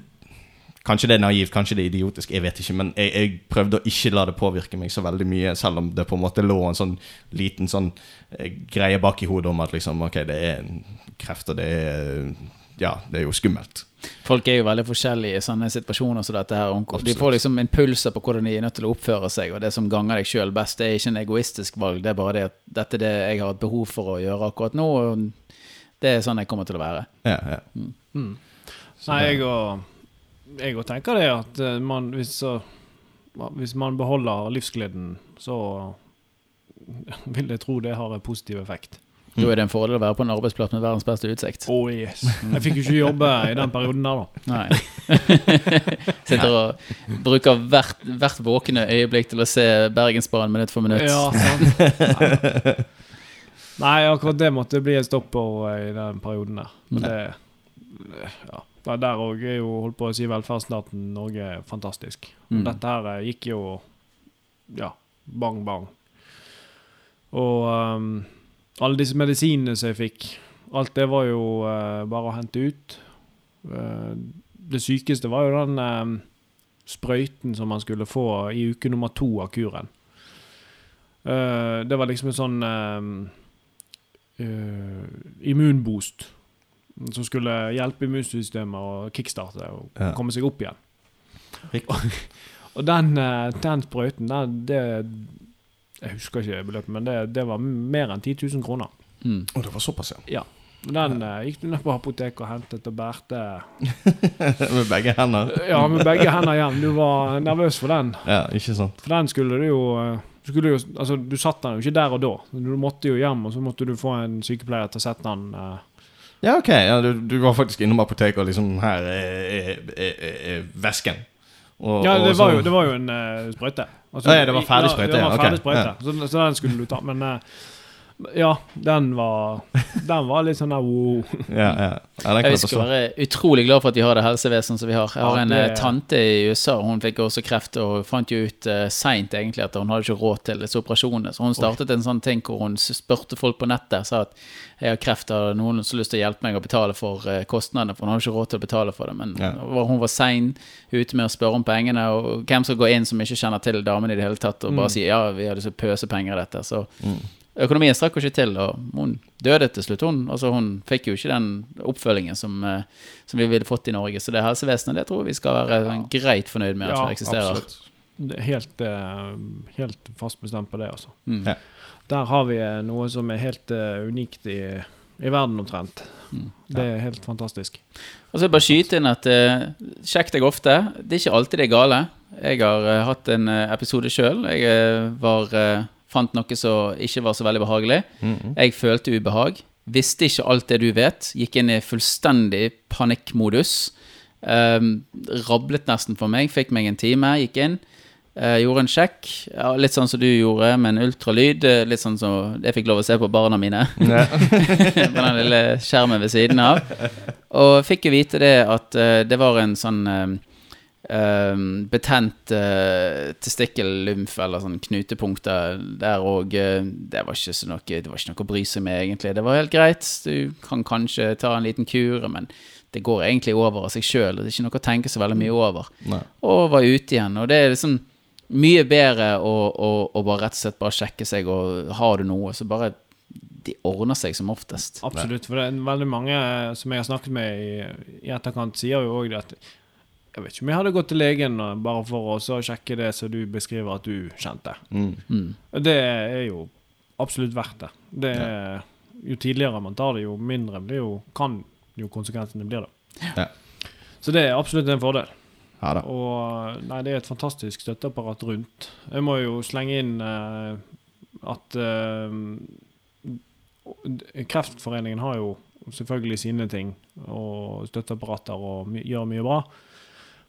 Kanskje det er naivt, kanskje det er idiotisk, jeg vet ikke. Men jeg, jeg prøvde å ikke la det påvirke meg så veldig mye, selv om det på en måte lå en sånn liten sånn eh, greie bak i hodet om at liksom Ok, det er en kreft, og det er Ja, det er jo skummelt. Folk er jo veldig forskjellige i sånne situasjoner som dette her. De får liksom impulser på hvordan de er nødt til å oppføre seg, og det som ganger deg sjøl best, det er ikke en egoistisk valg, det er bare det at dette er det jeg har et behov for å gjøre akkurat nå, og det er sånn jeg kommer til å være. Ja, ja. Mm. Nei, jeg og jeg òg tenker det at eh, man, hvis, hvis man beholder livsgleden, så vil jeg tro det har en positiv effekt. Da er det en fordel å være på en arbeidsplass med verdens beste utsikt. Oh yes. Jeg fikk jo ikke jobbe i den perioden der, da. Nei. Sitter og bruker hvert, hvert våkne øyeblikk til å se Bergensbanen minutt for minutt. Ja, sant. Nei, akkurat det måtte bli en stopp eh, i den perioden der. Men det, ja. Det Der òg er jo holdt på å si velferdsstaten Norge er fantastisk. Mm. Dette her eh, gikk jo ja, bang, bang. Og um, alle disse medisinene som jeg fikk, alt det var jo uh, bare å hente ut. Uh, det sykeste var jo den ehm, sprøyten som man skulle få i uke nummer to av kuren. Uh, det var liksom en sånn ehm, eh, immunboost som skulle hjelpe immunsystemet å kickstarte og Ja. komme seg opp igjen. Riktig. Og den, eh, den sprøyten, den, det Jeg husker ikke beløpet, men det, det var mer enn 10 000 kroner. Mm. Og det var såpass, ja. Den eh, gikk du ned på apoteket og hentet og bærte Med begge hender. Ja, med begge hender igjen. Du var nervøs for den. Ja, ikke sant. For den skulle du jo eh, du skulle jo, altså Du satt den jo ikke der og da. Du måtte jo hjem, og så måtte du få en sykepleier til å sette den eh, Ja, ok. Ja, du, du var faktisk innom apoteket og liksom Her er, er, er, vesken. Og, Ja, det var jo, det var jo en uh, sprøyte. Altså, Ja, ja, det var ferdig sprøyte, Ja, det var ferdig sprøyte. ja. Så, så den skulle du ta. Men eh, ja, den var Den var litt sånn der wow. Ja, ja. ja Jeg husker å være utrolig glad for at vi har det helsevesenet som vi har. Jeg har Ja, en det- eh, tante i USA, hun fikk også kreft og fant jo ut uh, seint egentlig at hun hadde ikke råd til disse operasjonene. Så hun startet en sånn ting hvor hun spurte folk på nettet, sa at jeg har kreft, har noen som har lyst til å hjelpe meg å betale for uh, kostnadene, for hun hadde ikke råd til å betale for det. Men Ja. hun var sein ute med å spørre om pengene, og hvem skal gå inn som ikke kjenner til damen i det hele tatt, og bare Mm. si ja, vi hadde så pøse penger i dette. Så Mm. Økonomien strakk jo ikke til, og hun døde til slutt. Hun, altså hun fikk jo ikke den oppfølgingen som, eh, som vi ville fått i Norge. Så det helsevesenet det tror jeg vi skal være greit fornøyd med at Ja, det eksisterer. Absolutt. Helt, eh, helt fast bestemt på det, altså. Mm. Ja. Der har vi eh, noe som er helt uh, unikt i, i verden omtrent. Mm. Det er helt fantastisk. Og så bare skyte inn at uh, sjekk deg ofte. Det er ikke alltid det er gale. Jeg har uh, hatt en episode sjøl. Jeg var, fant noe som ikke var så veldig behagelig. Mhm. Jeg følte ubehag. Visste ikke alt det du vet. Gikk inn i fullstendig panikkmodus. Um, rablet nesten for meg. Fikk meg en time, gikk inn. Uh, gjorde en sjekk. Ja, litt sånn som du gjorde, med en ultralyd. eh, Litt sånn som jeg fikk lov å se på barna mine. Med på den lille skjermen ved siden av. Og fikk jo vite det at uh, det var en sånn eh, betent uh, testikkellymf eller sånn knutepunkter der òg. det, var ikke så noe, det var ikke noe å bry seg med, egentlig. Det var helt greit. Du kan kanskje ta en liten kur, men det går egentlig over av seg sjøl. Det er ikke noe å tenke så veldig mye over. Nei. Og var ute igjen. Og det er liksom mye bedre å, å, å bare rett og slett bare sjekke seg, og har du noe, så bare De ordner seg som oftest. Absolutt. For det er veldig mange som jeg har snakket med i, i etterkant, sier jo òg det at Jeg vet ikke om jeg hadde gått til legen bare for å så sjekke det som du beskriver at du kjente. Mm. Mm. Det er jo absolutt verdt det. det er, jo tidligere man tar det, jo mindre blir jo, kan jo konsekvensene blir det. Ja. Så det er absolutt en fordel. Ja da. Og nei, det er et fantastisk støtteapparat rundt. Jeg må jo slenge inn uh, at uh, Kreftforeningen har jo selvfølgelig sine ting og støtteapparater og my gjør mye bra.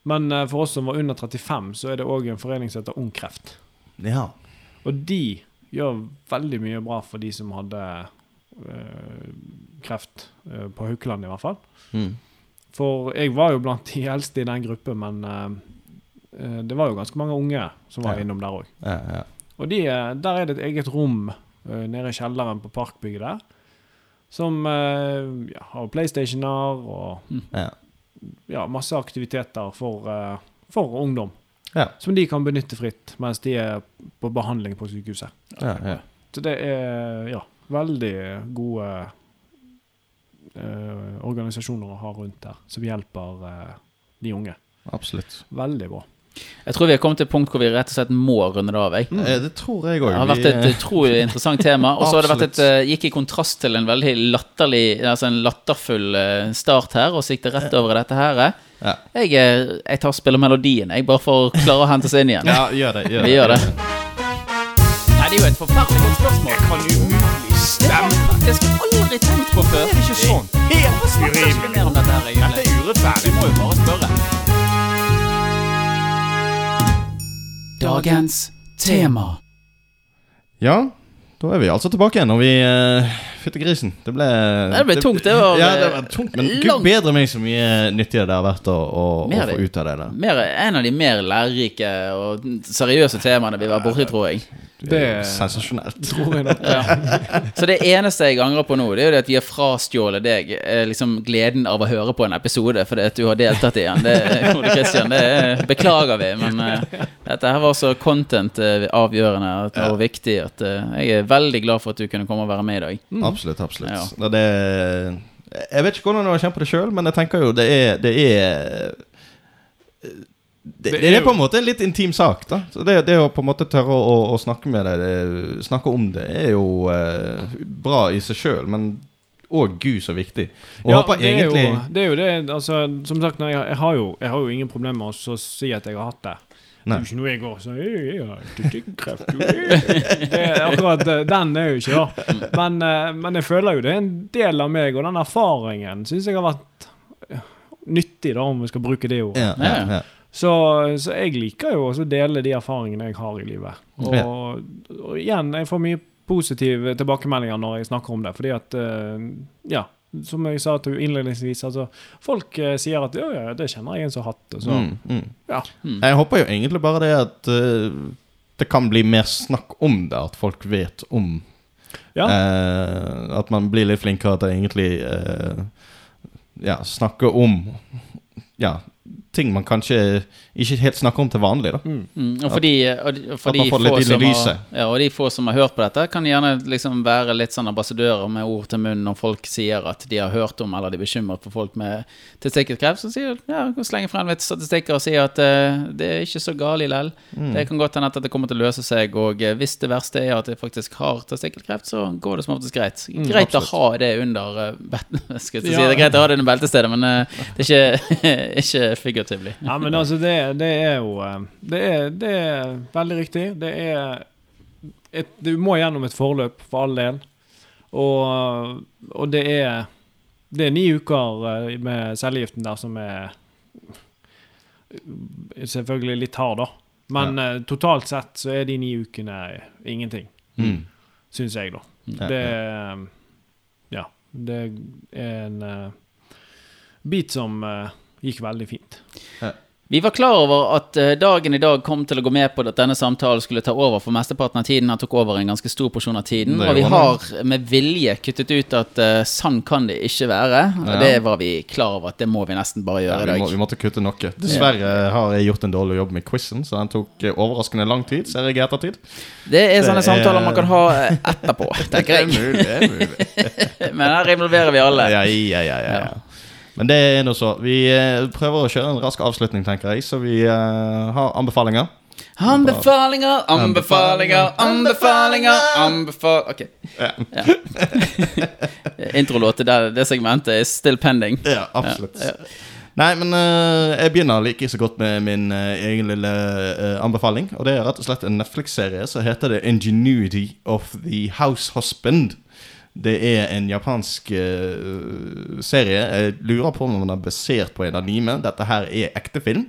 Men eh, for oss som var under 35, så er det òg en forening som heter Ung Kreft. Ja. Og de gjør veldig mye bra for de som hadde øh, kreft, øh, på Haukeland i hvert fall. Mm. For jeg var jo blant de eldste i den gruppen, men eh, det var jo ganske mange unge som var Ja. innom der òg. Ja, ja. Og de, der er det et eget rom nede i kjelleren på Parkbygget der, som har PlayStationer og ja. Ja, masse aktiviteter for, eh, for ungdom. Ja. Som de kan benytte fritt mens de er på behandling på sykehuset. ja, ja. Så det er ja, veldig gode eh, organisasjoner å ha rundt der, som hjelper eh, de unge. Absolutt. Veldig bra. Jeg tror vi har kommet til et punkt hvor vi rett og slett må runde det av. Jeg. Mm. Det tror jeg òg. Det har vært et utrolig interessant tema. Og så har det vært et, eh, gikk i kontrast til en veldig latterlig Altså en latterfull eh, start her, og sikte rett over i dette her. Ja. Jeg, eh, jeg tar og spiller melodien, jeg, bare for å klare å hente seg inn igjen. ja, gjør det. Gjør Vi det. gjør det. Nei, det er jo et forferdelig godt spørsmål. Kan umulig Det har jeg faktisk aldri tenkt på før. Det er ikke sånn. Helt urimelig. Dette er urettferdig. Vi må jo bare spørre. Dagens tema. Ja, da er vi altså tilbake igjen. Og vi uh, Fytti grisen. Det ble Det ble tungt, det var, Ja, det var tungt, men gud bedre meg så mye nyttigere det har vært å, å, å få ut av det der. Mer, en av de mer lærerike og seriøse temaene vi var borti, tror jeg. Det er sensasjonelt. Tror jeg nok. Ja. Så det eneste jeg angrer på nå, det er jo det at vi har frastjålet deg eh, liksom gleden av å høre på en episode fordi at du har deltatt i den. Det, Ole det beklager vi, men uh, dette her var så content eh, og viktig at uh, jeg er veldig glad for at du kunne komme og være med i dag. Absolutt. absolutt Ja. Det, jeg vet ikke hvordan du har kjent på det sjøl, men jeg tenker jo det er Det er det, det, er på en måte en litt intim sak. da Så det, det å på en måte tørre å, å, å snakke med deg, det, snakke om det, er jo eh, bra i seg sjøl, men òg gud så viktig. Og Ja, håper det, er egentlig jo, det er jo det altså, Som sagt, jeg, jeg, har jo, jeg har jo ingen problemer med å si at jeg har hatt det. Det er jo ikke noe jeg går sånn «Jeg- jeg har jeg». Det er Akkurat eh, den er jo ikke da. Men, eh, men jeg føler jo det er en del av meg, og den erfaringen syns jeg har vært nyttig, da, om vi skal bruke det ordet. ja, ja, ja. Så, så jeg liker jo å dele de erfaringene jeg har i livet. Og, og igjen, jeg får mye positive tilbakemeldinger når jeg snakker om det, fordi at eh, Ja, som jeg sa til innledningsvis, altså Folk eh, sier at ja, ja, det kjenner jeg en som har hatt. Så, Mm, mm. ja. Jeg håper jo egentlig bare det at uh, det kan bli mer snakk om det, at folk vet om Ja. uh, At man blir litt flinkere til egentlig uh, Ja, snakke om Ja, ting man kanskje ikke helt snakker om til vanlig, da. Mm. Mm, og for de, og de, for At man de får få litt inn i som har, ja, og de få som har hørt på dette, kan gjerne liksom være litt sånn ambassadører med ord til munnen når folk sier at de har hørt om eller de er bekymret for folk med testikkelkreft. Så sier ja, slenger frem litt statistikker og sier at uh, det er ikke så galt likevel. Mm. Det kan godt hende at det kommer til å løse seg, og eh, hvis det verste er at jeg faktisk har testikkelkreft, så går det som oftest greit. greit absolutt. å ha det under uh, jeg si det er greit å ha det under beltestedet, men uh, det er ikke, ikke figuratively. ja, men altså, det, det er jo eh, det er, det er veldig riktig. Det er et, Du må gjennom et forløp, for all del. Og, og det er Det er ni uker eh, med cellegiften der som er selvfølgelig litt hard, da. Men eh, totalt sett så er de ni ukene ingenting, Mm. syns jeg, da. Ja, Det ja. Ja. Det er en uh, bit som eh, gikk veldig fint. Vi var klar over at eh, dagen i dag kom til å gå med på at denne samtalen skulle ta over for mesteparten av tiden. Han tok over en ganske stor porsjon av tiden. Og vi har med vilje kuttet ut at uh, sånn kan det ikke være. Og Ja. det var vi klar over at det må vi nesten bare gjøre vi, i må, vi måtte kutte noe. Dessverre har jeg gjort en dårlig jobb med quizen, så den tok eh, overraskende lang tid, ser jeg i ettertid. Det er sånne Det er- samtaler man kan ha eh, etterpå, tenker jeg. mulig, det er mulig. Men her involverer vi alle. Ja, ja, ja, ja, ja. Men det er nå så. Vi eh, prøver å kjøre en rask avslutning, tenker jeg, så vi eh, har anbefalinger. Anbefalinger, anbefalinger, anbefalinger, anbefal... Ok. Ja. Introlåt til det, det segmentet er still pending. Ja, absolutt. Ja, Nei, men uh, jeg begynner like så godt med min uh, egen lille uh, anbefaling. Og det er rett og slett en Netflix-serie som heter The Ingenuity of the House Husband. Det er en japansk uh, serie. Jeg lurer på om den er basert på en anime. Dette her er ekte film.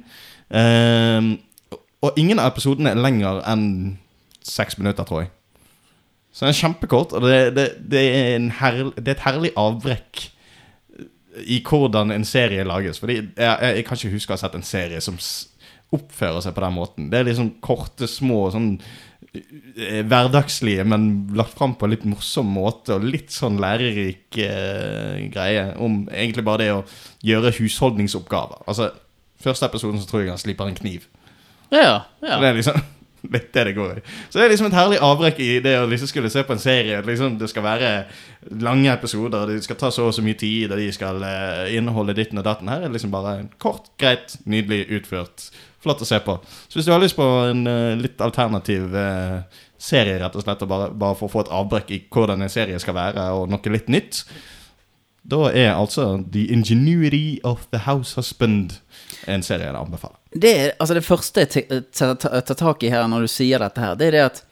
Ehm, og ingen av episodene er lenger enn seks minutter, tror jeg. Så den er kjempekort, og det, det, det, er, en herl, det er et herlig avbrekk i hvordan en serie lages. Fordi jeg, jeg, jeg kan ikke huske å ha sett en serie som oppfører seg på den måten. Det er liksom korte, små, sånn hverdagslige, men lagt fram på en litt morsom måte, og litt sånn lærerik eh, greie om egentlig bare det å gjøre husholdningsoppgaver. Altså, første episoden så tror jeg han sliper en kniv. Ja, Så ja. det er liksom litt det det går i. Så det er liksom et herlig avbrekk i det å liksom skulle se på en serie. Liksom det skal være lange episoder, det skal ta så og så mye tid, og de skal eh, inneholde ditten og datten. Her er det liksom bare kort, greit, nydelig utført. Flott å se på. Så hvis du har lyst på en uh, litt alternativ uh, serie, rett og slett, og bare, bare for å få et avbrekk i hvordan en serie skal være, og noe litt nytt, da er altså The Ingenuity of the House Husband en serie jeg anbefaler. Det, altså det første jeg tar tak i her når du sier dette her, det er det at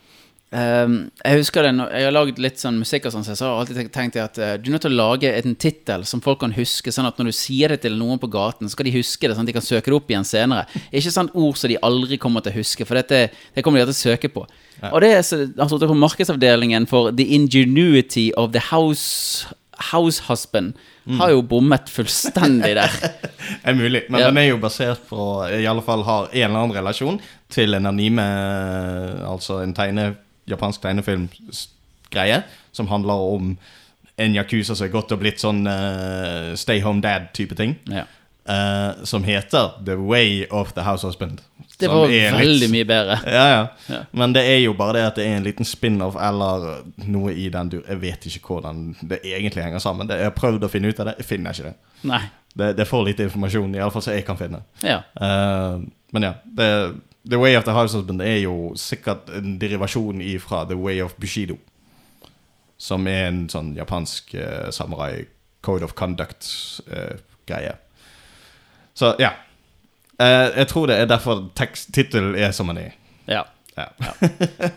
ehm, Jeg husker det når jeg har laget litt sånn musikk og sånn, så har alltid tenkt- at uh, du er nødt til å lage en tittel som folk kan huske, sånn at når du sier det til noen på gaten, så skal de huske det, sånn at de kan søke det opp igjen senere. Ikke sånn ord som de aldri kommer til å huske, for dette, det kommer de til å søke på. Og det er så, altså, på markedsavdelingen for The Ingenuity of the House House Husband har jo bommet fullstendig der. er mulig, men Ja. den er jo basert på I alle fall har en eller annen relasjon til en anime, altså en tegne, japansk tegnefilmgreie, som handler om en yakuza som er gått og blitt sånn uh, stay home dad-type ting. Ja. Uh, som heter The Way of the House Husband. Det var veldig litt- mye bedre. Ja, ja, Ja. Men det er jo bare det at det er en liten spin-off eller noe i den du Jeg vet ikke hvordan det egentlig henger sammen. Det, jeg har prøvd å finne ut av det, jeg finner ikke det. Nei. Det, det er for lite informasjon, iallfall så jeg kan finne. Ja. Uh, men ja, det, The Way of the House Husband er jo sikkert en derivasjon ifra The Way of Bushido. Som er en sånn japansk uh, samurai code of conduct-greie. Så ja. Uh, jeg tror det er derfor tittelen er som den er. ja. Ja,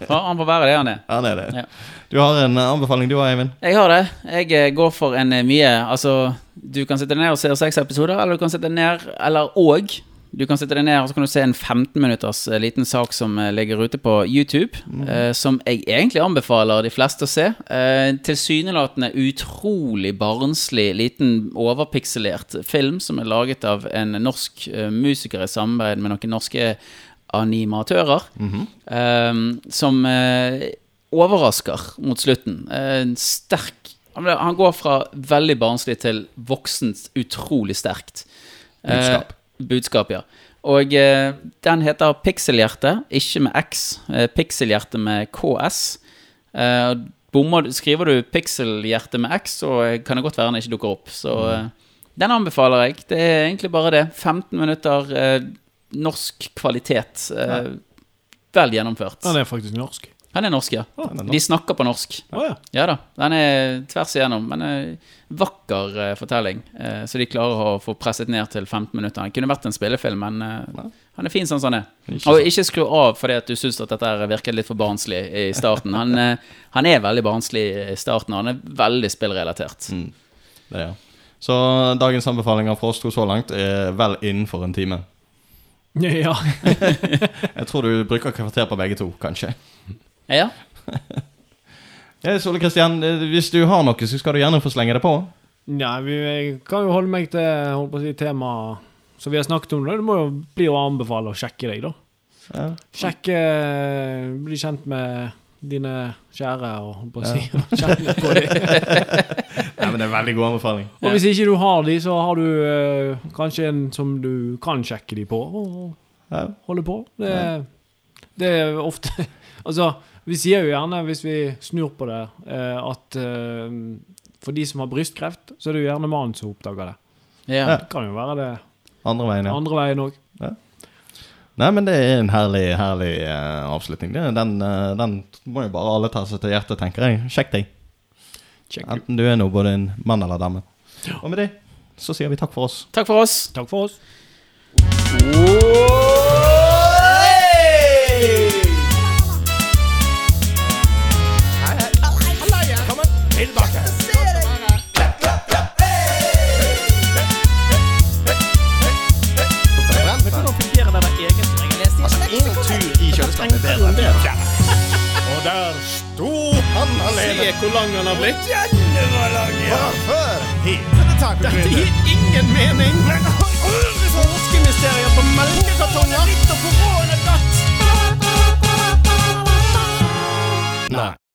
Ja, Han får være det han er. Han er det. Ja. Du har en eh, anbefaling du Eivind? Jeg har det. Jeg eh, går for en eh, mye Altså, du kan sitte ned og se seks episoder, eller du kan sitte ned Eller og. Du kan sitte deg ned og så kan du se en 15 minutters eh, liten sak som eh, ligger ute på YouTube. eh, som jeg egentlig anbefaler de fleste å se. Eh, Tilsynelatende utrolig barnslig, liten overpikselert film som er laget av en norsk eh, musiker i samarbeid med noen norske animatører. eh, som eh, overrasker mot slutten. En sterk han går fra veldig barnslig til voksent utrolig sterkt. Budskap. Budskap, ja. Og eh, den heter Pixelhjerte, ikke med X. Eh, Pixelhjerte med KS. Eh, bommer, skriver du Pixelhjerte med X, så eh, kan det godt være den ikke dukker opp. Så eh, den anbefaler jeg. Det er egentlig bare det. 15 minutter eh, norsk kvalitet. Eh, vel gjennomført. det er faktisk norsk. Han er norsk, ja. Oh, er norsk. De snakker på norsk. Oh, ja. Ja da. Den er tvers igjennom. Men eh, vakker uh, fortelling. uh, så de klarer å få presset ned til 15 minutter. Det kunne vært en spillefilm, men eh, han er fin sånn som han er. Ikke Og ikke skru av fordi at du syns at dette virket litt for barnslig i starten. Han, han er veldig barnslig i starten, og han er veldig spillrelatert. Mm. Det er. Så dagens anbefalinger fra oss to så langt er vel innenfor en time. Ja. Jeg tror du bruker kvarter på begge to, kanskje. Ja. Ja, Sole Kristian, eh, hvis du har noe, så skal du gjerne få slenge det på. Nei, vi, jeg kan jo holde meg til holdt på å si, tema som vi har snakket om det. Må jo bli å anbefale å sjekke deg, da. Ja. Sjekke Bli kjent med dine kjære og holdt på å si. Kjenne på dem. Nei, men det er en veldig god anbefaling. Og hvis ikke du har de, så har du eh, kanskje en som du kan sjekke de på, og holde på. Det, det er ofte Altså, vi sier jo gjerne, hvis vi snur på det, eh, at eh, for de som har brystkreft, så er det jo gjerne mannen som oppdager det. Ja. Det kan jo være det Andre veien, ja. andre veien òg. Nei, men det er en herlig, herlig eh, avslutning. Det, den, eh, den må jo bare alle ta seg til hjertet, tenker jeg. Sjekk deg. Enten du er nå både en mann eller dame. Og med det så sier vi takk for oss. Takk for oss. Takk for oss. Tilbake. se hvor lang han har blitt. Denne var lang, ja. Dette gir ingen mening. Påskemysterier på melkekartonger. Nei.